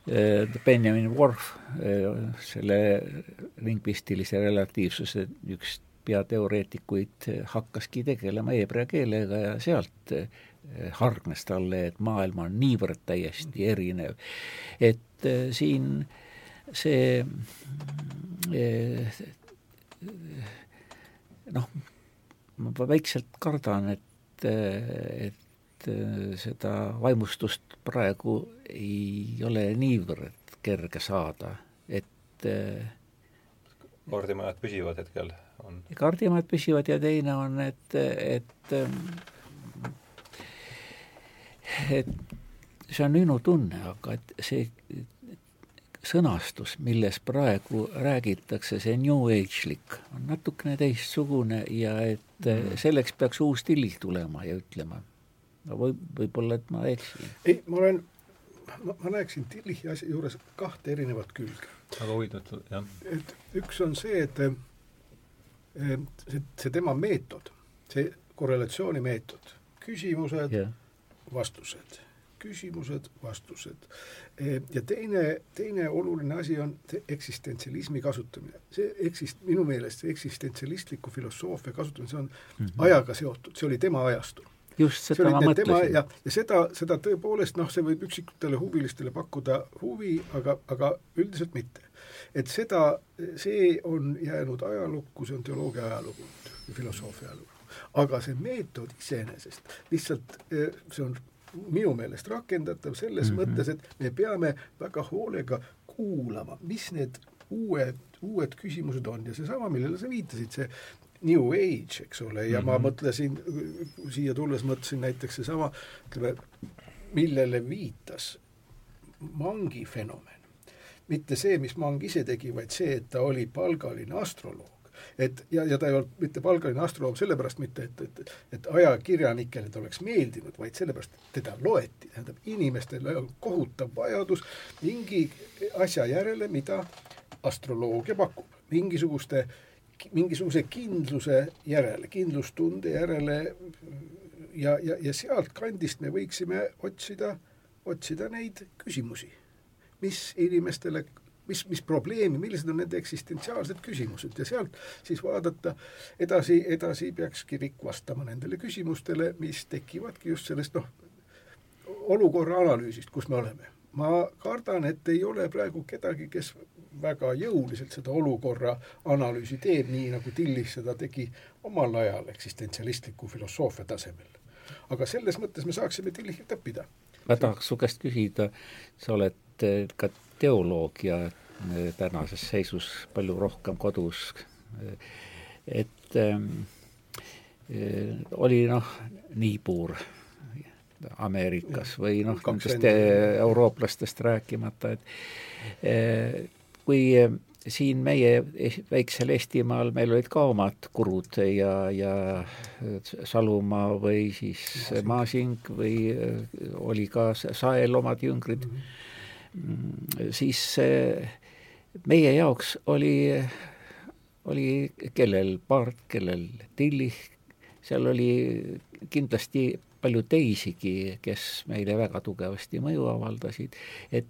Äh, Benjamin Worf, äh, selle lingvistilise relatiivsuse üks peateoreetikuid, äh, hakkaski tegelema heebrea keelega ja sealt hargnes talle, et maailm on niivõrd täiesti erinev. et siin see noh, ma väikselt kardan, et, et seda vaimustust praegu ei ole niivõrd kerge saada, et kaardimajad püsivad hetkel, on? kaardimajad püsivad ja teine on, et, et et see on minu tunne, aga et see sõnastus, milles praegu räägitakse, see new age'lik, on natukene teistsugune ja et mm. selleks peaks uus still tulema ja ütlema. no võib, võib-olla, et ma eksin. ei, ma olen ma, ma näeksin Tillichi asja juures kahte erinevat külge. väga huvitav, jah. et üks on see, et see, see tema meetod, see korrelatsioonimeetod, küsimused yeah., vastused, küsimused, vastused. ja teine, teine oluline asi on eksistentsialismi kasutamine. see eksist-, minu meelest see eksistentsialistliku filosoofia kasutamine, see on mm -hmm. ajaga seotud, see oli tema ajastul just seda ma mõtlesin. ja, ja seda, seda tõepoolest noh, see võib üksikutele huvilistele pakkuda huvi, aga, aga üldiselt mitte. et seda, see on jäänud ajalukku, see on teoloogia ajalugu, filosoofia ajalugu. Aga see meetod iseenesest lihtsalt, eh, see on minu meelest rakendatav selles mm -hmm. mõttes, et me peame väga hoolega kuulama, mis need uued, uued küsimused on ja seesama, millele sa viitasid, see New Age, eks ole, ja mm -hmm. ma mhm. mõtlesin, siia tulles mõtlesin näiteks seesama, ütleme, millele viitas Mangi fenomen. mitte see, mis Mang ise tegi, vaid see, et ta oli palgaline astroloog. Et ja, ja ta ei olnud mitte palgaline astroloog sellepärast mitte, et, et, et ajakirjanikele ta oleks meeldinud, vaid sellepärast, et teda loeti, tähendab, inimestel on kohutav vajadus mingi asja järele, mida astroloogia pakub, mingisuguste mingisuguse kindluse järele, kindlustunde järele. Ja, ja, ja sealtkandist me võiksime otsida, otsida neid küsimusi, mis inimestele, mis, mis probleemi, millised on nende eksistentsiaalsed küsimused ja sealt siis vaadata edasi, edasi peaks kirik vastama nendele küsimustele, mis tekivadki just sellest noh, olukorra analüüsist, kus me oleme. ma kardan, et ei ole praegu kedagi, kes väga jõuliselt seda olukorra analüüsi teeb, nii nagu Tillich seda tegi omal ajal eksistentsialistliku filosoofia tasemel. aga selles mõttes me saaksime Tillichilt õppida. ma tahaks su käest küsida, sa oled eh, ka teoloog ja eh, tänases seisus palju rohkem kodus, et ähm, oli noh, Niibur Ameerikas või noh, nendest eurooplastest rääkimata, et kui eh, siin meie väiksel Eestimaal meil olid ka omad kurud ja, ja Salumaa või siis Maasing, või eh, oli ka Sael omad jüngrid. Mm, -hmm. Siis eh, meie jaoks oli, oli kellel Paart, kellel Tillich, seal oli kindlasti palju teisigi, kes meile väga tugevasti mõju avaldasid, et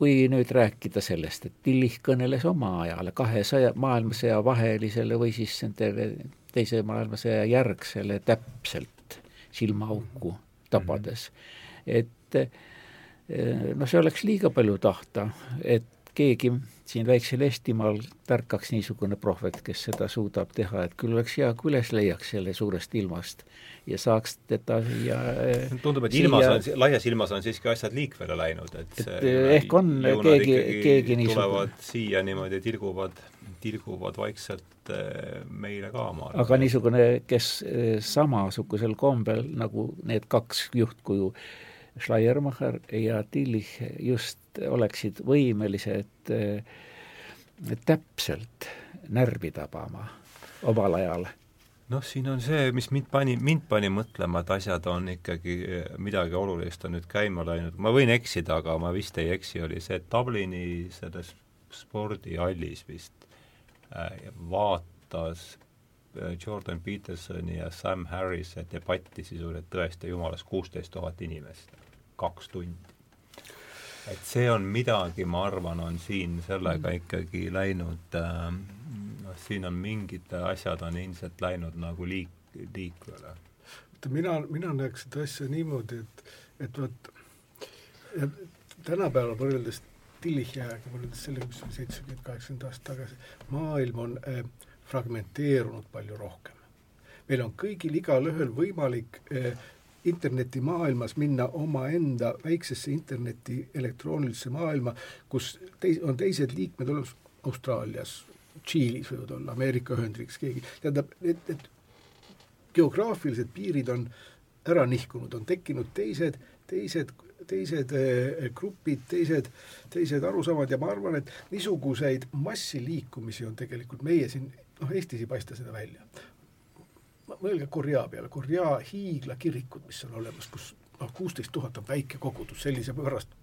kui nüüd rääkida sellest, et Tillich kõneles oma ajale, kahe sõja, maailmasõja vahelisele või siis nende teise maailmasõja järgsele täpselt silmaauku tabades. et eh, noh, see oleks liiga palju tahta, et keegi siin väiksel Eestimaal tärkaks niisugune prohvet, kes seda suudab teha, et küll oleks hea, kui üles leiaks selle suurest ilmast ja saaks teda siia tundub, et ilmas on, laias ilmas on siiski asjad liikvele läinud, et, et ehk on keegi, keegi niisugune tulevad siia niimoodi, tilguvad, tilguvad vaikselt eh, meile ka maale. aga niisugune, kes eh, samasugusel kombel, nagu need kaks juhtkuju, Schleiermacher ja Tillich just oleksid võimelised äh, täpselt närvi tabama omal ajal. Noh, siin on see, mis mind pani, mind pani mõtlema, et asjad on ikkagi, midagi olulist on nüüd käima läinud, ma võin eksida, aga ma vist ei eksi, oli see, Dublini selles spordihallis vist äh, vaatas Jordan Petersoni ja Sam Harrise debatti sisuliselt tõesti jumalas kuusteist tuhat inimest, kaks tundi. et see on midagi, ma arvan, on siin sellega ikkagi läinud äh, noh, siin on mingid asjad on ilmselt läinud nagu liik-, liikvele. mina, mina näeks seda asja niimoodi, et, et vot tänapäeval võrreldes Tillichi ajaga, võrreldes sellega, mis oli seitsekümmend, kaheksakümmend aastat tagasi, maailm on äh, fragmenteerunud palju rohkem. meil on kõigil igalühel võimalik äh, internetimaailmas minna omaenda väiksesse interneti elektroonilisse maailma, kus teis-, on teised liikmed olemas Austraalias, Tšiilis võivad olla, Ameerika Ühendriigis keegi, tähendab, et, et geograafilised piirid on ära nihkunud, on tekkinud teised, teised, teised eh, grupid, teised, teised arusaamad ja ma arvan, et niisuguseid massiliikumisi on tegelikult meie siin, noh, Eestis ei paista seda välja. Mõelge Korea peale, Korea hiiglakirikud, mis on olemas, kus noh, kuusteist tuhat on väike kogudus, sellise pärast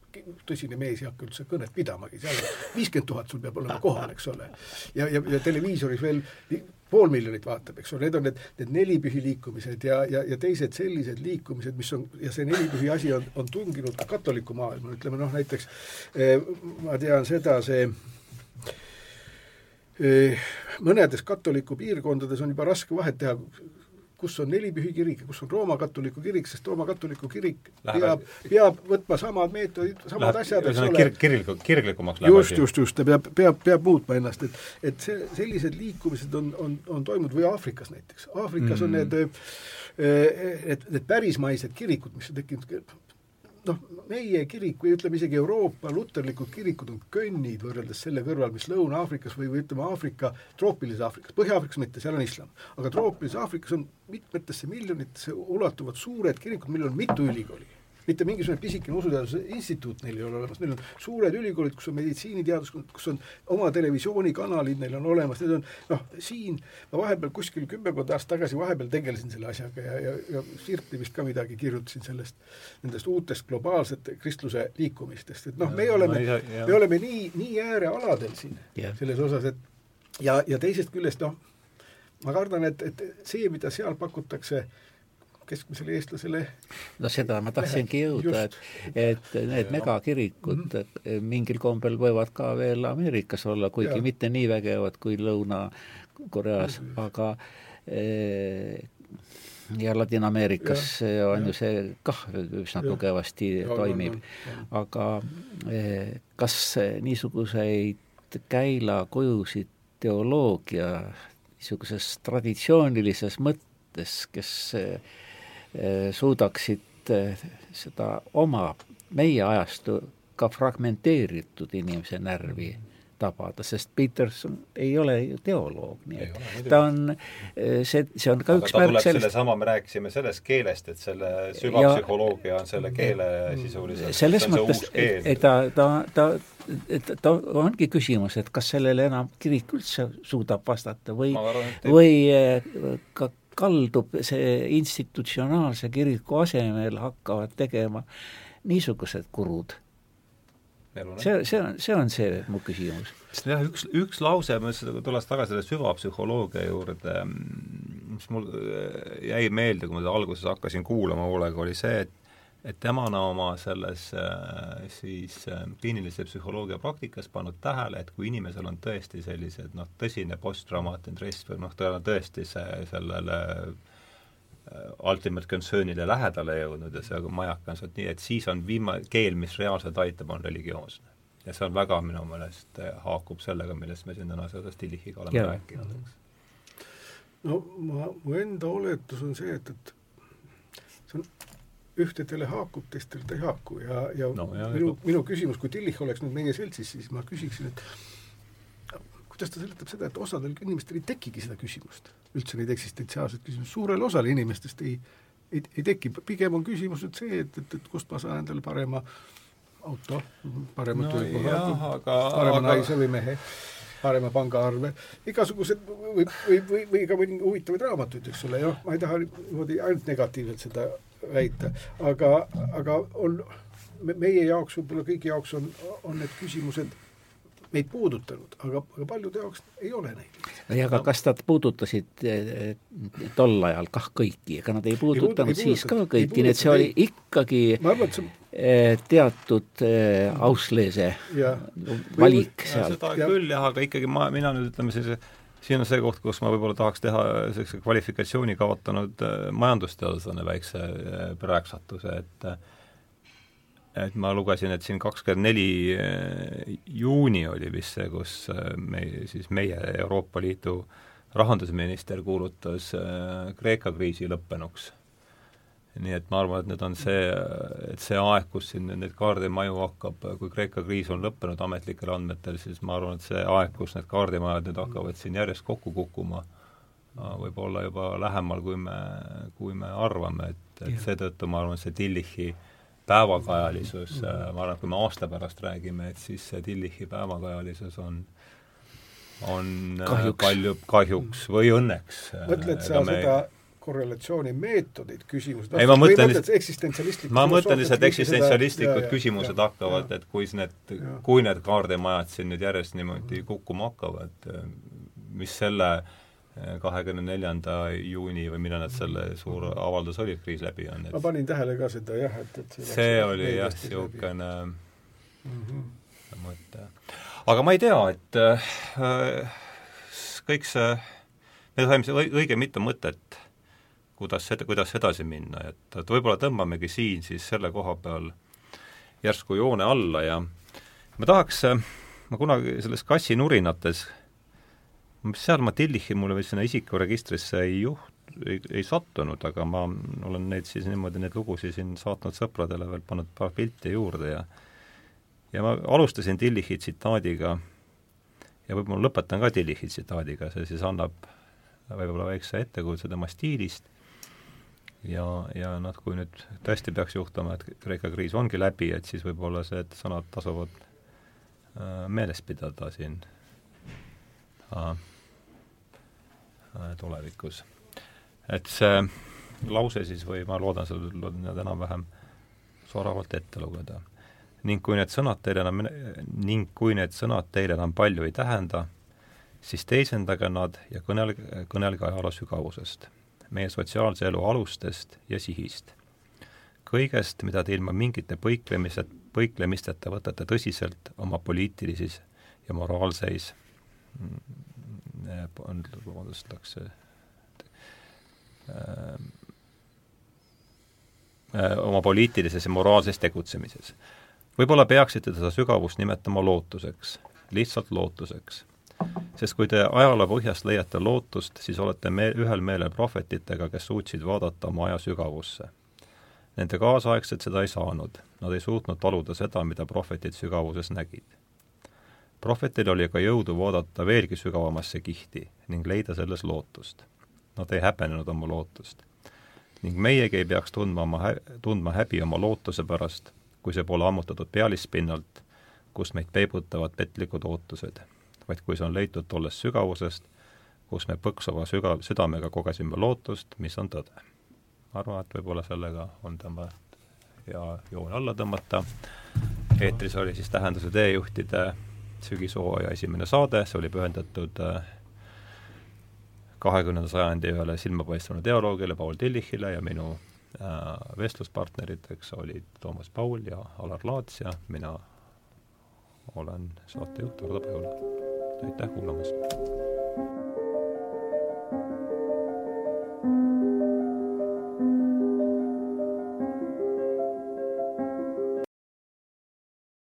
tõsine mees ei hakka üldse kõnet pidamagi, seal viiskümmend tuhat sul peab olema kohal, eks ole. ja, ja, ja televiisoris veel pool miljonit vaatab, eks ole, need on need, need nelipühi liikumised ja, ja, ja teised sellised liikumised, mis on, ja see nelipühi asi on, on tunginud ka katoliku maailma, ütleme noh, näiteks eh, ma tean seda, see eh, mõnedes katoliku piirkondades on juba raske vahet teha, kus on nelipühi kirik ja kus on Rooma katoliku kirik, sest Rooma katoliku kirik Läheb, peab, peab võtma samad meetodid, samad läheb, asjad, eks ole. kir-, kirgliku, kirglikumaks läheb just, just, just, ta peab, peab, peab muutma ennast, et et see, sellised liikumised on, on, on toimunud või Aafrikas näiteks, Aafrikas mm. on need et need pärismaised kirikud, mis on tekkinud noh, meie kirik või ütleme isegi Euroopa luterlikud kirikud on könnid võrreldes selle kõrval, mis Lõuna-Aafrikas või, või ütleme Aafrika, troopilises Aafrikas, Põhja-Aafrikas mitte, seal on islam. aga troopilises Aafrikas on mitmetesse miljonitesse ulatuvad suured kirikud, millel on mitu ülikooli mitte mingisugune pisikene usuteaduse instituut neil ei ole olemas, neil on suured ülikoolid, kus on meditsiiniteaduskond, kus on oma televisioonikanalid, neil on olemas, need on noh, siin ma vahepeal kuskil kümmekond aastat tagasi vahepeal tegelesin selle asjaga ja, ja, ja Sirpi vist ka midagi kirjutasin sellest, nendest uutest globaalsete kristluse liikumistest, et noh, me oleme, me oleme nii, nii äärealadel siin yeah. selles osas, et ja, ja teisest küljest noh, ma kardan, et, et see, mida seal pakutakse, keskmisele eestlasele no seda ma tahtsingi jõuda, et et need megakirikud mm -hmm. mingil kombel võivad ka veel Ameerikas olla, kuigi ja. mitte nii vägevad kui Lõuna-Koreas mm, -hmm. aga eh, ja Ladina-Ameerikas on ja. ju see kah üsna ja. tugevasti ja, toimib, aga eh, kas niisuguseid käilakujusid teoloogia niisuguses traditsioonilises mõttes, kes Eh, suudaksid eh, seda oma, meie ajastu ka fragmenteeritud inimese närvi tabada, sest Peterson ei ole ju teoloog, nii et ole, ta on, eh, see, see on ka Aga üks märk sellest sellesama, me rääkisime sellest keelest, et selle süvapsühholoogia on selle keele sisuliselt. Selles mõttes, et ta, ta, ta et ta ongi küsimus, et kas sellele enam kirik üldse suudab vastata või, või ka kaldub see institutsionaalse kiriku asemel hakkavad tegema niisugused kurud. see, see on, see on see mu küsimus. sest jah, üks, üks lause, ma tulles tagasi selle süvapsühholoogia juurde, mis mul jäi meelde, kui ma alguses hakkasin kuulama hoolega, oli see, et et temana oma selles äh, siis äh, kliinilise psühholoogia praktikas pannud tähele, et kui inimesel on tõesti sellised noh, tõsine posttraumaatiline stress või noh, tal on tõesti see sellele äh, ultimate concern'ile lähedale jõudnud ja see majak on sealt nii, et siis on viima-, keel, mis reaalselt aitab, on religioosne. ja see on väga minu meelest haakub sellega, millest me siin täna seoses Tillichiga oleme yeah. rääkinud, eks. no ma, mu enda oletus on see, et, et see on ühtedele haakub, teistele ta ei haaku ja, ja no, jah, minu, minu küsimus, kui Tillich oleks nüüd meie seltsis, siis ma küsiksin, et kuidas ta seletab seda, et osadel inimestel ei tekigi seda küsimust, üldse neid eksistentsiaalseid küsimusi, suurel osal inimestest ei, ei, ei teki, pigem on küsimus nüüd see, et, et, et kust ma saan endale parema auto, parema No töökoha parema aga- naise või mehe, parema pangaarve, igasugused või, või, või, või ka mõni huvitavaid raamatuid, eks ole, jah, ma ei taha niimoodi ainult negatiivselt seda väita, aga, aga on, meie jaoks, võib-olla kõigi jaoks on, on need küsimused meid puudutanud, aga, aga paljude jaoks ei ole neid. ja aga kas nad puudutasid eh, tol ajal kah kõiki, ega nad ei puudutanud ei siis ka ei kõiki, nii et see oli ikkagi arvan, see eh, teatud eh, auslese ja. valik Ja seal. seda küll jah, aga ikkagi ma, mina nüüd ütleme sellise, siin on see koht, kus ma võib-olla tahaks teha sellise kvalifikatsiooni kaotanud äh, majandusteadlasena väikse äh, prääksatuse, et äh, et ma lugesin, et siin kakskümmend neli äh, juuni oli vist see, kus äh, me, siis meie Euroopa Liidu rahandusminister kuulutas äh, Kreeka kriisi lõppenuks nii et ma arvan, et nüüd on see, et see aeg, kus siin neid kaardimaju hakkab, kui Kreeka kriis on lõppenud ametlikel andmetel, siis ma arvan, et see aeg, kus need kaardimajad nüüd hakkavad siin järjest kokku kukkuma, võib olla juba lähemal, kui me, kui me arvame, et, et seetõttu ma arvan, et see Tillichi päevakajalisus, ma arvan, et kui me aasta pärast räägime, et siis see Tillichi päevakajalisus on on Kahjuks. palju kahjuks või õnneks. mõtled sa me... seda korrelatsioonimeetodid, küsimused. Ei, ma mõtlen mõtled eksistentsialistlikud ma mõtlen lihtsalt eksistentsialistlikud ja- küsimused ja- hakkavad, ja- et kui need kui need kaardimajad siin nüüd järjest niimoodi kukkuma hakkavad, mis selle kahekümne neljanda juuni või millal need selle suur avaldus oli, kriis läbi on, ma et panin tähele ka seda jah, et, et see oli jah, niisugune Mhm. mõte. aga ma ei tea, et äh, kõik see, me saime õi- õige mitu mõtet, kuidas kuidas edasi minna, et, et võib-olla tõmbamegi siin siis selle koha peal järsku joone alla ja ma tahaks, ma kunagi selles kassinurinates, seal ma Tillichi mulle vist sinna isikuregistrisse ei juht-, ei, ei sattunud, aga ma olen neid siis niimoodi, neid lugusid siin saatnud sõpradele veel, pannud paar pilti juurde ja ja ma alustasin Tillichi tsitaadiga ja võib-olla lõpetan ka Tillichi tsitaadiga, see siis annab võib-olla väikse ettekujutuse tema stiilist ja, ja noh, kui nüüd tõesti peaks juhtuma, et Kreeka kriis ongi läbi, et siis võib-olla et sõnad tasuvad äh, meeles pidada siin äh, äh, tulevikus. et see lause siis või ma loodan seda loodan enam-vähem soravalt ette lugeda. ning kui need sõnad teile enam, ning kui need sõnad teile enam palju ei tähenda, siis teisendage nad ja kõnelge, kõnelge ajaloo sügavusest, meie sotsiaalse elu alustest ja sihist. kõigest, mida te ilma mingite põiklemise, põiklemisteta võtate tõsiselt oma poliitilises ja moraalseis on, vabandust, läks see äh, äh, oma poliitilises ja moraalses tegutsemises. võib-olla peaksite seda sügavust nimetama lootuseks, lihtsalt lootuseks. Sest kui te ajaloo põhjast leiate lootust, siis olete me ühel meelel prohvetitega, kes suutsid vaadata oma aja sügavusse. Nende kaasaegsed seda ei saanud, nad ei suutnud taluda seda, mida prohvetid sügavuses nägid prohvetil oli aga jõudu vaadata veelgi sügavamasse kihti ning leida selles lootust. Nad ei häbenenud oma lootust. ning meiegi ei peaks tundma oma hä-, tundma häbi oma lootuse pärast, kui see pole ammutatud pealispinnalt, kust meid peibutavad petlikud ootused, vaid kui see on leitud tollest sügavusest, kus me põksuva süga-, südamega kogesime lootust, mis on tõde. ma arvan, et võib-olla sellega on tõmba- ja joon alla tõmmata, eetris oli siis Tähenduse teejuhtide sügishooaja esimene saade, see oli pühendatud kahekümnenda sajandi ühele silmapaistvale teoloogile Paul Tillichile ja minu äh, vestluspartneriteks olid Toomas Paul ja Alar Laats ja mina olen saatejuht Ardo Pajula. Aitäh kuulamast!